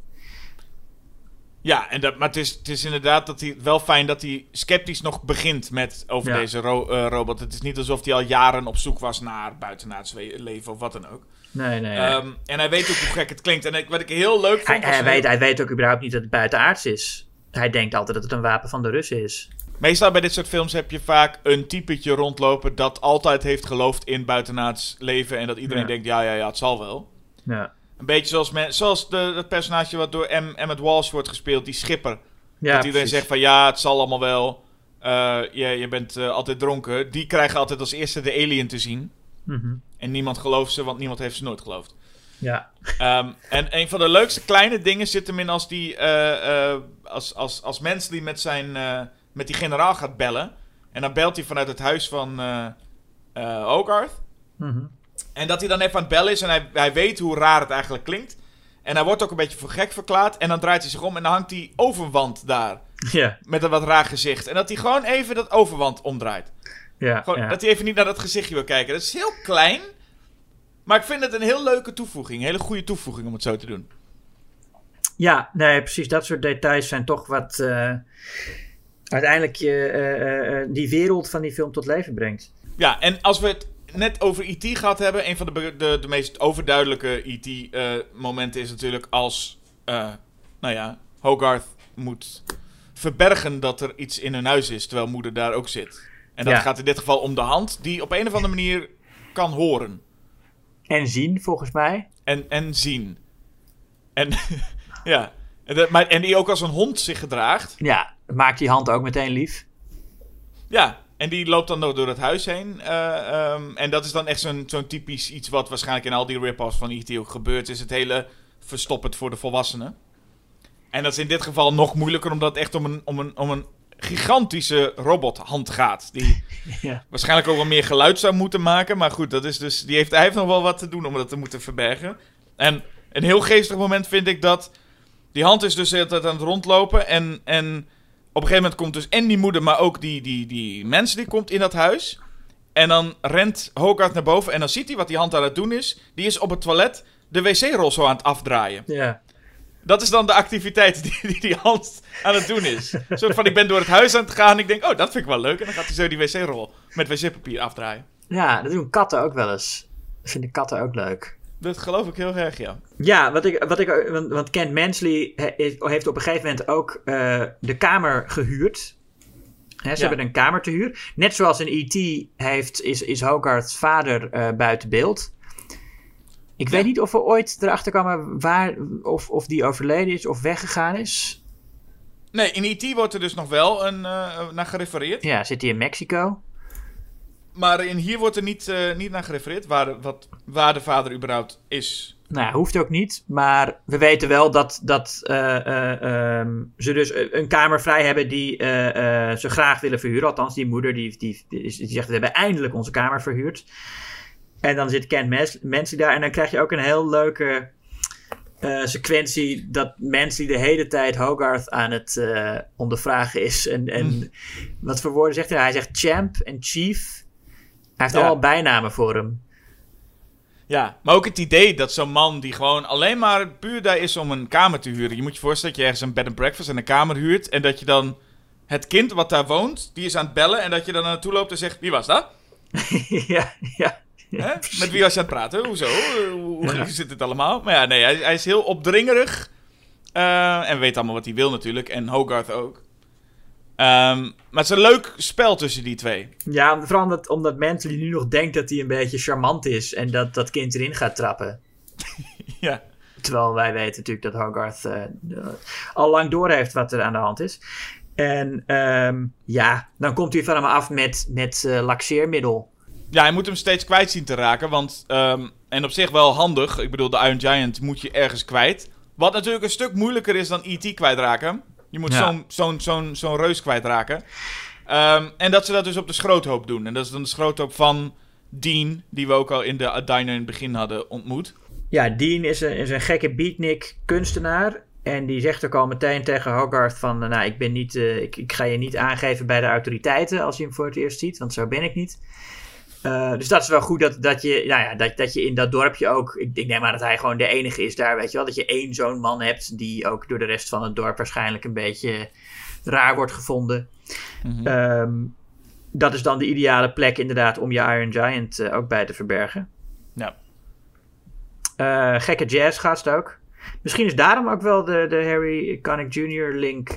Ja, en dat, maar het is, het is inderdaad dat hij, wel fijn dat hij sceptisch nog begint met over Ja. deze ro- robot. Het is niet alsof hij al jaren op zoek was naar buitenaards leven of wat dan ook. Nee, nee. Ehm, en hij weet ook hoe gek het klinkt. En ik, wat ik heel leuk Hij, vond... hij, heel- weet, hij weet ook überhaupt niet dat het buitenaards is. Hij denkt altijd dat het een wapen van de Russen is. Meestal bij dit soort films heb je vaak een typetje rondlopen dat altijd heeft geloofd in buitenaards leven. En dat iedereen Ja. denkt, ja, ja, ja, het zal wel. Ja, Een beetje zoals, men, zoals de, dat personage wat door M. Emmett Walsh wordt gespeeld, die schipper. ja dat iedereen precies. zegt van ja, het zal allemaal wel. Eh, je, je bent eh, altijd dronken. Die krijgen altijd als eerste de alien te zien. Mhm. En niemand gelooft ze, want niemand heeft ze nooit geloofd. Ja, Ehm, en een van de leukste kleine dingen zit hem in als die eh, als, als, als Mansley met zijn met die generaal gaat bellen. En dan belt hij vanuit het huis van eh eh, Hogarth. Mhm. En dat hij dan even aan het bellen is en hij, hij weet hoe raar het eigenlijk klinkt. En hij wordt ook een beetje voor gek verklaard. En dan draait hij zich om en dan hangt die ovenwand daar. Met een wat raar gezicht. En dat hij gewoon even dat overwand omdraait. Gewoon. Dat hij even niet naar dat gezichtje wil kijken. Dat is heel klein. Maar ik vind het een heel leuke toevoeging. Een hele goede toevoeging om het zo te doen. ja, nee, precies. Dat soort details zijn toch wat eh, uiteindelijk je, eh, eh, eh, die wereld van die film tot leven brengt. Ja, en als we het net over E.T. gehad hebben. Een van de, de, de meest overduidelijke E.T. is natuurlijk als... nou ja, Hogarth moet verbergen dat er iets in hun huis is. Terwijl moeder daar ook zit. En dat Ja. gaat in dit geval om de hand. Die op een of andere manier kan horen. En zien, volgens mij. En, en zien. En ja. En, dat- maar, en die ook als een hond zich gedraagt. Ja, maakt die hand ook meteen lief. Ja, en die loopt dan door, door het huis heen. eh, ehm, en dat is dan echt zo'n zo'n typisch iets wat waarschijnlijk in al die rip-offs van E.T. ook gebeurt. Is het hele verstoppend voor de volwassenen. En dat is in dit geval nog moeilijker, omdat het echt om een, om een, om een gigantische robothand gaat. Die Ja. waarschijnlijk ook wel meer geluid zou moeten maken. Maar goed, dat is dus, die heeft, hij heeft nog wel wat te doen om dat te moeten verbergen. En een heel geestig moment vind ik dat... Die hand is dus de hele tijd aan het rondlopen. En, en een gegeven moment komt dus en die moeder, maar ook die, die, die mens die komt in dat huis. En dan rent Hogarth naar boven en dan ziet hij wat die hand aan het doen is. Die is op het toilet de wc-rol zo aan het afdraaien. Ja. Dat is dan de activiteit die die, die hand aan het doen is. Een soort van, ik ben door het huis aan het gaan en ik denk, oh, dat vind ik wel leuk. En dan gaat hij zo die wc-rol met wc-papier afdraaien. ja, dat doen katten ook wel eens. Dat vinden katten ook leuk. Dat geloof ik heel erg, ja. Ja, wat ik, wat ik, want, want Kent Mansley heeft op een gegeven moment ook eh, de kamer gehuurd. Ze Ja. hebben een kamer te huur. Net zoals in E.T. heeft, is, is Hogarth's vader eh, buiten beeld. Ik weet niet of we ooit erachter kwamen waar, of, of die overleden is of weggegaan is. Nee, in E.T. wordt er dus nog wel een, eh, naar gerefereerd. Ja, zit hij in Mexico? Maar in hier wordt er niet, eh, niet naar gerefereerd waar, de- wat, waar de vader überhaupt is. Nou, ja, hoeft ook niet. Maar we weten wel dat, dat eh, eh, ehm, ze dus een kamer vrij hebben die ze graag willen verhuren. Althans, die moeder die, die, die, zegt: We hebben eindelijk onze kamer verhuurd. En dan zit Kent Mens- Mansley daar. En dan krijg je ook een heel leuke sequentie. Dat Mansley de hele tijd Hogarth aan het eh, ondervragen is. En, en wat voor woorden zegt hij? Hij zegt champ en chief. Hij heeft Ja. allemaal bijnamen voor hem. Ja, maar ook het idee dat zo'n man die gewoon alleen maar puur daar is om een kamer te huren. Je moet je voorstellen dat je ergens een bed and breakfast en een kamer huurt. En dat je dan het kind wat daar woont, die is aan het bellen. En dat je dan naartoe loopt en zegt, wie was dat? ja, ja. Hè? Met wie was je aan het praten? Hoezo? Eh, Hoe, Ja. zit het allemaal? Maar ja, nee, hij, hij is heel opdringerig. Eh, en weet allemaal wat hij wil natuurlijk. En Hogarth ook. Ehm, maar het is een leuk spel tussen die twee. Ja, vooral omdat, omdat Mansley nu nog denkt dat hij een beetje charmant is en dat dat kind erin gaat trappen. Ja. Terwijl wij weten natuurlijk dat Hogarth eh, al lang door heeft wat er aan de hand is. En ehm, ja, dan komt hij van hem af met, met eh, laxeermiddel. Ja, hij moet hem steeds kwijt zien te raken. Want, ehm, en op zich wel handig. Ik bedoel, de Iron Giant moet je ergens kwijt. Wat natuurlijk een stuk moeilijker is dan E.T. kwijtraken. Je moet Ja. zo'n zo'n zo'n zo'n reus kwijtraken. Ehm, en dat ze dat dus op de schroothoop doen. En dat is dan de schroothoop van Dean, die we ook al in de diner in het begin hadden ontmoet. Ja, Dean is een, is een gekke beatnik kunstenaar. En die zegt ook al meteen tegen Hogarth van... Nou, ik, ben niet, eh, ik, ik ga je niet aangeven bij de autoriteiten als je hem voor het eerst ziet. Want zo ben ik niet. Eh, dus dat is wel goed dat, dat, je, nou ja, dat, dat je in dat dorpje ook... Ik, ik neem aan dat hij gewoon de enige is daar, weet je wel. Dat je één zo'n man hebt die ook door de rest van het dorp waarschijnlijk een beetje raar wordt gevonden. Mhm. Ehm, dat is dan de ideale plek inderdaad om je Iron Giant eh, ook bij te verbergen. Ja. Eh, gekke jazzgast ook. Misschien is daarom ook wel de, de Harry Connick Jr. link.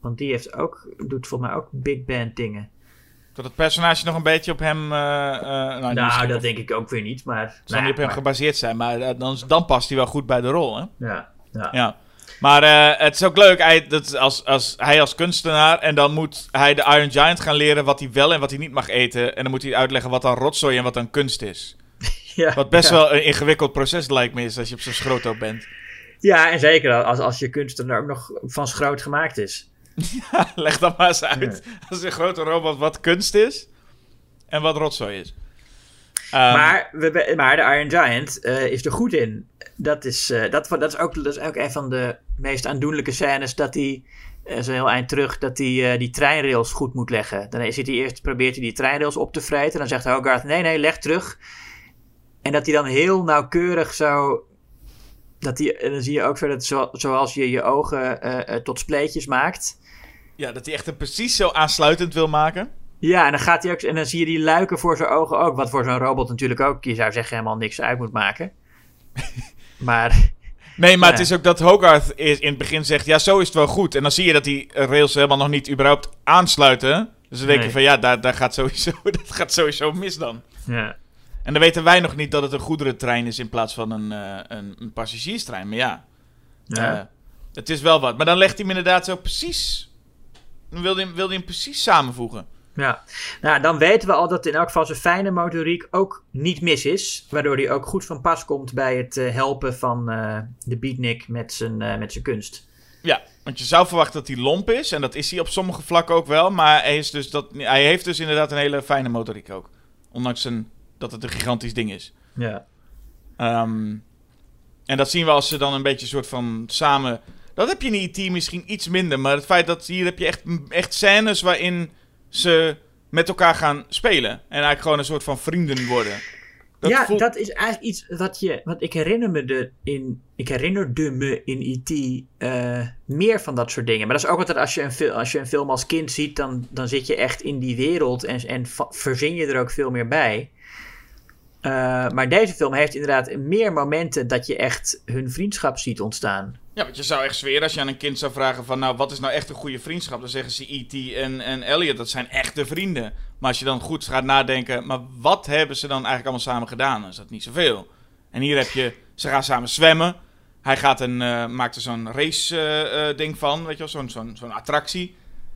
want die heeft ook, doet volgens mij ook big band dingen. Dat het personage nog een beetje op hem... eh, eh, nou, Nou, dat denk ik ook weer niet. Maar, zal nou niet op hem maar- gebaseerd zijn. Maar eh, dan, dan past hij wel goed bij de rol, hè? ja, ja. Ja. Maar het is ook leuk, hij, dat, als, als, hij als kunstenaar. En dan moet hij de Iron Giant gaan leren wat hij wel en wat hij niet mag eten. En dan moet hij uitleggen wat dan rotzooi en wat dan kunst is. Ja, Wat best ja. wel een ingewikkeld proces lijkt me is als je op zo'n schroothoop bent. Ja, en zeker als, als je kunstenaar ook nog van schroot gemaakt is. Leg dan maar eens uit, als een grote robot, wat kunst is. En wat rotzooi is. Ehm, maar, we, maar de Iron Giant eh, is er goed in. Dat is, eh, dat, dat, is ook, dat is ook een van de meest aandoenlijke scènes. Dat hij, eh, zo heel eind terug, dat hij die treinrails goed moet leggen. Dan zit hij eerst, probeert hij die treinrails op te vreten. Dan zegt Hogarth, nee, nee, leg terug. En dat hij dan heel nauwkeurig zo... Dat hij, en dan zie je ook zo dat zo, zoals je je ogen eh, eh, tot spleetjes maakt... ja, dat hij echt een precies zo aansluitend wil maken. Ja, en dan gaat hij ook. En dan zie je die luiken voor zijn ogen ook. Wat voor zo'n robot natuurlijk ook, je zou zeggen, helemaal niks uit moet maken. maar. Nee, maar Ja. het is ook dat Hogarth is in het begin zegt, ja, zo is het wel goed. En dan zie je dat die rails helemaal nog niet überhaupt aansluiten. Dus dan denk je van, ja, daar, daar gaat sowieso, dat gaat sowieso mis dan. Ja. En dan weten wij nog niet dat het een goederentrein is in plaats van een, eh, een, een passagierstrein. Maar ja, Ja. eh, het is wel wat. Maar dan legt hij hem inderdaad zo precies... Dan wil hij, hem- wil hij hem precies samenvoegen. Ja, nou dan weten we al dat in elk geval zijn fijne motoriek ook niet mis is. Waardoor hij ook goed van pas komt bij het eh, helpen van de beatnik met zijn, met zijn kunst. Ja, want je zou verwachten dat hij lomp is. En dat is hij op sommige vlakken ook wel. Maar hij, is dus dat, hij heeft dus inderdaad een hele fijne motoriek ook. Ondanks zijn, dat het een gigantisch ding is. Ja. Ehm, en dat zien we als ze dan een beetje soort van samen... Dat heb je in E.T. misschien iets minder. Maar het feit dat hier heb je echt, echt scènes waarin ze met elkaar gaan spelen. En eigenlijk gewoon een soort van vrienden worden. Dat ja, voelt- dat is eigenlijk iets wat je. Want ik herinner me de in. Ik herinnerde me in E.T. eh, meer van dat soort dingen. Maar dat is ook altijd als je een, als je een film als kind ziet, dan, dan zit je echt in die wereld en, en verzin je er ook veel meer bij. Eh, maar deze film heeft inderdaad meer momenten dat je echt hun vriendschap ziet ontstaan. Ja, want je zou echt zweren als je aan een kind zou vragen van... Nou, wat is nou echt een goede vriendschap? Dan zeggen ze E.T. en, en Elliot, dat zijn echte vrienden. Maar als je dan goed gaat nadenken... Maar wat hebben ze dan eigenlijk allemaal samen gedaan? Dan is dat niet zoveel. En hier heb je... Ze gaan samen zwemmen. Hij gaat een, eh, maakt er zo'n race eh, ding van. Weet je wel, zo'n zo'n zo'n attractie.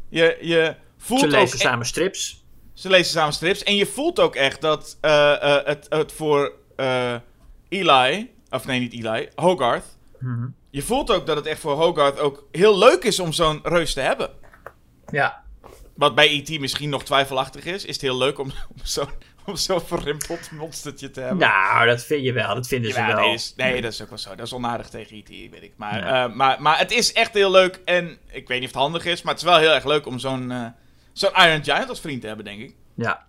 Je, je voelt Ze ook... lezen e- samen strips. Ze lezen samen strips. En je voelt ook echt dat eh, eh, het, het voor eh, Eli... Of nee, niet Eli. Hogarth... Mhm. Je voelt ook dat het echt voor Hogarth ook heel leuk is om zo'n reus te hebben. Ja. Wat bij E.T. misschien nog twijfelachtig is, is het heel leuk om, om zo'n om zo'n verrimpeld monstertje te hebben. Nou, dat vind je wel. Dat vinden ze Ja, wel. nee, is, nee, dat is ook wel zo. Dat is onaardig tegen E.T., weet ik. Maar, Ja. maar, maar het is echt heel leuk. En ik weet niet of het handig is, maar het is wel heel erg leuk om zo'n zo'n Iron Giant als vriend te hebben, denk ik. Ja.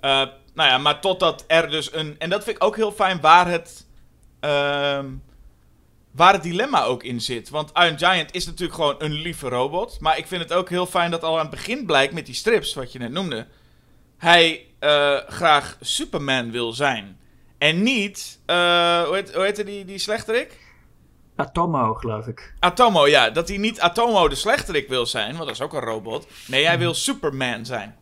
Eh, nou ja, maar totdat er dus een... En dat vind ik ook heel fijn waar het... ehm, waar het dilemma ook in zit. Want Iron Giant is natuurlijk gewoon een lieve robot. Maar ik vind het ook heel fijn dat al aan het begin blijkt met die strips, wat je net noemde. Hij eh, graag Superman wil zijn. En niet... eh, hoe, heet, hoe heette die, die slechterik? Atomo, geloof ik. Atomo, ja. Dat hij niet Atomo de slechterik wil zijn, want dat is ook een robot. Nee, hij wil Superman zijn.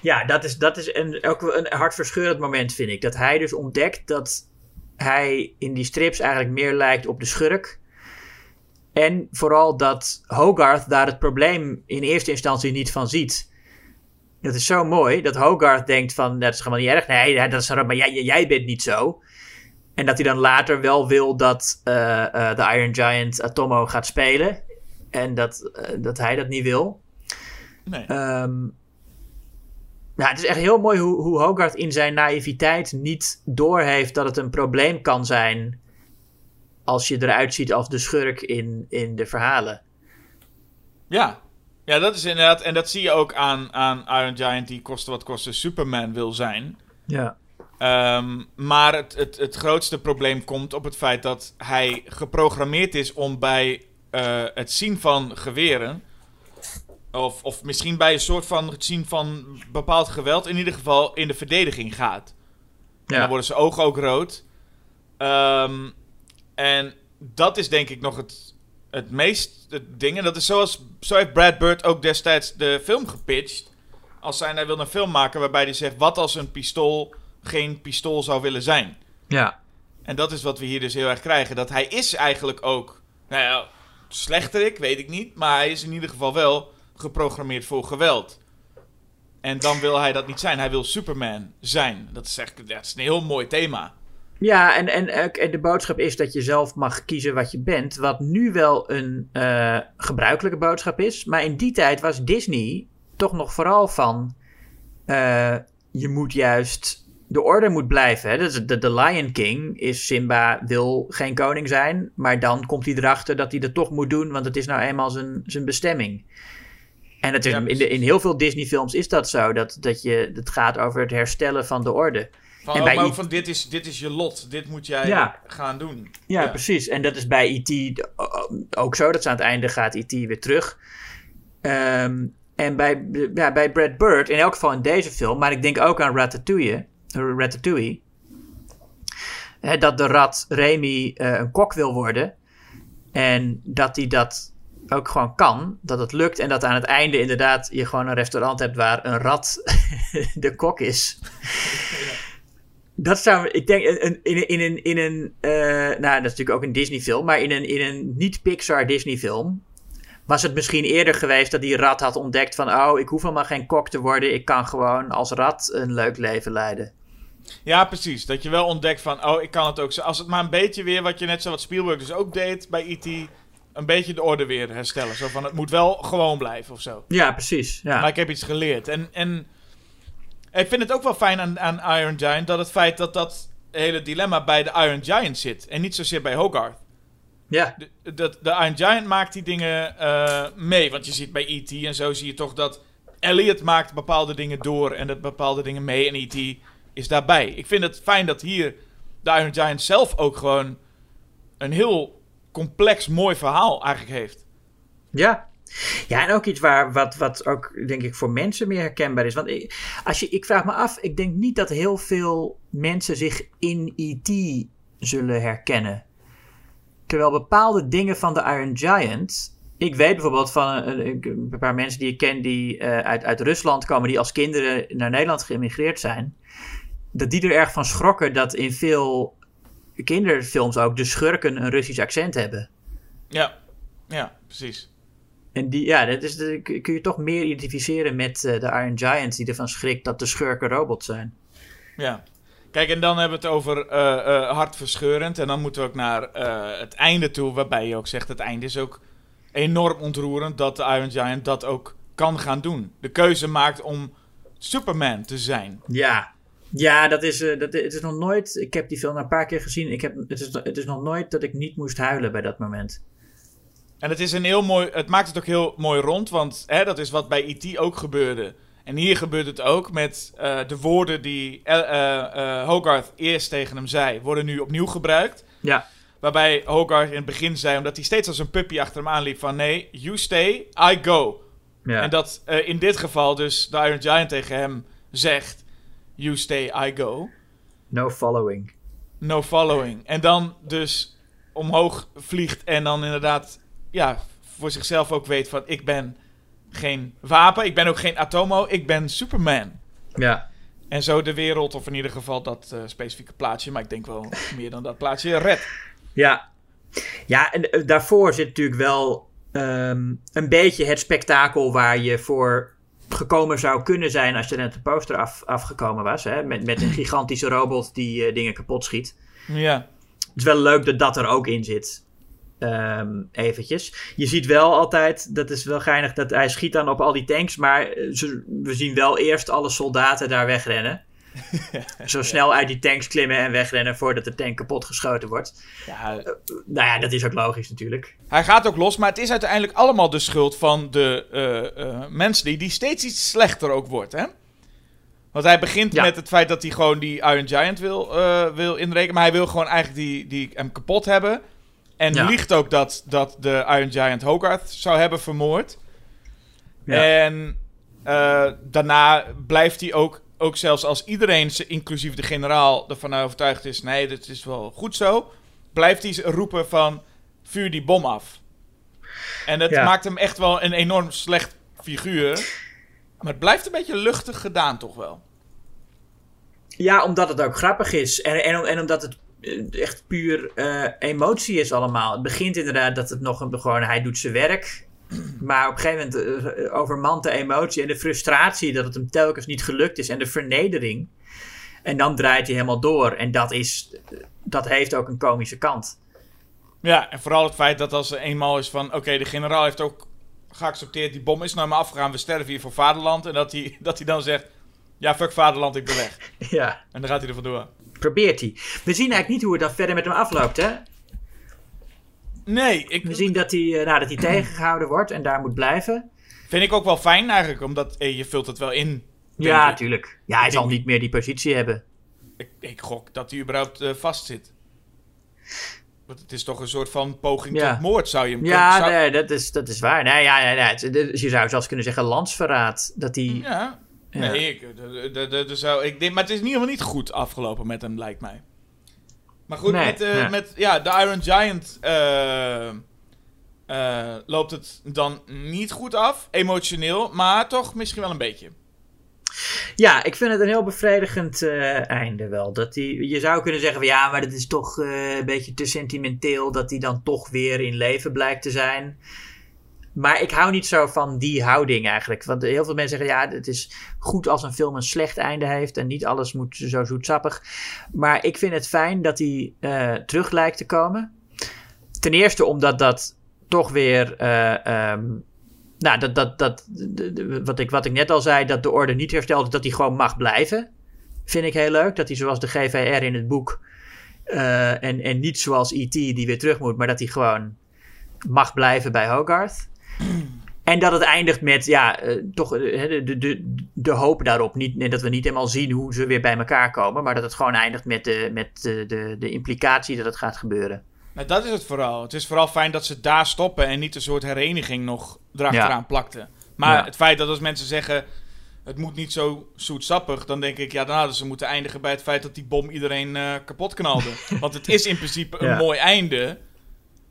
Ja, dat is, dat is een, ook een hartverscheurend moment, vind ik. Dat hij dus ontdekt dat hij in die strips eigenlijk meer lijkt op de schurk. En vooral dat Hogarth daar het probleem in eerste instantie niet van ziet. Dat is zo mooi, dat Hogarth denkt van, dat is gewoon niet erg. Nee, dat is, maar jij, jij bent niet zo. En dat hij dan later wel wil dat eh, eh, de Iron Giant Atomo gaat spelen. En dat, eh, dat hij dat niet wil. Nee. Ehm ja, het is echt heel mooi hoe, hoe Hogarth in zijn naïviteit niet doorheeft dat het een probleem kan zijn als je eruit ziet als de schurk in, in de verhalen. Ja. Ja, dat is inderdaad. En dat zie je ook aan, aan Iron Giant, die koste wat koste Superman wil zijn. Ja. Ehm, maar het, het, het grootste probleem komt op het feit dat hij geprogrammeerd is om bij eh, het zien van geweren. Of, of misschien bij een soort van het zien van bepaald geweld, in ieder geval in de verdediging gaat. En dan Ja. worden zijn ogen ook rood. Ehm, en dat is denk ik nog het, het meest het ding. En dat is zoals, zo heeft Brad Bird ook destijds de film gepitcht. Als zijn hij wil een film maken waarbij hij zegt... wat als een pistool geen pistool zou willen zijn? ja. En dat is wat we hier dus heel erg krijgen. Dat hij is eigenlijk ook... Nou ja, slechterik, weet ik niet. Maar hij is in ieder geval wel geprogrammeerd voor geweld. En dan wil hij dat niet zijn. Hij wil Superman zijn. Dat is echt dat is een heel mooi thema. Ja, en, en, en de boodschap is dat je zelf mag kiezen wat je bent. Wat nu wel een eh, gebruikelijke boodschap is. Maar in die tijd was Disney toch nog vooral van... eh, je moet juist... De orde moet blijven. Hè? Dus de, de Lion King is Simba wil geen koning zijn. Maar dan komt hij erachter dat hij dat toch moet doen. Want het is nou eenmaal zijn, zijn bestemming. En het is, Ja, in, de, in heel veel Disney films is dat zo. Dat, dat je, het gaat over het herstellen van de orde. Van, En oh, bij ook van dit is, dit is je lot. Dit moet jij Ja. gaan doen. Ja, precies. En dat is bij E.T. ook zo. Dat ze aan het einde gaat E.T. weer terug. Ehm, en bij, ja, bij Brad Bird, in elk geval in deze film, maar ik denk ook aan Ratatouille. Ratatouille dat de rat Remy eh, een kok wil worden. En dat hij dat ook gewoon kan. Dat het lukt. En dat aan het einde inderdaad je gewoon een restaurant hebt waar een rat de kok is. Dat zou, ik denk, in, in, in, een, in een uh, nou, dat is natuurlijk ook een Disney-film, maar in een, in een niet-Pixar Disney-film was het misschien eerder geweest dat die rat had ontdekt van, oh, ik hoef helemaal geen kok te worden, ik kan gewoon als rat een leuk leven leiden. Ja, precies. Dat je wel ontdekt van, oh, ik kan het ook zo. Als het maar een beetje weer, wat je net zo wat Spielberg dus ook deed bij E.T., een beetje de orde weer herstellen. Zo van, het moet wel gewoon blijven of zo. Ja, precies. Ja. Maar ik heb iets geleerd. En, en ik vind het ook wel fijn aan, aan Iron Giant dat het feit dat dat hele dilemma bij de Iron Giant zit. En niet zozeer bij Hogarth. Ja. De, de, de Iron Giant maakt die dingen uh, mee. Want je ziet bij E.T. en zo zie je toch dat Elliot maakt bepaalde dingen door en dat bepaalde dingen mee. En E.T. is daarbij. Ik vind het fijn dat hier de Iron Giant zelf ook gewoon een heel complex, mooi verhaal eigenlijk heeft. Ja, ja, en ook iets waar, wat, wat ook, denk ik, voor mensen meer herkenbaar is. Want ik, als je, ik vraag me af, ik denk niet dat heel veel mensen zich in E.T. zullen herkennen. Terwijl bepaalde dingen van de Iron Giant. Ik weet bijvoorbeeld van een, een paar mensen die ik ken die uh, uit, uit Rusland komen, die als kinderen naar Nederland geëmigreerd zijn. Dat die er erg van schrokken dat in veel kinderfilms ook de schurken een Russisch accent hebben. Ja, ja, precies. En die, ja, dat is de, kun je toch meer identificeren met uh, de Iron Giants die ervan schrikt dat de schurken robots zijn. Ja. Kijk, en dan hebben we het over uh, uh, hartverscheurend. En dan moeten we ook naar het einde toe, waarbij je ook zegt: het einde is ook enorm ontroerend dat de Iron Giant dat ook kan gaan doen. De keuze maakt om Superman te zijn. Ja, ja, dat is, uh, dat, het is nog nooit. Ik heb die film een paar keer gezien. Ik heb, het, is, het is nog nooit dat ik niet moest huilen bij dat moment. En het is een heel mooi. Het maakt het ook heel mooi rond. Want hè, dat is wat bij E.T. ook gebeurde. En hier gebeurt het ook met uh, de woorden die uh, Hogarth eerst tegen hem zei, worden nu opnieuw gebruikt. Ja. Waarbij Hogarth in het begin zei, omdat hij steeds als een puppy achter hem aanliep, van nee, you stay, I go. Ja. En dat in dit geval dus de Iron Giant tegen hem zegt, you stay, I go. No following. No following. En dan dus omhoog vliegt en dan inderdaad ja, voor zichzelf ook weet van ik ben geen wapen, ik ben ook geen Atomo, ik ben Superman. Ja. En zo de wereld, of in ieder geval dat uh, specifieke plaatsje, maar ik denk wel meer dan dat plaatsje, red. Ja. Ja, en uh, daarvoor zit natuurlijk wel um, een beetje het spektakel waar je voor gekomen zou kunnen zijn als je net de poster af, afgekomen was. Hè? Met, met een gigantische robot die uh, dingen kapot schiet. Ja. Het is wel leuk dat dat er ook in zit. Um, eventjes. Je ziet wel altijd, dat is wel geinig, dat hij schiet dan op al die tanks, maar we zien wel eerst alle soldaten daar wegrennen. Zo snel uit die tanks klimmen en wegrennen voordat de tank kapot geschoten wordt. Ja. Uh, nou ja, dat is ook logisch natuurlijk. Hij gaat ook los, maar het is uiteindelijk allemaal de schuld van de uh, uh, mensen die steeds iets slechter ook wordt, hè? Want hij begint ja. met het feit dat hij gewoon die Iron Giant wil, wil inrekenen, maar hij wil gewoon eigenlijk die, die hem kapot hebben. En ja. liegt ook dat, dat de Iron Giant Hogarth zou hebben vermoord. Ja. En uh, daarna blijft hij ook, ook zelfs als iedereen, inclusief de generaal, ervan overtuigd is... nee, dit is wel goed zo, blijft hij roepen van vuur die bom af. En dat ja. maakt hem echt wel een enorm slecht figuur. Maar het blijft een beetje luchtig gedaan toch wel. Ja, omdat het ook grappig is. En, en, en omdat het echt puur uh, emotie is allemaal. Het begint inderdaad dat het nog een, gewoon, hij doet zijn werk. Maar op een gegeven moment uh, overmand de emotie en de frustratie dat het hem telkens niet gelukt is. En de vernedering. En dan draait hij helemaal door. En dat, is, dat heeft ook een komische kant. Ja, en vooral het feit dat als er eenmaal is van... Oké, okay, de generaal heeft ook geaccepteerd, die bom is naar me afgegaan. We sterven hier voor vaderland. En dat hij, dat hij dan zegt... Ja, fuck vaderland, ik ben weg. Ja. En dan gaat hij er vandoor probeert hij. We zien eigenlijk niet hoe het dan verder met hem afloopt, hè? Nee, ik... We zien dat hij, nou, dat hij tegengehouden wordt en daar moet blijven. Vind ik ook wel fijn eigenlijk, omdat eh, je vult het wel in. Ja, ik. tuurlijk. Ja, hij ik zal denk... niet meer die positie hebben. Ik, ik gok dat hij überhaupt uh, vast zit. Want het is toch een soort van poging ja. tot moord, zou je hem Ja, zou... nee, dat is, dat is waar. Nee, ja, nee, nee, dus je zou zelfs kunnen zeggen landsverraad. Dat hij... Ja, ja. Nee, ik, de, de, de, zou, ik denk, maar het is in ieder geval niet goed afgelopen met hem, lijkt mij. Maar goed, nee, met, uh, ja. met ja, de Iron Giant uh, uh, loopt het dan niet goed af, emotioneel, maar toch misschien wel een beetje. Ja, ik vind het een heel bevredigend einde wel. Dat die, je zou kunnen zeggen van ja, maar dat is toch een beetje te sentimenteel dat hij dan toch weer in leven blijkt te zijn. Maar ik hou niet zo van die houding eigenlijk. Want heel veel mensen zeggen ja, het is goed als een film een slecht einde heeft en niet alles moet zo zoetsappig. Maar ik vind het fijn dat hij uh, terug lijkt te komen. Ten eerste omdat dat toch weer um, nou, dat, dat, dat, wat, ik, wat ik net al zei, dat de orde niet herstelt, dat hij gewoon mag blijven. Vind ik heel leuk. Dat hij zoals de GVR in het boek. Uh, en, en niet zoals E.T. die weer terug moet, maar dat hij gewoon mag blijven bij Hogarth. En dat het eindigt met, ja, uh, toch uh, de, de, de, hoop daarop. Niet, dat we niet helemaal zien hoe ze weer bij elkaar komen. Maar dat het gewoon eindigt met de, met de, de, de implicatie dat het gaat gebeuren. Nou, dat is het vooral. Het is vooral fijn dat ze daar stoppen en niet een soort hereniging nog erachteraan ja. plakten. Maar het feit dat als mensen zeggen, het moet niet zo zoetsappig, dan denk ik, ja, dan hadden ze moeten eindigen bij het feit dat die bom iedereen uh, kapot knalde. Want het is in principe een mooi einde.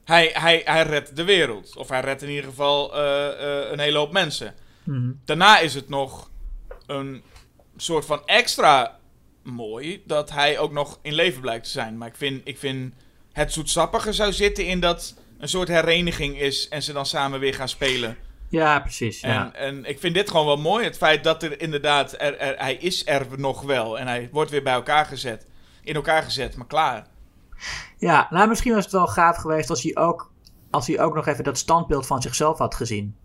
Hij, hij, hij redt de wereld. Of hij redt in ieder geval uh, uh, een hele hoop mensen. Mm. Daarna is het nog een soort van extra mooi dat hij ook nog in leven blijkt te zijn. Maar ik vind, ik vind het zoetsappige zou zitten in dat een soort hereniging is en ze dan samen weer gaan spelen. Ja, precies. Ja. En, en ik vind dit gewoon wel mooi. Het feit dat er inderdaad, er, er, hij is er nog wel. En hij wordt weer bij elkaar gezet. In elkaar gezet, maar klaar. Ja, nou misschien was het wel gaaf geweest als hij ook, als hij ook nog even dat standbeeld van zichzelf had gezien.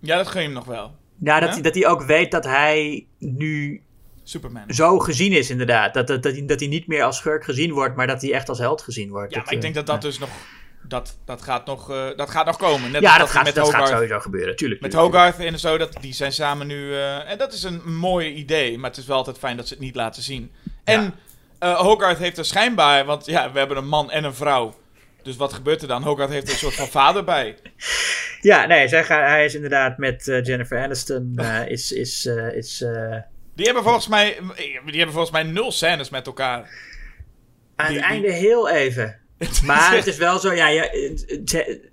Ja, dat gun je hem nog wel. Ja, dat, Hij, dat hij ook weet dat hij nu Superman. zo gezien is, inderdaad. Dat, dat, dat, hij, dat hij niet meer als schurk gezien wordt, maar dat hij echt als held gezien wordt. Ja, maar ik denk dat dat dus nog. Dat, dat, gaat nog, uh, dat gaat nog komen. Net ja, dat, dat, gaat, met dat gaat sowieso gebeuren, tuurlijk. Met Hogarth en zo, dat, die zijn samen nu... Uh, en dat is een mooi idee, maar het is wel altijd fijn dat ze het niet laten zien. En. Uh, Hogarth heeft er schijnbaar... Want ja, we hebben een man en een vrouw. Dus wat gebeurt er dan? Hogarth heeft er een soort van vader bij. Ja, nee, zij gaan, hij is inderdaad met Jennifer Aniston... is, is, is die hebben volgens mij, die hebben volgens mij nul scènes met elkaar. Aan het die, einde heel even. Maar het is wel zo, ja, ja ze,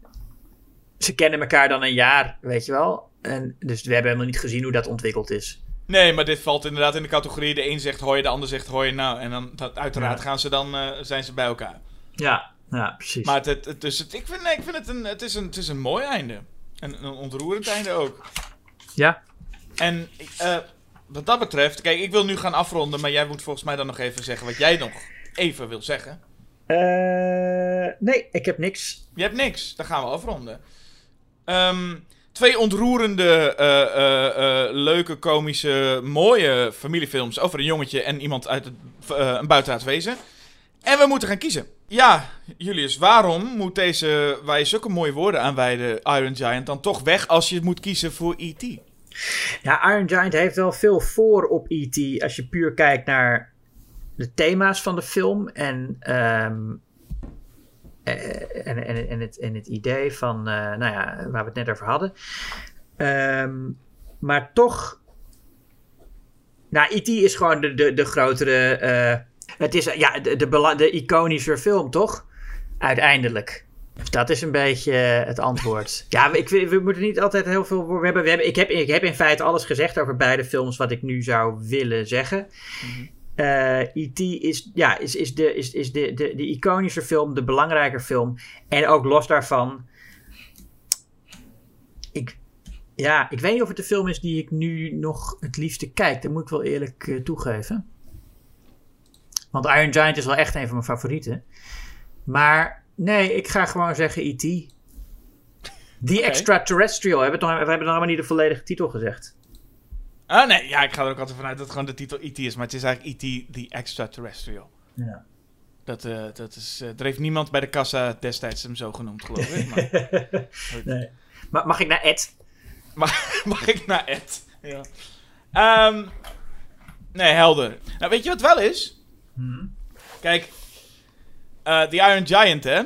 ze, kennen elkaar dan een jaar, weet je wel. En, dus we hebben helemaal niet gezien hoe dat ontwikkeld is. Nee, maar dit valt inderdaad in de categorie. De een zegt hoi, de ander zegt hoi. Nou, en dan dat, uiteraard ja. gaan ze dan, uh, zijn ze bij elkaar. Ja, ja precies. Maar het, dus het, ik, vind, nee, ik vind het een, het, is een, het is een mooi einde. En een ontroerend einde ook. Ja. En uh, wat dat betreft, kijk, ik wil nu gaan afronden, maar jij moet volgens mij dan nog even zeggen wat jij nog even wil zeggen. Uh, nee, ik heb niks. Je hebt niks, dan gaan we afronden. Um, twee ontroerende, uh, uh, leuke, komische, mooie familiefilms over een jongetje en iemand uit het, een buitenaards wezen. En we moeten gaan kiezen. Ja, Julius, waarom moet deze, waar je zulke mooie woorden aanwijden, Iron Giant, dan toch weg als je moet kiezen voor E.T.? Ja, Iron Giant heeft wel veel voor op E.T. Als je puur kijkt naar de thema's van de film en, um, en, en, en, het, en het idee van, uh, nou ja, waar we het net over hadden. Um, maar toch, nou, E.T. is gewoon de, de, de grotere, uh, het is ja, de, de, de iconische film, toch? Uiteindelijk. Dat is een beetje het antwoord. Ja, ik, we moeten niet altijd heel veel. We hebben, we hebben, ik, heb, ik heb in feite alles gezegd over beide films wat ik nu zou willen zeggen. Mm E.T. is, ja, is, is, de, is, is de, de, de iconische film, de belangrijker film. En ook los daarvan. Ik, ja, ik weet niet of het de film is die ik nu nog het liefste kijk. Dat moet ik wel eerlijk uh, toegeven. Want Iron Giant is wel echt een van mijn favorieten. Maar Nee, ik ga gewoon zeggen E.T. The okay. Extraterrestrial. We hebben, nog, we hebben nog helemaal niet de volledige titel gezegd. Ah, nee. Ja, ik ga er ook altijd vanuit dat gewoon de titel E.T. is. Maar het is eigenlijk E.T. The Extraterrestrial. Ja. Dat, uh, dat is... Uh, er heeft niemand bij de kassa destijds hem zo genoemd, geloof ik. Maar, nee. Ma mag ik naar Ed? Mag, mag ik naar Ed? Ja. Um, nee, helder. Nou, weet je wat wel is? Hmm. Kijk, uh, The Iron Giant, hè?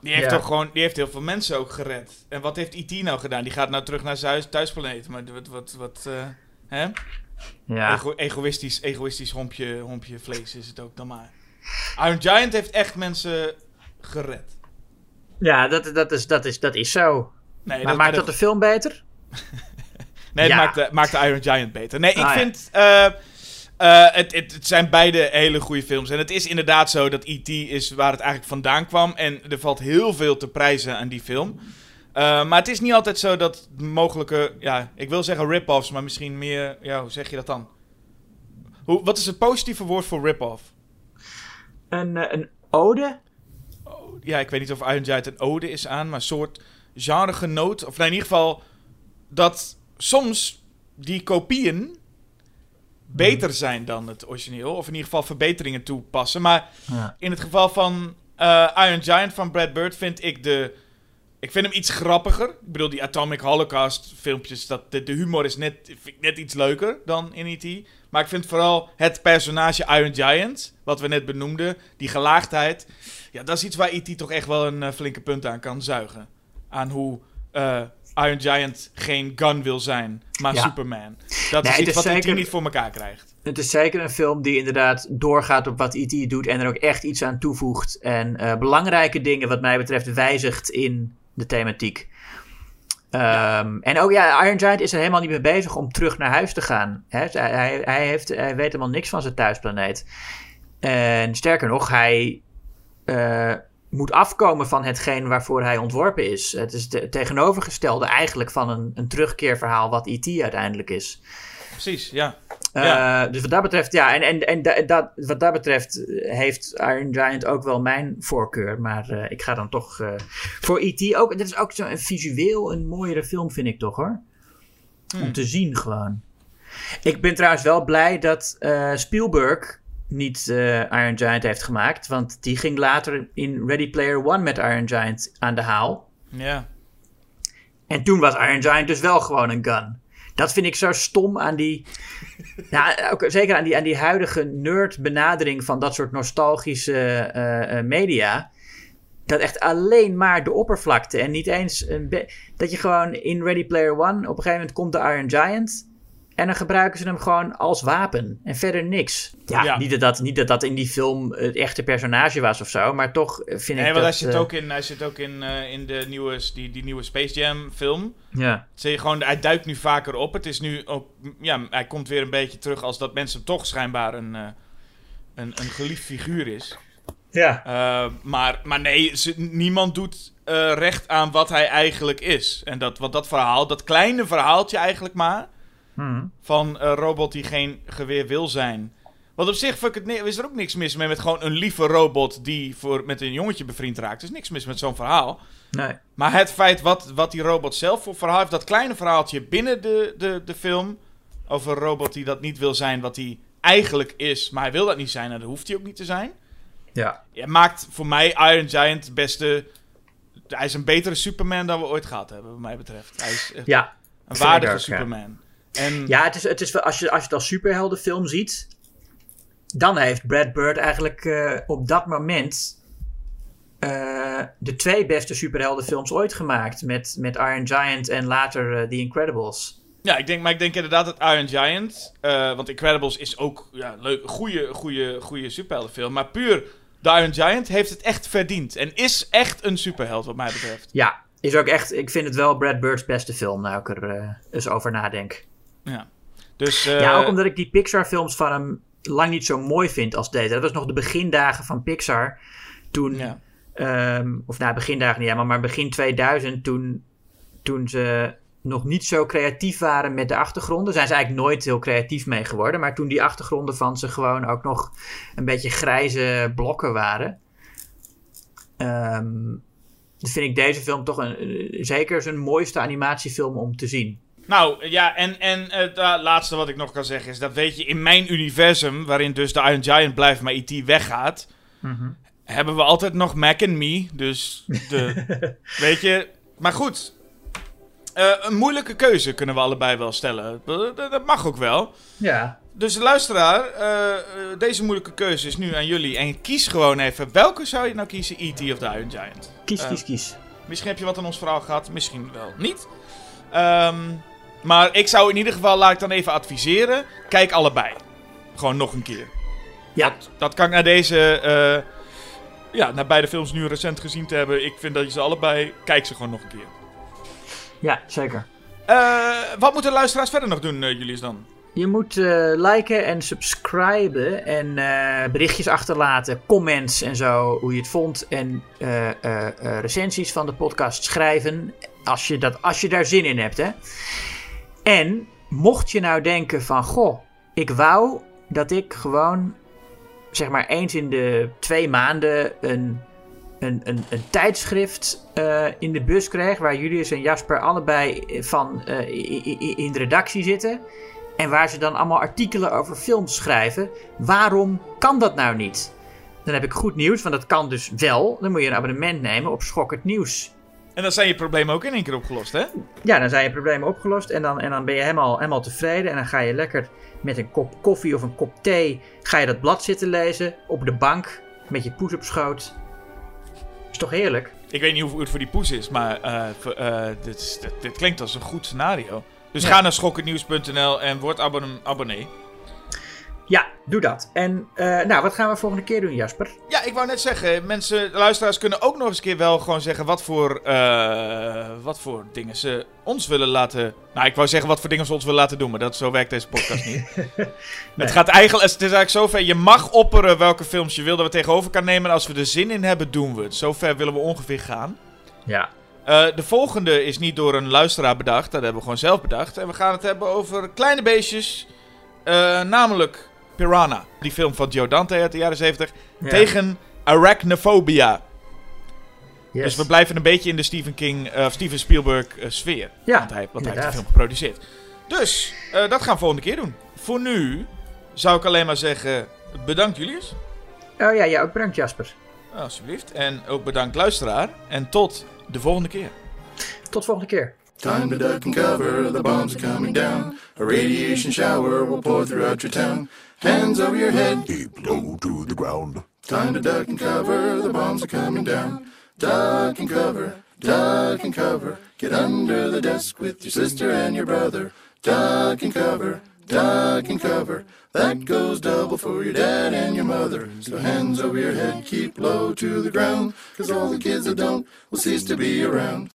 Die heeft toch gewoon, die heeft heel veel mensen ook gered. En wat heeft E.T. nou gedaan? Die gaat nou terug naar zijn thuisplaneet. Maar wat, wat, wat uh, hè? Ja. Ego egoïstisch, egoïstisch hompje, hompje vlees is het ook dan maar. Iron Giant heeft echt mensen gered. Ja, dat, dat, is, dat, is, dat is zo. Nee, maar dat, maakt dat de film beter? Nee, Ja. het maakt, de, maakt de Iron Giant beter. Nee, ik Ah, ja. vind... eh, eh, het, het, het zijn beide hele goede films. En het is inderdaad zo dat E.T. is waar het eigenlijk vandaan kwam. En er valt heel veel te prijzen aan die film. Eh, maar het is niet altijd zo dat mogelijke... Ja, ik wil zeggen rip-offs, maar misschien meer... Ja, hoe zeg je dat dan? Hoe, wat is het positieve woord voor rip-off? Een, eh, een ode? ja, ik weet niet of Iron Giant een ode is aan, maar een soort genregenoot. Of nou, in ieder geval dat soms die kopieën beter zijn dan het origineel. Of in ieder geval verbeteringen toepassen. Maar Ja. in het geval van eh, Iron Giant van Brad Bird vind ik de... Ik vind hem iets grappiger. Ik bedoel, die Atomic Holocaust filmpjes, dat, de, de humor is net, vind ik net iets leuker dan in E.T. Maar ik vind vooral het personage Iron Giant, wat we net benoemden, die gelaagdheid. Ja, dat is iets waar E.T. toch echt wel een eh, flinke punt aan kan zuigen. Aan hoe eh, Iron Giant geen gun wil zijn, maar Ja. Superman. Dat Nee, is iets is wat zeker- niet voor elkaar krijgt. Het is zeker een film die inderdaad doorgaat op wat E.T. doet en er ook echt iets aan toevoegt. En eh, belangrijke dingen, wat mij betreft, wijzigt in de thematiek. Ehm, En ook ja, Iron Giant is er helemaal niet mee bezig om terug naar huis te gaan. Hij, hij, hij, heeft, hij weet helemaal niks van zijn thuisplaneet. En sterker nog, hij eh, moet afkomen van hetgeen waarvoor hij ontworpen is. Het is het tegenovergestelde eigenlijk van een, een terugkeerverhaal wat E.T. uiteindelijk is. Precies, ja. Eh, Ja. Dus wat dat betreft, ja, en, en, en da- dat, wat dat betreft heeft Iron Giant ook wel mijn voorkeur. Maar eh, ik ga dan toch eh, voor E.T. ook. Dit is ook zo een visueel een mooiere film, vind ik toch hoor. Om Hmm. te zien gewoon. Ik ben trouwens wel blij dat Spielberg niet eh, Iron Giant heeft gemaakt. Want die ging later in Ready Player One met Iron Giant aan de haal. Ja. En toen was Iron Giant dus wel gewoon een gun. Dat vind ik zo stom aan die. ook zeker aan die, aan die huidige nerd-benadering van dat soort nostalgische eh, eh, media. Dat echt alleen maar de oppervlakte en niet eens. Een dat je gewoon in Ready Player One. op een gegeven moment komt de Iron Giant. En dan gebruiken ze hem gewoon als wapen. En verder niks. Ja, Ja. Niet, dat dat, niet dat dat in die film het echte personage was of zo. Maar toch vind ik Nee, want hij zit eh, ook in, hij zit ook in, eh, in de nieuwe, die, die nieuwe Space Jam film. Ja, Zie je gewoon, hij duikt nu vaker op. Het is nu ook, ja, hij komt weer een beetje terug als dat mensen hem toch schijnbaar een, eh, een, een geliefd figuur is. ja. Eh, maar, maar nee, ze- niemand doet eh, recht aan wat hij eigenlijk is. En dat, wat dat verhaal, dat kleine verhaaltje eigenlijk maar, Hm. van een robot die geen geweer wil zijn. Want op zich het, is er ook niks mis mee met gewoon een lieve robot die voor, met een jongetje bevriend raakt. Er is niks mis met zo'n verhaal. Nee. Maar het feit wat, wat die robot zelf voor verhaal heeft, dat kleine verhaaltje binnen de, de, de film. Over een robot die dat niet wil zijn wat hij eigenlijk is. Maar hij wil dat niet zijn en dat hoeft hij ook niet te zijn. Ja. Ja, maakt voor mij Iron Giant de beste. Hij is een betere Superman dan we ooit gehad hebben, wat mij betreft. Hij is Ja, een waardige ook, ja. En Ja, het is, het is, als, je, als je het als superheldenfilm ziet, dan heeft Brad Bird eigenlijk eh, op dat moment eh, de twee beste superheldenfilms ooit gemaakt. Met, met Iron Giant en later eh, The Incredibles. Ja, ik denk, maar ik denk inderdaad dat Iron Giant, want Incredibles is ook ja, leuk, een goede, goede, goede superheldenfilm, maar puur de Iron Giant heeft het echt verdiend en is echt een superheld wat mij betreft. Ja, is ook echt, ik vind het wel Brad Bird's beste film, nou ik er eens over nadenk. Ja, dus eh, ja, ook omdat ik die Pixar-films van hem lang niet zo mooi vind als deze. Dat was nog de begindagen van Pixar. Toen ja. Ehm, of nou, begindagen niet helemaal, maar begin 2000, toen, toen ze nog niet zo creatief waren met de achtergronden. Zijn ze eigenlijk nooit heel creatief mee geworden. Maar toen die achtergronden van ze gewoon ook nog een beetje grijze blokken waren. ehm, vind ik deze film toch een- zeker zijn mooiste animatiefilm om te zien. Nou ja, en, en het eh, laatste wat ik nog kan zeggen is dat weet je, in mijn universum, waarin dus de Iron Giant blijft, maar E.T. weggaat, hebben we altijd nog Mac and Me. Dus de, weet je, maar goed. Eh, een moeilijke keuze kunnen we allebei wel stellen. Dat, dat- mag ook wel. Ja. Dus luisteraar, eh, eh, deze moeilijke keuze is nu aan jullie. En kies gewoon even, welke zou je nou kiezen, E.T. of de Iron Giant? Kies, Eh, kies, kies. Misschien heb je wat aan ons verhaal gehad, misschien wel niet. Ehm, maar ik zou in ieder geval, laat ik dan even adviseren, kijk allebei. Gewoon nog een keer. Ja. Dat, dat kan ik na deze, eh, ja, na beide films nu recent gezien te hebben. Ik vind dat je ze allebei, kijk ze gewoon nog een keer. Ja, zeker. Eh, wat moeten luisteraars verder nog doen, uh, Julius, dan? Je moet uh, liken en subscriben en berichtjes achterlaten, comments en zo, hoe je het vond. En recensies van de podcast schrijven, als je, dat, als je daar zin in hebt. Hè? En mocht je nou denken van, goh, ik wou dat ik gewoon, zeg maar eens in de twee maanden een een, een, een tijdschrift uh, in de bus kreeg. Waar Julius en Jasper allebei van uh, in de redactie zitten. En waar ze dan allemaal artikelen over films schrijven. Waarom kan dat nou niet? Dan heb ik goed nieuws, want dat kan dus wel. Dan moet je een abonnement nemen op Schokkend Nieuws. En dan zijn je problemen ook in één keer opgelost, hè? Ja, dan zijn je problemen opgelost. En dan, en dan ben je helemaal, helemaal tevreden. En dan ga je lekker met een kop koffie of een kop thee. Ga je dat blad zitten lezen. Op de bank. Met je poes op schoot. Is toch heerlijk? Ik weet niet hoe het voor die poes is, maar uh, uh, dit, dit, dit, klinkt als een goed scenario. Dus ga naar schokkennieuws.nl en word abonnee. Ja, doe dat. En uh, nou, wat gaan we volgende keer doen, Jasper? Ja, ik wou net zeggen, mensen, luisteraars kunnen ook nog eens keer wel gewoon zeggen wat voor, uh, wat voor dingen ze ons willen laten. Nou, ik wou zeggen wat voor dingen ze ons willen laten doen, maar dat, zo werkt deze podcast niet. nee. Het gaat eigenlijk, het is eigenlijk zover, je mag opperen welke films je wil dat we tegenover kan nemen. En als we er zin in hebben, doen we het. Zover willen we ongeveer gaan. Ja. Uh, de volgende is niet door een luisteraar bedacht, dat hebben we gewoon zelf bedacht. En we gaan het hebben over kleine beestjes, namelijk Piranha. Die film van Joe Dante uit de jaren 70. Tegen Arachnophobia. Yes. Dus we blijven een beetje in de Stephen King, uh, Steven Spielberg uh, sfeer. Ja, want hij, want hij heeft de film geproduceerd. Dus, uh, dat gaan we volgende keer doen. Voor nu zou ik alleen maar zeggen, bedankt Julius. Oh ja, ja, ook bedankt Jasper. Alsjeblieft. En ook bedankt luisteraar. En tot de volgende keer. Tot volgende keer. Time to duck and cover, the bombs are coming down. A radiation shower will pour throughout your town. Hands over your head, keep low to the ground. Time to duck and cover, the bombs are coming down. Duck and cover, duck and cover. Get under the desk with your sister and your brother. Duck and cover, duck and cover. That goes double for your dad and your mother. So hands over your head, keep low to the ground. Cause all the kids that don't will cease to be around.